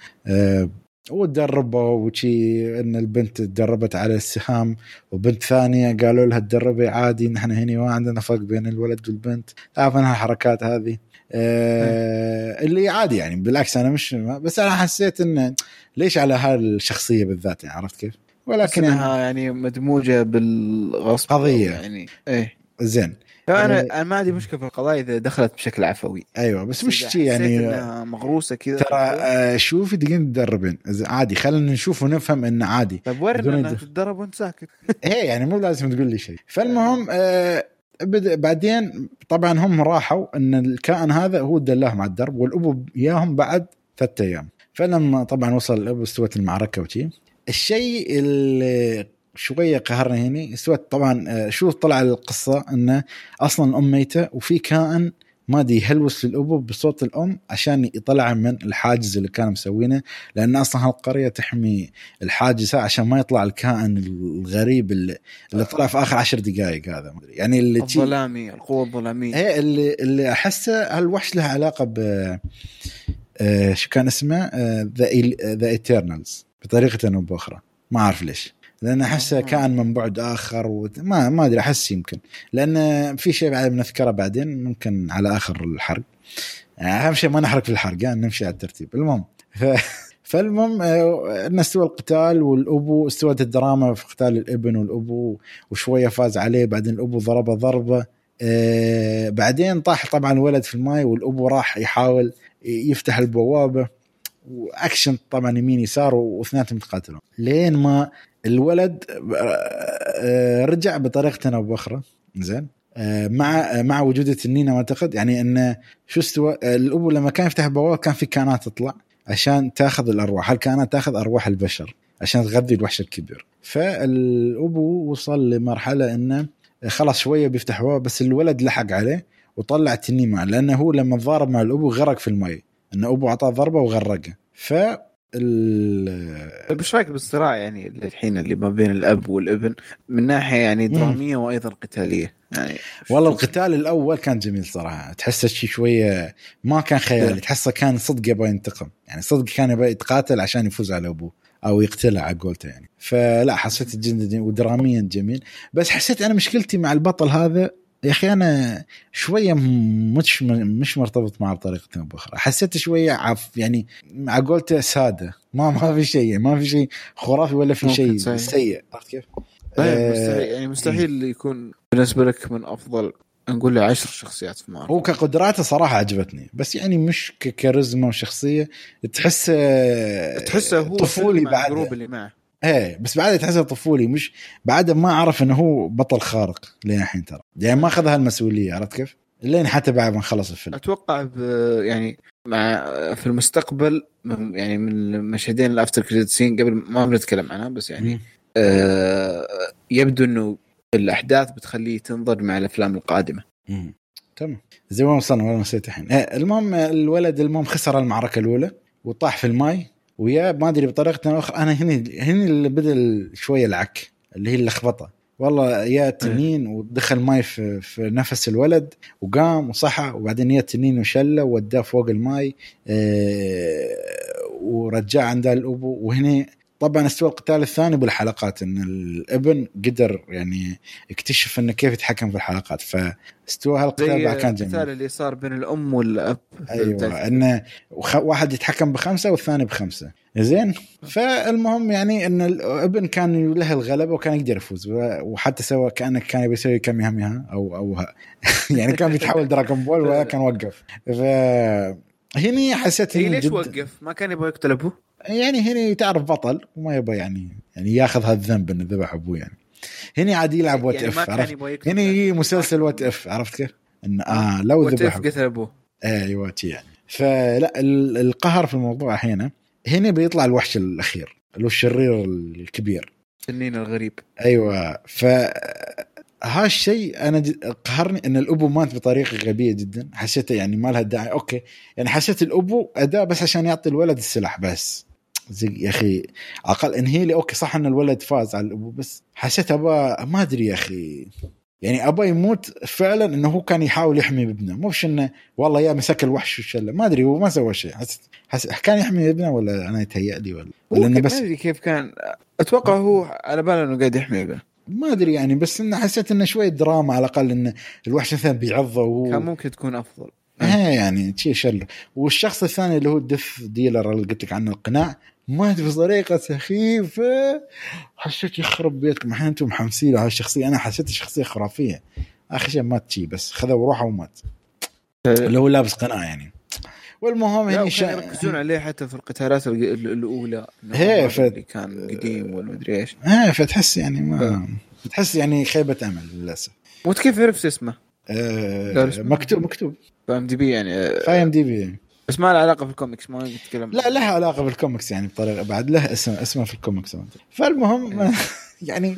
Speaker 1: وتدربوا وشي إن البنت تدربت على السهام وبنت ثانية قالوا لها تدربي عادي نحن هنا ما عندنا فرق بين الولد والبنت تعرف إنها الحركات هذه أه اللي عادي يعني بالعكس أنا مش بس أنا حسيت انه ليش على هالشخصيه بالذات يعني عرفت كيف؟
Speaker 2: لكن
Speaker 1: ولكن يعني
Speaker 2: إنها يعني مدموجة بالغصب
Speaker 1: قضية.
Speaker 2: يعني إيه
Speaker 1: زين
Speaker 2: فانا
Speaker 1: آه.
Speaker 2: أنا ما عندي مشكلة في القضايا إذا دخلت بشكل عفوي.
Speaker 1: أيوه بس مش يعني
Speaker 2: مغروسة كذا
Speaker 1: ترى آه، شوفي دقيقة تدربين. عادي خلينا نشوف ونفهم انه عادي.
Speaker 2: طيب ورنا انها تتدرب وأنت ساكت.
Speaker 1: إيه يعني مو لازم تقول لي شيء. فالمهم آه بعدين طبعا هم راحوا إن الكائن هذا هو دلاهم على الدرب والأبو إياهم بعد ثلاثة أيام. فلما طبعا وصل الأبو استوت المعركة وشي الشيء اللي شوية قهرني هنا استوت طبعا آه، شو طلع القصة؟ إنه أصلا الأم ميتة وفي كائن ما أدري يهلوس للابو بصوت الأم عشان يطلع من الحاجز اللي كانوا مسوينه لأن أصلا هالقرية تحمي الحاجز عشان ما يطلع الكائن الغريب اللي, اللي طلع في آخر عشر دقائق هذا ما أدري. يعني اللي
Speaker 2: الظلامي القوة الظلامية.
Speaker 1: هي اللي اللي أحسه هالوحش له علاقة ب آه، شو كان اسمه؟ the the Eternals بطريقة أو بأخرى. ما أعرف ليش. لأن احسه
Speaker 2: آه.
Speaker 1: كان من بعد آخر وت... ما أدري أحس يمكن. لأن في شيء بعد بنذكره بعدين ممكن على آخر الحرق. يعني أهم شيء ما نحرق في الحرق يعني نمشي على الترتيب. المهم ف... فالمهم آه، انه استوى القتال والأبو استوت الدراما في قتال الإبن والأبو وشوية فاز عليه بعدين الأبو ضربه ضربة. آه بعدين طاح طبعا الولد في الماي والأبو راح يحاول يفتح البوابة. وأكشن طبعا يمين يسار واثنيناتهم يتقاتلون. لين ما الولد آه، رجع بطريقة أو بأخرى. زين. آه، مع آه، مع وجود التنين أعتقد يعني إنه شو استوى آه، الابو لما كان يفتح البوابة كان في كائنات تطلع عشان تأخذ الأرواح. هالكائنات تأخذ أرواح البشر عشان تغذي الوحش الكبير؟ فالابو وصل لمرحلة إنه خلاص شوية بيفتح بوابه بس الولد لحق عليه وطلع التنين معه لأنه هو لما تضارب مع الابو غرق في المي إن أبو أعطاه ضربة وغرقه. ف
Speaker 2: طيب إيش رأيك بالصراع يعني الحين اللي ما بين الأب والابن؟ من ناحية يعني درامية وأيضا قتالية. يعني
Speaker 1: والله القتال الأول كان جميل صراحة. تحسه شي شوية ما كان خيالي. تحسه كان صدق يبغى ينتقم. يعني صدق كان يبغى يتقاتل عشان يفوز على أبوه أو يقتله على قولته يعني. فلا حسيت جدا ودراميا جميل. بس حسيت أنا مشكلتي مع البطل هذا يا أخي أنا شوية مش مش مرتبط معه بطريقه أو باخرى حسيت شوية عف يعني مع قولته سادة. ما ما في شيء ما في شيء خرافي ولا في شيء. سيء. عرفت كيف؟
Speaker 2: طيب
Speaker 1: آه،
Speaker 2: مستحيل يعني مستحيل يكون بالنسبة لك من أفضل نقول له عشر شخصيات في مارفل.
Speaker 1: هو كقدراته صراحة عجبتني بس يعني مش ككاريزما وشخصية. تحسه
Speaker 2: تحسه هو
Speaker 1: طفولي
Speaker 2: مع
Speaker 1: بعد.
Speaker 2: ال group اللي معه.
Speaker 1: إيه بس بعد تحسه طفولي مش بعد ما عرف إنه هو بطل خارق لين الحين ترى. يعني ما أخذ هالمسؤولية عرفت كيف؟ لين حتى بعد ما خلص الفيلم.
Speaker 2: أتوقع يعني مع في المستقبل يعني من المشهدين ال after credit scene قبل ما بنتكلم عنها بس يعني. آه يبدو إنه الأحداث بتخليه تنضج مع الأفلام القادمة.
Speaker 1: مم. تمام. زي ما وصلنا؟ والله نسيت الحين؟ إيه المهم الولد المهم خسر المعركة الأولى وطاح في الماي. ويا ما أدري بطريقة أخرى. أنا هني هني اللي بدأ شوية العك اللي هي اللخبطة. والله يا تنين ودخل ماي في, في نفس الولد وقام وصحى وبعدين يا تنين وشلة ووداه فوق الماي آه، ورجع عند الأبو. وهنا طبعا استوى القتال الثاني بالحلقات إن الابن قدر يعني اكتشف إنه كيف يتحكم في الحلقات فاستوى هالقتال بعد كان جميل.
Speaker 2: اللي صار بين الأم والأب
Speaker 1: أيوه انه واحد يتحكم بخمسة والثاني بخمسة. زين؟ فالمهم يعني إن الابن كان له الغلبة وكان يقدر يفوز وحتى سوى كأنه كان يبي يسوي كاميهاميها أو أو ه- يعني كان بيتحول دراغون بول ولكن وقف. ف هني حسيت
Speaker 2: هي ليش
Speaker 1: جد-
Speaker 2: وقف؟ ما كان يبغى يقتل أبوه؟
Speaker 1: يعني هنا تعرف بطل وما يبغى يعني يعني ياخذ هالذنب إنه ذبح أبوه يعني. هنا عاد يلعب what
Speaker 2: يعني if
Speaker 1: عرفت؟ هنا هي مسلسل What If عرفت كيف؟ إنه آه لو
Speaker 2: what
Speaker 1: ذبح
Speaker 2: if قتل
Speaker 1: أبوه. أيوه يعني. فلا ال- القهر في الموضوع هنا هنا بيطلع الوحش الأخير اللي هو الشرير الكبير.
Speaker 2: التنين الغريب.
Speaker 1: أيوه ف هالشيء أنا قهرني إن الأبو مات بطريقة غبية جدا. حسيته يعني ما لها داعي. okay يعني حسيت الأبو أداة بس عشان يعطي الولد السلاح بس. زي يا أخي. أقل انهي لي okay صح إن الولد فاز على الأبو بس حسيت أبا ما أدري يا أخي. يعني أبا يموت فعلا إنه هو كان يحاول يحمي ابنه. مو بش إنه والله يا مسك الوحش وشلة. ما أدري هو ما سوى شيء. حس... حس... كان يحمي ابنه ولا أنا يتهيأ لي ولا؟ ولا
Speaker 2: إنه
Speaker 1: بس
Speaker 2: ما أدري كيف كان. أتوقع هو على باله إنه قاعد يحمي ابنه.
Speaker 1: ما أدري يعني بس إنه حسيت إنه شوية دراما على الأقل إنه الوحش مثلا بيعضه وهو
Speaker 2: كان ممكن تكون أفضل.
Speaker 1: ها يعني شيء شر. والشخص الثاني اللي هو الدف ديلر اللي قلت لك عنه القناع مات بطريقه سخيفة. حسيت يخرب بيتكم الحين أنتم محمسين على الشخصيه أنا حسيت الشخصيه خرافية. اخر شيء مات شي بس. خذوا روحه ومات. اللي هو لابس قناع يعني. والمهم هني
Speaker 2: وكانوا يركزون عليه حتى في القتالات الأولى.
Speaker 1: هي، ف-
Speaker 2: اللي كان قديم ولا مدري إيش.
Speaker 1: آه فتحس يعني ما تحس يعني خيبة أمل للأسف.
Speaker 2: وأنت كيف عرفت اسمه؟
Speaker 1: آه مكتوب مكتوب.
Speaker 2: ف IMDB يعني.
Speaker 1: في IMDB.
Speaker 2: بس ما له علاقة في الكوميكس ما نتكلم.
Speaker 1: لا لها علاقة بالكوميكس يعني بطريقة بعد له اسم اسمه في الكوميكس فالمهم يعني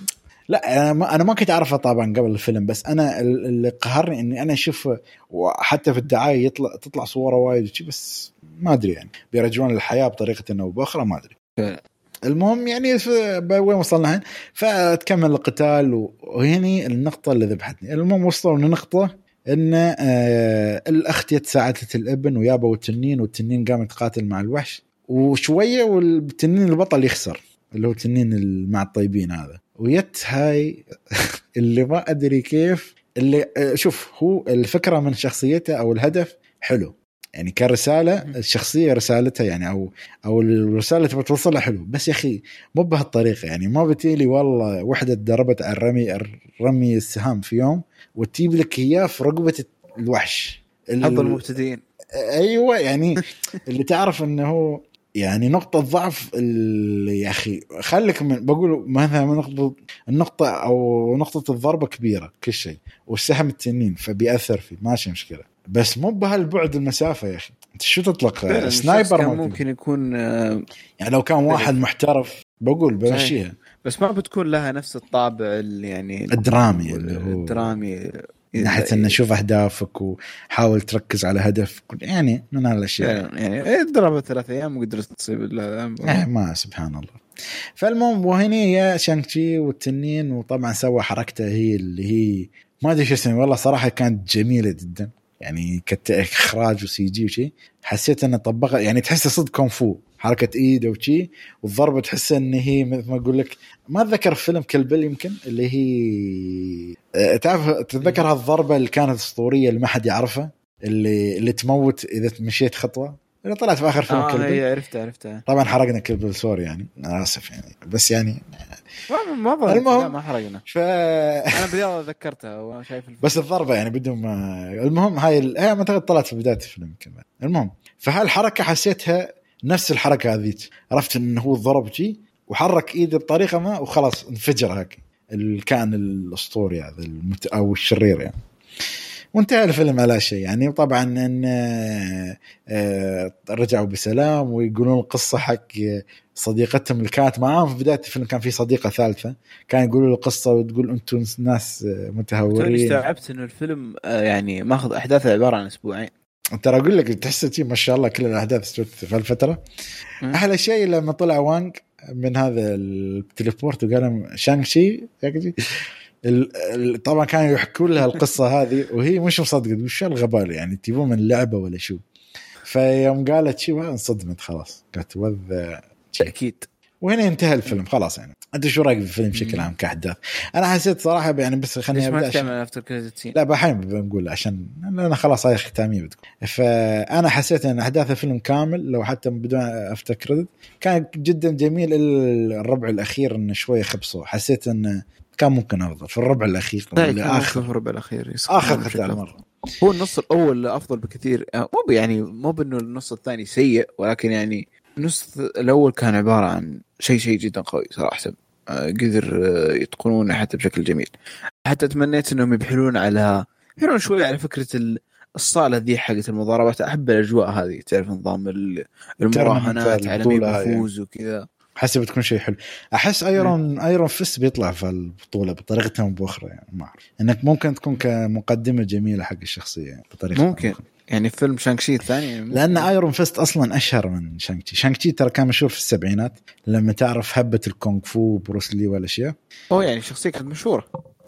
Speaker 1: لا أنا ما أنا ما كنت اعرفه طبعا قبل الفيلم بس أنا ال- اللي قهرني إني أنا أشوف وحتى في الدعاية يطلع تطلع صورة وايد بس ما أدري يعني. بيرجعون الحياة بطريقة أو بأخرى ما
Speaker 2: أدري.
Speaker 1: المهم يعني في- وين وصلنا الحين؟ فتكمل القتال وهني النقطة اللي ذبحتني. المهم وصلوا لنقطة إن آه الاخت ساعدت الابن ويابوا التنين والتنين قام يتقاتل مع الوحش وشوية والتنين البطل يخسر اللي هو التنين ال- مع الطيبين هذا. ويت هاي اللي ما أدري كيف اللي آه، شوف هو الفكرة من شخصيته أو الهدف حلو. يعني كرسالة الشخصية رسالتها يعني أو أو الرسالة تبغى توصلها حلو. بس يا أخي مو بهالطريقة يعني. ما بتيلي والله وحدة تدربت على الرمي رمي السهام في يوم وتجيب لك اياه في رقبة الوحش. ال-
Speaker 2: حظ المبتدئين.
Speaker 1: أيوه يعني اللي تعرف إنه هو يعني نقطة ضعف اللي يا أخي خليك من بقول مثلا نقطة النقطة أو نقطة الضربة كبيرة كل شيء والسهم التنين فبيأثر فيه ماشي مشكلة. بس مو بهالبعد المسافة يا أخي. أنت شو تطلق؟ سنايبر ممكن,
Speaker 2: ممكن يكون آه،
Speaker 1: يعني لو كان واحد محترف بقول بمشيها
Speaker 2: بس ما بتكون لها نفس الطابع اللي يعني
Speaker 1: الدرامي اللي هو
Speaker 2: الدرامي.
Speaker 1: من ناحية إنه شوف أهدافك وحاول تركز على هدفك يعني من هالاشياء
Speaker 2: فعلاً، يعني إيه، ضربها ثلاث أيام وقدرت تصيب ال-
Speaker 1: آه ما سبحان الله. فالمهم وهني يا شانكشي والتنين وطبعا سوى حركته هي اللي هي ما أدري شو اسمها والله صراحة كانت جميلة جدا. يعني كاخراج وسي جي وشي. حسيت إنه طبقها يعني تحسه صدق كونغ فو. حركة ايده وشي والضربة تحس إن هي مثل ما أقول لك ما أتذكر فيلم Kill Bill يمكن اللي هي آه، تعرف تتذكر هالضربة اللي كانت أسطورية اللي ما حد يعرفها؟ اللي اللي تموت إذا مشيت خطوة. اللي طلعت في آخر فيلم
Speaker 2: آه
Speaker 1: Kill Bill.
Speaker 2: هي عرفتها عرفتها.
Speaker 1: طبعا حرقنا Kill Bill sorry يعني أنا آسف يعني بس يعني
Speaker 2: ما ما
Speaker 1: المهم.
Speaker 2: لا ما حرقنا.
Speaker 1: ف
Speaker 2: أنا بالرياضه ذكرتها وأنا شايف الفيلم.
Speaker 1: بس الضربة يعني بدون ما المهم هاي ال... هي أعتقد طلعت في بداية الفيلم كمان. المهم فهالحركة حسيتها نفس الحركة هذيك. عرفت انه هو ضرب شي وحرك ايده بطريقة ما وخلاص انفجر هاك الكائن الأسطوري هذا المت... أو الشرير يعني. وانتهى الفيلم على شيء. يعني طبعا إن آه، رجعوا بسلام ويقولون القصة حق صديقتهم اللي كانت معاهم. في بداية الفيلم كان في صديقة ثالثة. كان يقولوا له قصه وتقول أنتم ناس متهورين.
Speaker 2: استوعبت إنه الفيلم آه، يعني ماخذ أحداثه عبارة عن أسبوعين.
Speaker 1: ترى أقول لك تحس ما شاء الله كل الاحداث في الفترة أحلى شيء لما طلع وانج من هذا التليبورت وقال شانغ شي طبعا كانوا يحكوا لها القصة هذه وهي مش مصدقة وش الغباء يعني تجيبون من لعبة ولا شو؟ فيوم قالت شي انصدمت خلاص. قالت وذ
Speaker 2: تاكيد
Speaker 1: وهنا انتهى الفيلم خلاص يعني. انت شو رأيك بالفيلم بشكل عام كأحداث؟ أنا حسيت صراحة يعني بس خليني
Speaker 2: أبدأ عشان... أفتر كريدت
Speaker 1: لا بحين بنقول عشان أنا خلاص هاي ختامية بتكون فأنا حسيت إن أحداث الفيلم كامل لو حتى بدون أفتر كريدت كان جدا جميل الربع الأخير انه شوية خبصه حسيت انه كان ممكن أفضل. في الربع الأخير
Speaker 2: آخر؟ في الربع الأخير
Speaker 1: آخر قتال مرة.
Speaker 2: هو النص الأول أفضل بكثير. مو يعني مو بأنه النص الثاني سيء ولكن يعني النص الأول كان عبارة عن شيء شيء جدا قوي صراحة. آه، قدر آه، يتقنونه حتى بشكل جميل. حتى تمنيت إنهم يبحرون على يبحرون شوي على فكرة الصالة ذي حقت المضاربات. أحب الأجواء هذه تعرف نظام المراهنات على مين بيفوز وكذا.
Speaker 1: أحس بتكون شيء حلو. أحس Iron Iron Fist بيطلع في البطولة بطريقته أو بأخرى يعني ما أعرف. إنك ممكن تكون كمقدمة جميلة حق الشخصية يعني
Speaker 2: بطريقة ممكن. أخرى. يعني فيلم Shang-Chi الثاني.
Speaker 1: لأن Iron Fist أصلا أشهر من Shang-Chi Shang-Chi ترى كان مشهور في السبعينات لما تعرف هبة الكونغ فو وبروسلي والأشياء.
Speaker 2: أوه يعني شخصية كانت مشهورة.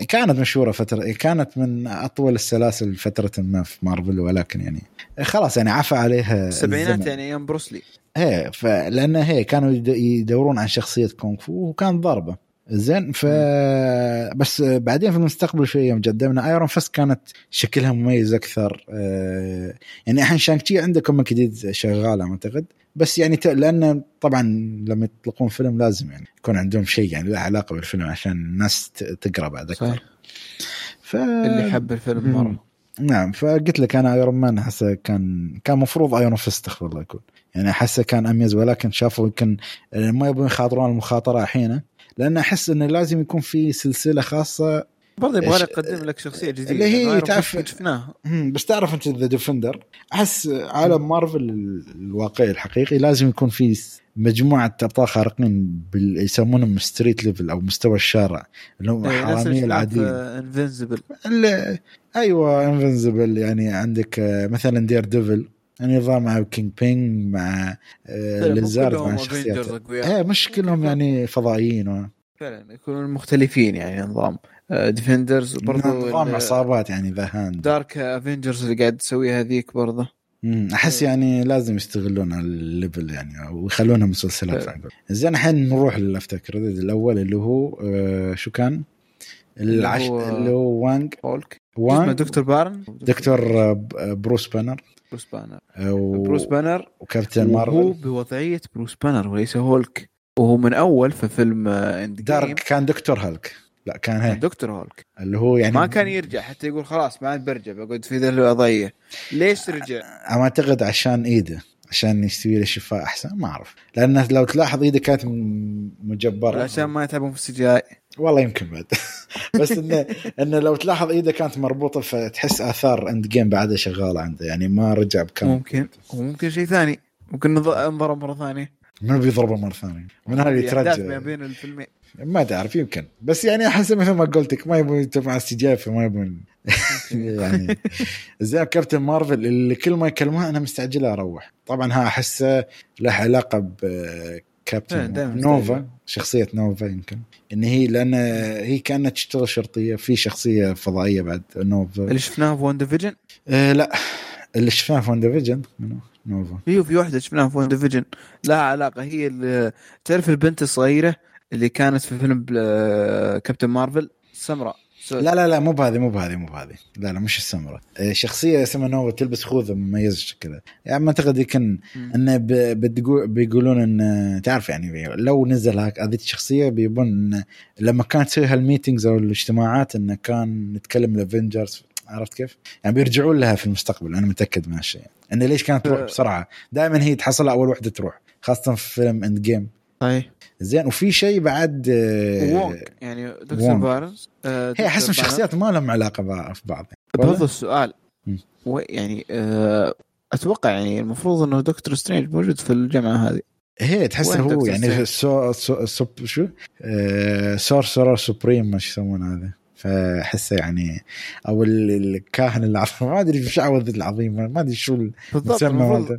Speaker 1: كانت مشهورة فترة كانت من أطول السلاسل فتره ما في مارفل ولكن يعني خلاص يعني عفى عليها
Speaker 2: السبعينات يعني أيام بروسلي
Speaker 1: إيه فلان هي كانوا يدورون عن شخصية كونغ فو وكان ضربه زين ف بس بعدين في المستقبل شوي يوم قدمنا Iron Fist كانت شكلها مميز أكثر آه، يعني الحين Shang-Chi عندكم جديد شغاله أعتقد بس يعني. لأن طبعا لما يطلقون فيلم لازم يعني يكون عندهم شيء يعني له علاقة بالفيلم عشان الناس تقرأ بعد أكثر.
Speaker 2: ف... اللي حب الفيلم مرة.
Speaker 1: نعم فقلت لك أنا Iron Man احسه كان كان مفروض Iron Fist استغفر الله يكون. يعني احسه كان أميز ولكن شافوا يمكن ما يبون يخاطرون المخاطرة الحين. لأن أحس إنه لازم يكون في سلسلة خاصة.
Speaker 2: برضه يبغى يقدم لك شخصية جديدة.
Speaker 1: اللي هي تعرف شفناها بس تعرف أنت the Defender أحس عالم مارفل الواقعي الحقيقي لازم يكون في مجموعة أبطال خارقين يسمونهم street level أو مستوى الشارع اللي هم
Speaker 2: الحراميه العاديين. Invincible
Speaker 1: أيوه Invincible يعني عندك آه، مثلا Daredevil يعني نظام مع Kingpin مع آه، Lizard مع شخصيات. إيه مش كلهم يعني فضائيين
Speaker 2: فعلا يكونون مختلفين يعني نظام. Defenders
Speaker 1: برضو نظام عصابات يعني The Hand.
Speaker 2: Dark Avengers اللي قاعد تسويها هذيك برضه
Speaker 1: أحس يعني لازم يستغلون ال level يعني ويخلونها مسلسلات زين الحين نروح لل after credit الأول اللي هو آه شو كان؟ العش... اللي هو وانج
Speaker 2: هولك. وانج دكتور بانر؟
Speaker 1: دكتور آه، بروس بانر.
Speaker 2: بروس بانر و... بروس بانر
Speaker 1: وكابتن مارفل.
Speaker 2: هو بوضعية بروس بانر وليس هولك وهو من أول في فيلم اند
Speaker 1: دارك كان دكتور هالك. لا كان هي
Speaker 2: دكتور هولك
Speaker 1: اللي هو يعني
Speaker 2: ما كان يرجع حتى يقول خلاص ما عاد برجع بقعد في ذا الوضعيه ليش رجع؟
Speaker 1: أنا أعتقد عشان إيده عشان يستوي له شفاء أحسن ما أعرف. لأن لو تلاحظ إيده كانت مجبرة.
Speaker 2: عشان ما يتعبون في السي جي اي
Speaker 1: والله يمكن بعد. بس انه إنه لو تلاحظ ايده كانت مربوطة فتحس آثار اند جيم بعدها شغالة عنده يعني ما رجع بكم.
Speaker 2: ممكن. وممكن شيء ثاني. ممكن انضرب مرة ثانية.
Speaker 1: من بيضربه مرة ثانية؟ من هذا يترجى
Speaker 2: ما بين الفيلمين.
Speaker 1: ما تعرف يمكن. بس يعني أحس مثل ما قلت لك ما يبون مع ال CG فما يبون. يعني زي كابتن مارفل اللي كل ما يكلمها أنا مستعجل أروح. طبعا ها أحسه له علاقة بكابتن إيه، نوفا شخصية نوفا يمكن. إن هي لأن هي كانت تشتغل شرطية في شخصية فضائية بعد نوفا.
Speaker 2: اللي شفناها في WandaVision؟
Speaker 1: آه لا اللي شفناها في WandaVision
Speaker 2: نوفا. في في واحدة شفناها في WandaVision لها علاقة هي اللي تعرف البنت الصغيرة اللي كانت في فيلم كابتن مارفل؟ سمراء.
Speaker 1: لا لا لا مو بهذه مو بهذه مو بهذه. لا لا مش السمراء آه، شخصية اسمها نوفا تلبس خوذة مميز كذا يعني أعتقد يمكن إنه بيقولون إن تعرف يعني لو نزل هذه الشخصية بيبون لما كانت تسوي هال meetings أو الاجتماعات انه كان نتكلم ال Avengers عرفت كيف؟ يعني بيرجعون لها في المستقبل أنا متأكد من هالشيء. انه ليش كانت تروح بسرعة؟ دائما هي تحصل أول وحدة تروح خاصة في فيلم Endgame
Speaker 2: صحيح.
Speaker 1: زين وفي شيء بعد آه،
Speaker 2: وونغ يعني دكتور. بانر آه،
Speaker 1: هي
Speaker 2: بانر.
Speaker 1: الشخصيات ما لهم علاقة في بعض.
Speaker 2: بهذا السؤال.
Speaker 1: مم.
Speaker 2: و- يعني آه، أتوقع يعني المفروض إنه دكتور سترينج موجود في الجامعة هذه.
Speaker 1: هي تحس هو يعني؟ so so so شو؟ آه Sorcerer Supreme ما شو يسمونه هذا. فاحسه يعني أو ال- الكاهن العظيم. ما أدري إيش العظيم ما أدري شو
Speaker 2: بالضبط المفروض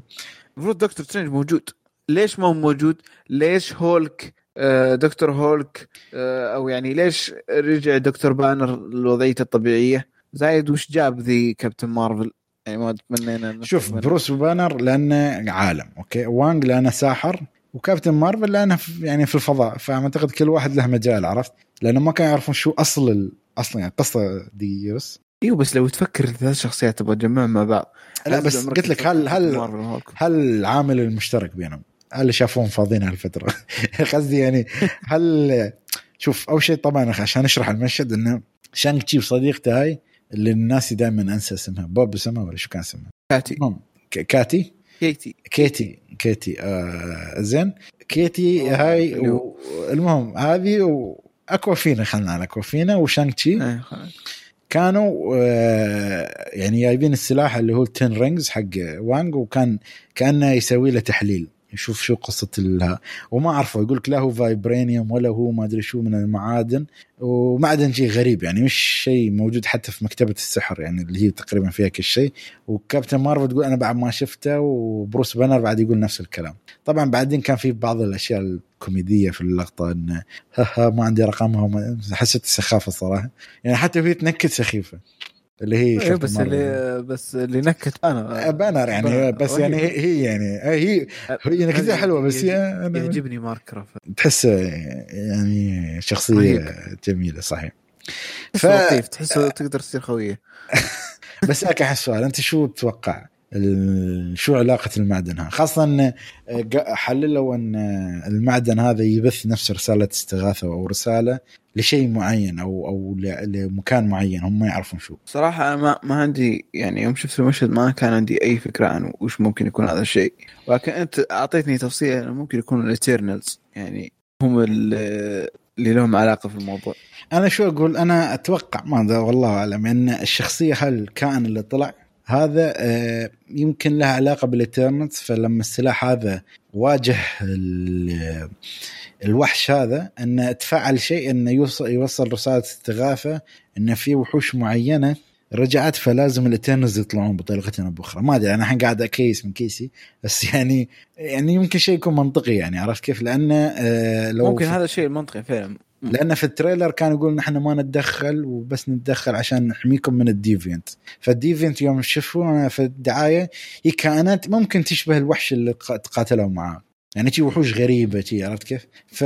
Speaker 2: دكتور سترينج موجود. ليش ما هو موجود؟ ليش هولك آه، دكتور هولك آه، أو يعني ليش رجع دكتور بانر لوضعيته الطبيعية؟ زايد وش جاب ذي كابتن مارفل؟ يعني ما تمنينا
Speaker 1: شوف. بروس بانر لأنه عالم okay وانج لأنه ساحر وكابتن مارفل لأنه يعني في الفضاء فأعتقد كل واحد له مجال عرفت لأنه ما كانوا يعرفون شو أصل ال- أصلا يعني قصة دي بس
Speaker 2: إيوه بس لو تفكر ثلاث شخصيات تبغى تجمعهم مع بعض
Speaker 1: لا بس قلت لك هل هل. هل العامل المشترك بينهم هل شافوهم فاضيين هالفترة؟ قصدي يعني هل شوف أول شيء طبعا عشان أشرح المشهد إنه شانغ تشي وصديقته هاي اللي انا دائما أنسى اسمها. بوب اسمها ولا شو كان اسمها؟
Speaker 2: كاتي.
Speaker 1: كاتي؟
Speaker 2: كيتي.
Speaker 1: كيتي. كيتي. آه زين. كيتي هاي. و- المهم هذه واكوافينا خلنا على اكوافينا وشانغ تشي
Speaker 2: إيه،.
Speaker 1: كانوا آه، يعني جايبين السلاح اللي هو ال Ten Rings حق وانج وكان كأنه يسوي له تحليل. يشوف شو قصة ال وما أعرفه يقول لك لا هو vibranium ولا هو ما أدري شو من المعادن ومعدن شيء غريب يعني مش شيء موجود حتى في مكتبة السحر يعني اللي هي تقريبا فيها كل شيء. وكابتن مارفل تقول أنا بعد ما شفته وبروس بانر بعد يقول نفس الكلام. طبعا بعدين كان في بعض الأشياء الكوميدية في اللقطة ها ما عندي رقمها حسيت سخافة صراحة. يعني حتى وهي تنكت سخيفة. اللي هي كابتن
Speaker 2: بس. اللي بس اللي نكت أنا.
Speaker 1: بانر يعني. بس يعني هي, هي يعني هي هي نكتة حلوة بس أنا
Speaker 2: يعجبني مارك رافالو
Speaker 1: تحسه يعني شخصية
Speaker 2: رهيب.
Speaker 1: جميلة صحيح. ف-.
Speaker 2: لطيف تحسه تقدر تصير خوية.
Speaker 1: بس لك احس سؤال أنت شو تتوقع شو علاقة المعدن ها خاصة حللوا إن المعدن هذا يبث نفس رسالة استغاثة أو رسالة لشيء معين أو أو لمكان معين هم ما يعرفون شو.
Speaker 2: صراحة أنا ما, ما عندي يعني يوم شفت المشهد ما كان عندي أي فكرة عن وش ممكن يكون هذا الشيء. ولكن أنت أعطيتني تفصيل ممكن يكون ال Eternals يعني هم ال- اللي لهم علاقة في الموضوع.
Speaker 1: أنا شو أقول؟ أنا أتوقع ما أدري والله أعلم أن الشخصية هالكائن اللي طلع؟ هذا آه، يمكن له علاقة بال Eternals فلما السلاح هذا واجه ال- الوحش هذا انه تفعل شيء انه يوصل يوصل رسالة استغاثة أن في وحوش معينة رجعت فلازم ال Eternals يطلعون بطريقة أو بأخرى. ما أدري أنا الحين قاعد أكيس من كيسي. بس يعني يعني يمكن شيء يكون منطقي يعني عرفت كيف؟ لأنه آه، لو
Speaker 2: ممكن هذا الشيء المنطقي فعلا.
Speaker 1: لأن في ال trailer كان يقول نحن ما نتدخل وبس نتدخل عشان نحميكم من ال Deviant. فال Deviant يوم شافونا في الدعاية هي كائنات ممكن تشبه الوحش اللي تقاتلوا معاه. يعني شي وحوش غريبة شي عرفت كيف؟ ف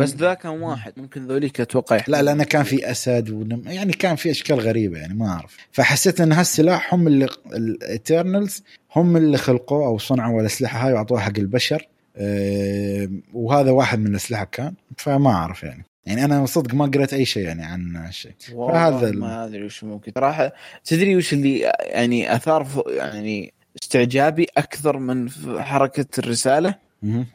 Speaker 2: بس ذا كان واحد ممكن ذوليك أتوقع
Speaker 1: لا لأنه كان في أسد ونم... يعني كان في أشكال غريبة يعني ما أعرف. فحسيت إن هالسلاح هم اللي الايترنالز هم اللي خلقوه أو صنعوا الأسلحة هاي وأعطوها حق البشر. أه وهذا واحد من الأسلحة كان فما أعرف يعني. يعني أنا صدق ما قريت أي شيء يعني عن الشيء
Speaker 2: والله
Speaker 1: فهذا
Speaker 2: ما أدري وش ممكن. صراحة تدري وش اللي يعني أثار ف- يعني استعجابي أكثر من حركة
Speaker 1: الرسالة.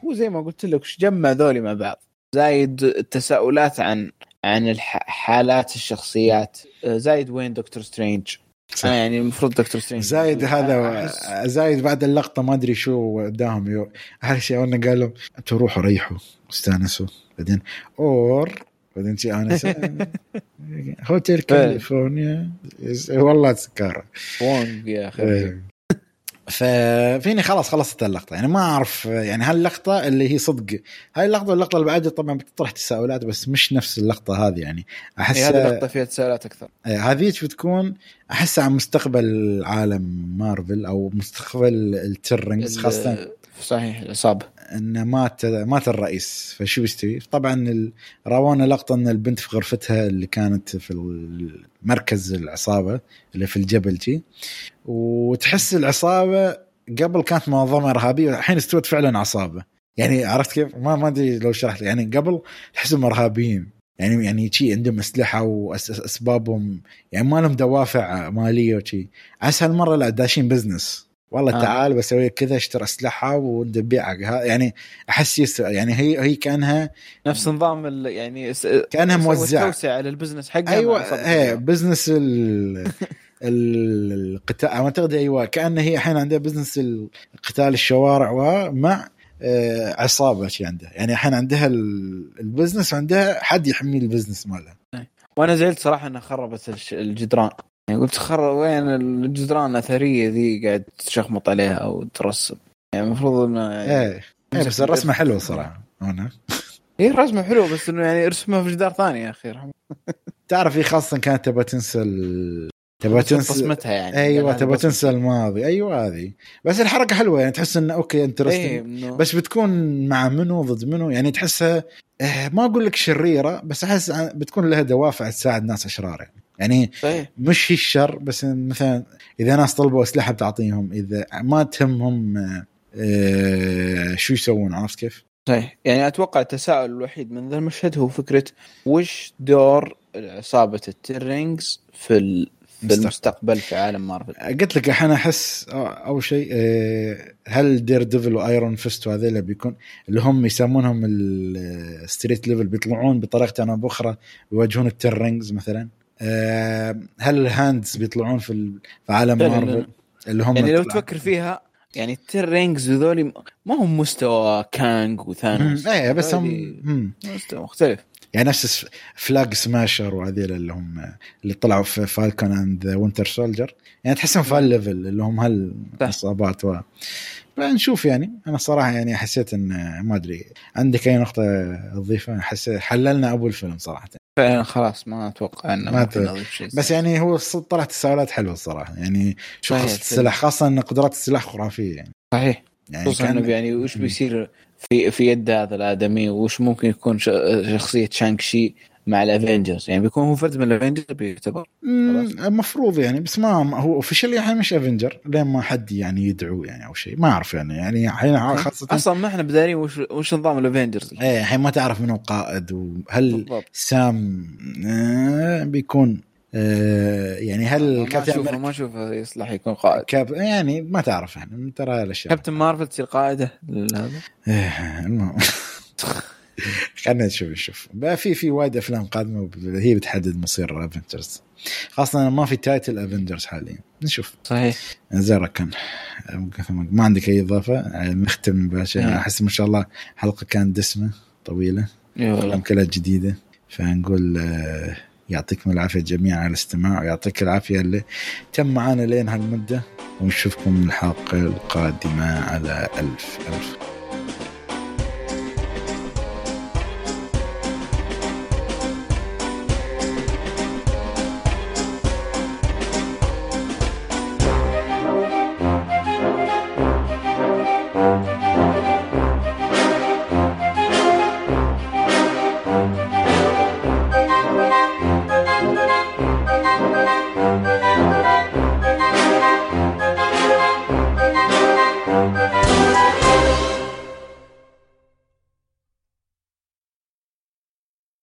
Speaker 2: هو زي ما قلت لك وش جمع ذولي مع بعض. زايد التساؤلات عن عن الح- حالات الشخصيات. آه، زايد وين Doctor Strange؟
Speaker 1: صح.
Speaker 2: آه يعني المفروض Doctor Strange.
Speaker 1: زايد هذا
Speaker 2: أحس-
Speaker 1: زايد بعد اللقطة ما أدري شو وداهم يو أحلى شيء انه قال لهم أنتوا روحوا ريحوا استأنسوا. بعدين أور؟ بعدين شي انس Hotel California والله سكاره
Speaker 2: وونج يا أخي.
Speaker 1: إيه. ففيني خلاص خلصت اللقطة. يعني ما أعرف يعني هاللقطة اللي هي صدق هاي اللقطة واللقطه اللي بعدها طبعا بتطرح تساؤلات بس مش نفس اللقطة هذه يعني.
Speaker 2: أحس هذه لقطه فيها تساؤلات أكثر.
Speaker 1: إيه، هذيك بتكون أحس عن مستقبل عالم مارفل أو مستقبل ال Ten
Speaker 2: Rings خاصة. صحيح العصابة
Speaker 1: ان مات مات الرئيس فشو بيستوي؟ طبعا راونا لقطة إن البنت في غرفتها اللي كانت في مركز العصابة اللي في الجبل جي وتحس العصابة قبل كانت منظمة إرهابية الحين استوت فعلا عصابة. يعني عرفت كيف؟ ما ما أدري لو شرحت يعني قبل تحسهم إرهابيين. يعني يعني شي عندهم أسلحة واسبابهم يعني ما لهم دوافع مالية وشي. عسى هالمرة لا داشين business والله
Speaker 2: آه.
Speaker 1: تعال بسوي كذا اشتري اسلحه وبيعها يعني أحس يعني هي هي كأنها
Speaker 2: نفس نظام يعني كأنها
Speaker 1: موزعة.
Speaker 2: توسعه لل
Speaker 1: business
Speaker 2: حقها أيوه.
Speaker 1: إيه business ال ال- القتال اعتقد أيوه كأن هي الحين عندها business قتال الشوارع ومع آه، عصابة شي عندها. يعني الحين عندها ال- ال business وعندها حد يحمي ال business مالها.
Speaker 2: وأنا زعلت صراحة إنها خربت الجدران. يعني قلت خر وين الجدران الأثرية ذي قاعد تشخمط عليها أو ترسم. يعني المفروض إنه يعني
Speaker 1: إيه. إيه بس الرسمة حلوة صراحة هنا.
Speaker 2: هي الرسمة حلوة بس إنه يعني ارسمها في جدار ثاني يا أخي
Speaker 1: تعرف هي خاصة كانت تبغى تنسى ال... تبغى تنسى
Speaker 2: بصمتها يعني. أيوه
Speaker 1: تبغى. تنسى الماضي. أيوه هذه. بس الحركة حلوة يعني تحس انه okay
Speaker 2: إيه
Speaker 1: interesting
Speaker 2: إنه-
Speaker 1: بس بتكون مع منو ضد منو يعني تحسها ما أقول لك شريرة بس أحس بتكون لها دوافع تساعد ناس أشرار يعني. يعني
Speaker 2: صحيح
Speaker 1: مش هي الشر بس مثلا إذا ناس طلبوا أسلحة بتعطيهم إذا ما تهمهم آه، شو يسوون عرفت كيف؟
Speaker 2: صحيح يعني أتوقع التساؤل الوحيد من ذا المشهد هو فكرة وش دور عصابة ال Ten Rings في ال... في
Speaker 1: مستقبل.
Speaker 2: المستقبل في عالم مارفل
Speaker 1: قلت لك الحين أحس أو- اول شيء آه، هل Daredevil و Iron Fist وهذيلا بيكون اللي هم يسمونهم ال street level بيطلعون بطريقة أو بأخرى يواجهون ال Ten Rings مثلا هل ال Hands بيطلعون في ال- في عالم. مارفل؟ اللي هم
Speaker 2: يعني لو تفكر فيها يعني ال Ten Rings هذول ما هم مستوى كانج وثانوس
Speaker 1: إيه بس هم.
Speaker 2: مستوى مختلف.
Speaker 1: يعني نفس Flag Smasher وهذيل اللي هم اللي طلعوا في Falcon and Winter Soldier يعني تحسهم في هال level اللي هم هالعصابات و فنشوف يعني. أنا صراحة يعني حسيت ان ما أدري. عندك أي نقطة تضيفها حسيت حللنا أبو الفيلم صراحة.
Speaker 2: فعلا خلاص ما أتوقع إنه
Speaker 1: ما
Speaker 2: نضيف شيء
Speaker 1: بس يعني هو طلعت تساؤلات حلوة الصراحة. يعني شو
Speaker 2: الفيلم.
Speaker 1: السلاح خاصة إن قدرات السلاح خرافية يعني.
Speaker 2: صحيح.
Speaker 1: يعني
Speaker 2: خصوصا إنه يعني وش بيصير في في يد هذا الآدمي؟ وش ممكن يكون شخصية Shang-Chi؟ مع ال Avengers يعني بيكون هو فرد من ال Avengers
Speaker 1: بيعتبر. المفروض يعني بس ما ما- هو officially الحين مش Avenger لين ما حد يعني يدعو يعني أو شيء. ما أعرف يعني يعني الحين خاصه
Speaker 2: أصلا ما إحنا بدارين وش وش نظام ال
Speaker 1: Avengers إيه الحين ما تعرف منو قائد وهل
Speaker 2: بالضبط.
Speaker 1: سام آه بيكون آه يعني هل
Speaker 2: ما
Speaker 1: كابتن
Speaker 2: أشوفه
Speaker 1: أمريكا
Speaker 2: ما أشوفه يصلح يكون قائد.
Speaker 1: Cap يعني ما تعرف يعني ترى الأشياء.
Speaker 2: كابتن مارفل تصير قائدة لهذا؟
Speaker 1: إيه، المهم. خلينا نشوف نشوف. بقى في في وايد أفلام قادمة هي بتحدد مصير Avengers خاصة ما في title Avengers حاليا. نشوف.
Speaker 2: صحيح.
Speaker 1: زي ركن ما عندك أي إضافة؟ نختم مباشرة.
Speaker 2: نعم.
Speaker 1: أحس ما شاء الله حلقة كانت
Speaker 2: دسمة
Speaker 1: طويلة.
Speaker 2: أفلام
Speaker 1: كلها جديدة. فنقول آه، يعطيكم العافية جميعا على الاستماع ويعطيك العافية اللي تم معانا لين هالمدة. ونشوفكم الحلقة القادمة على الف ألف.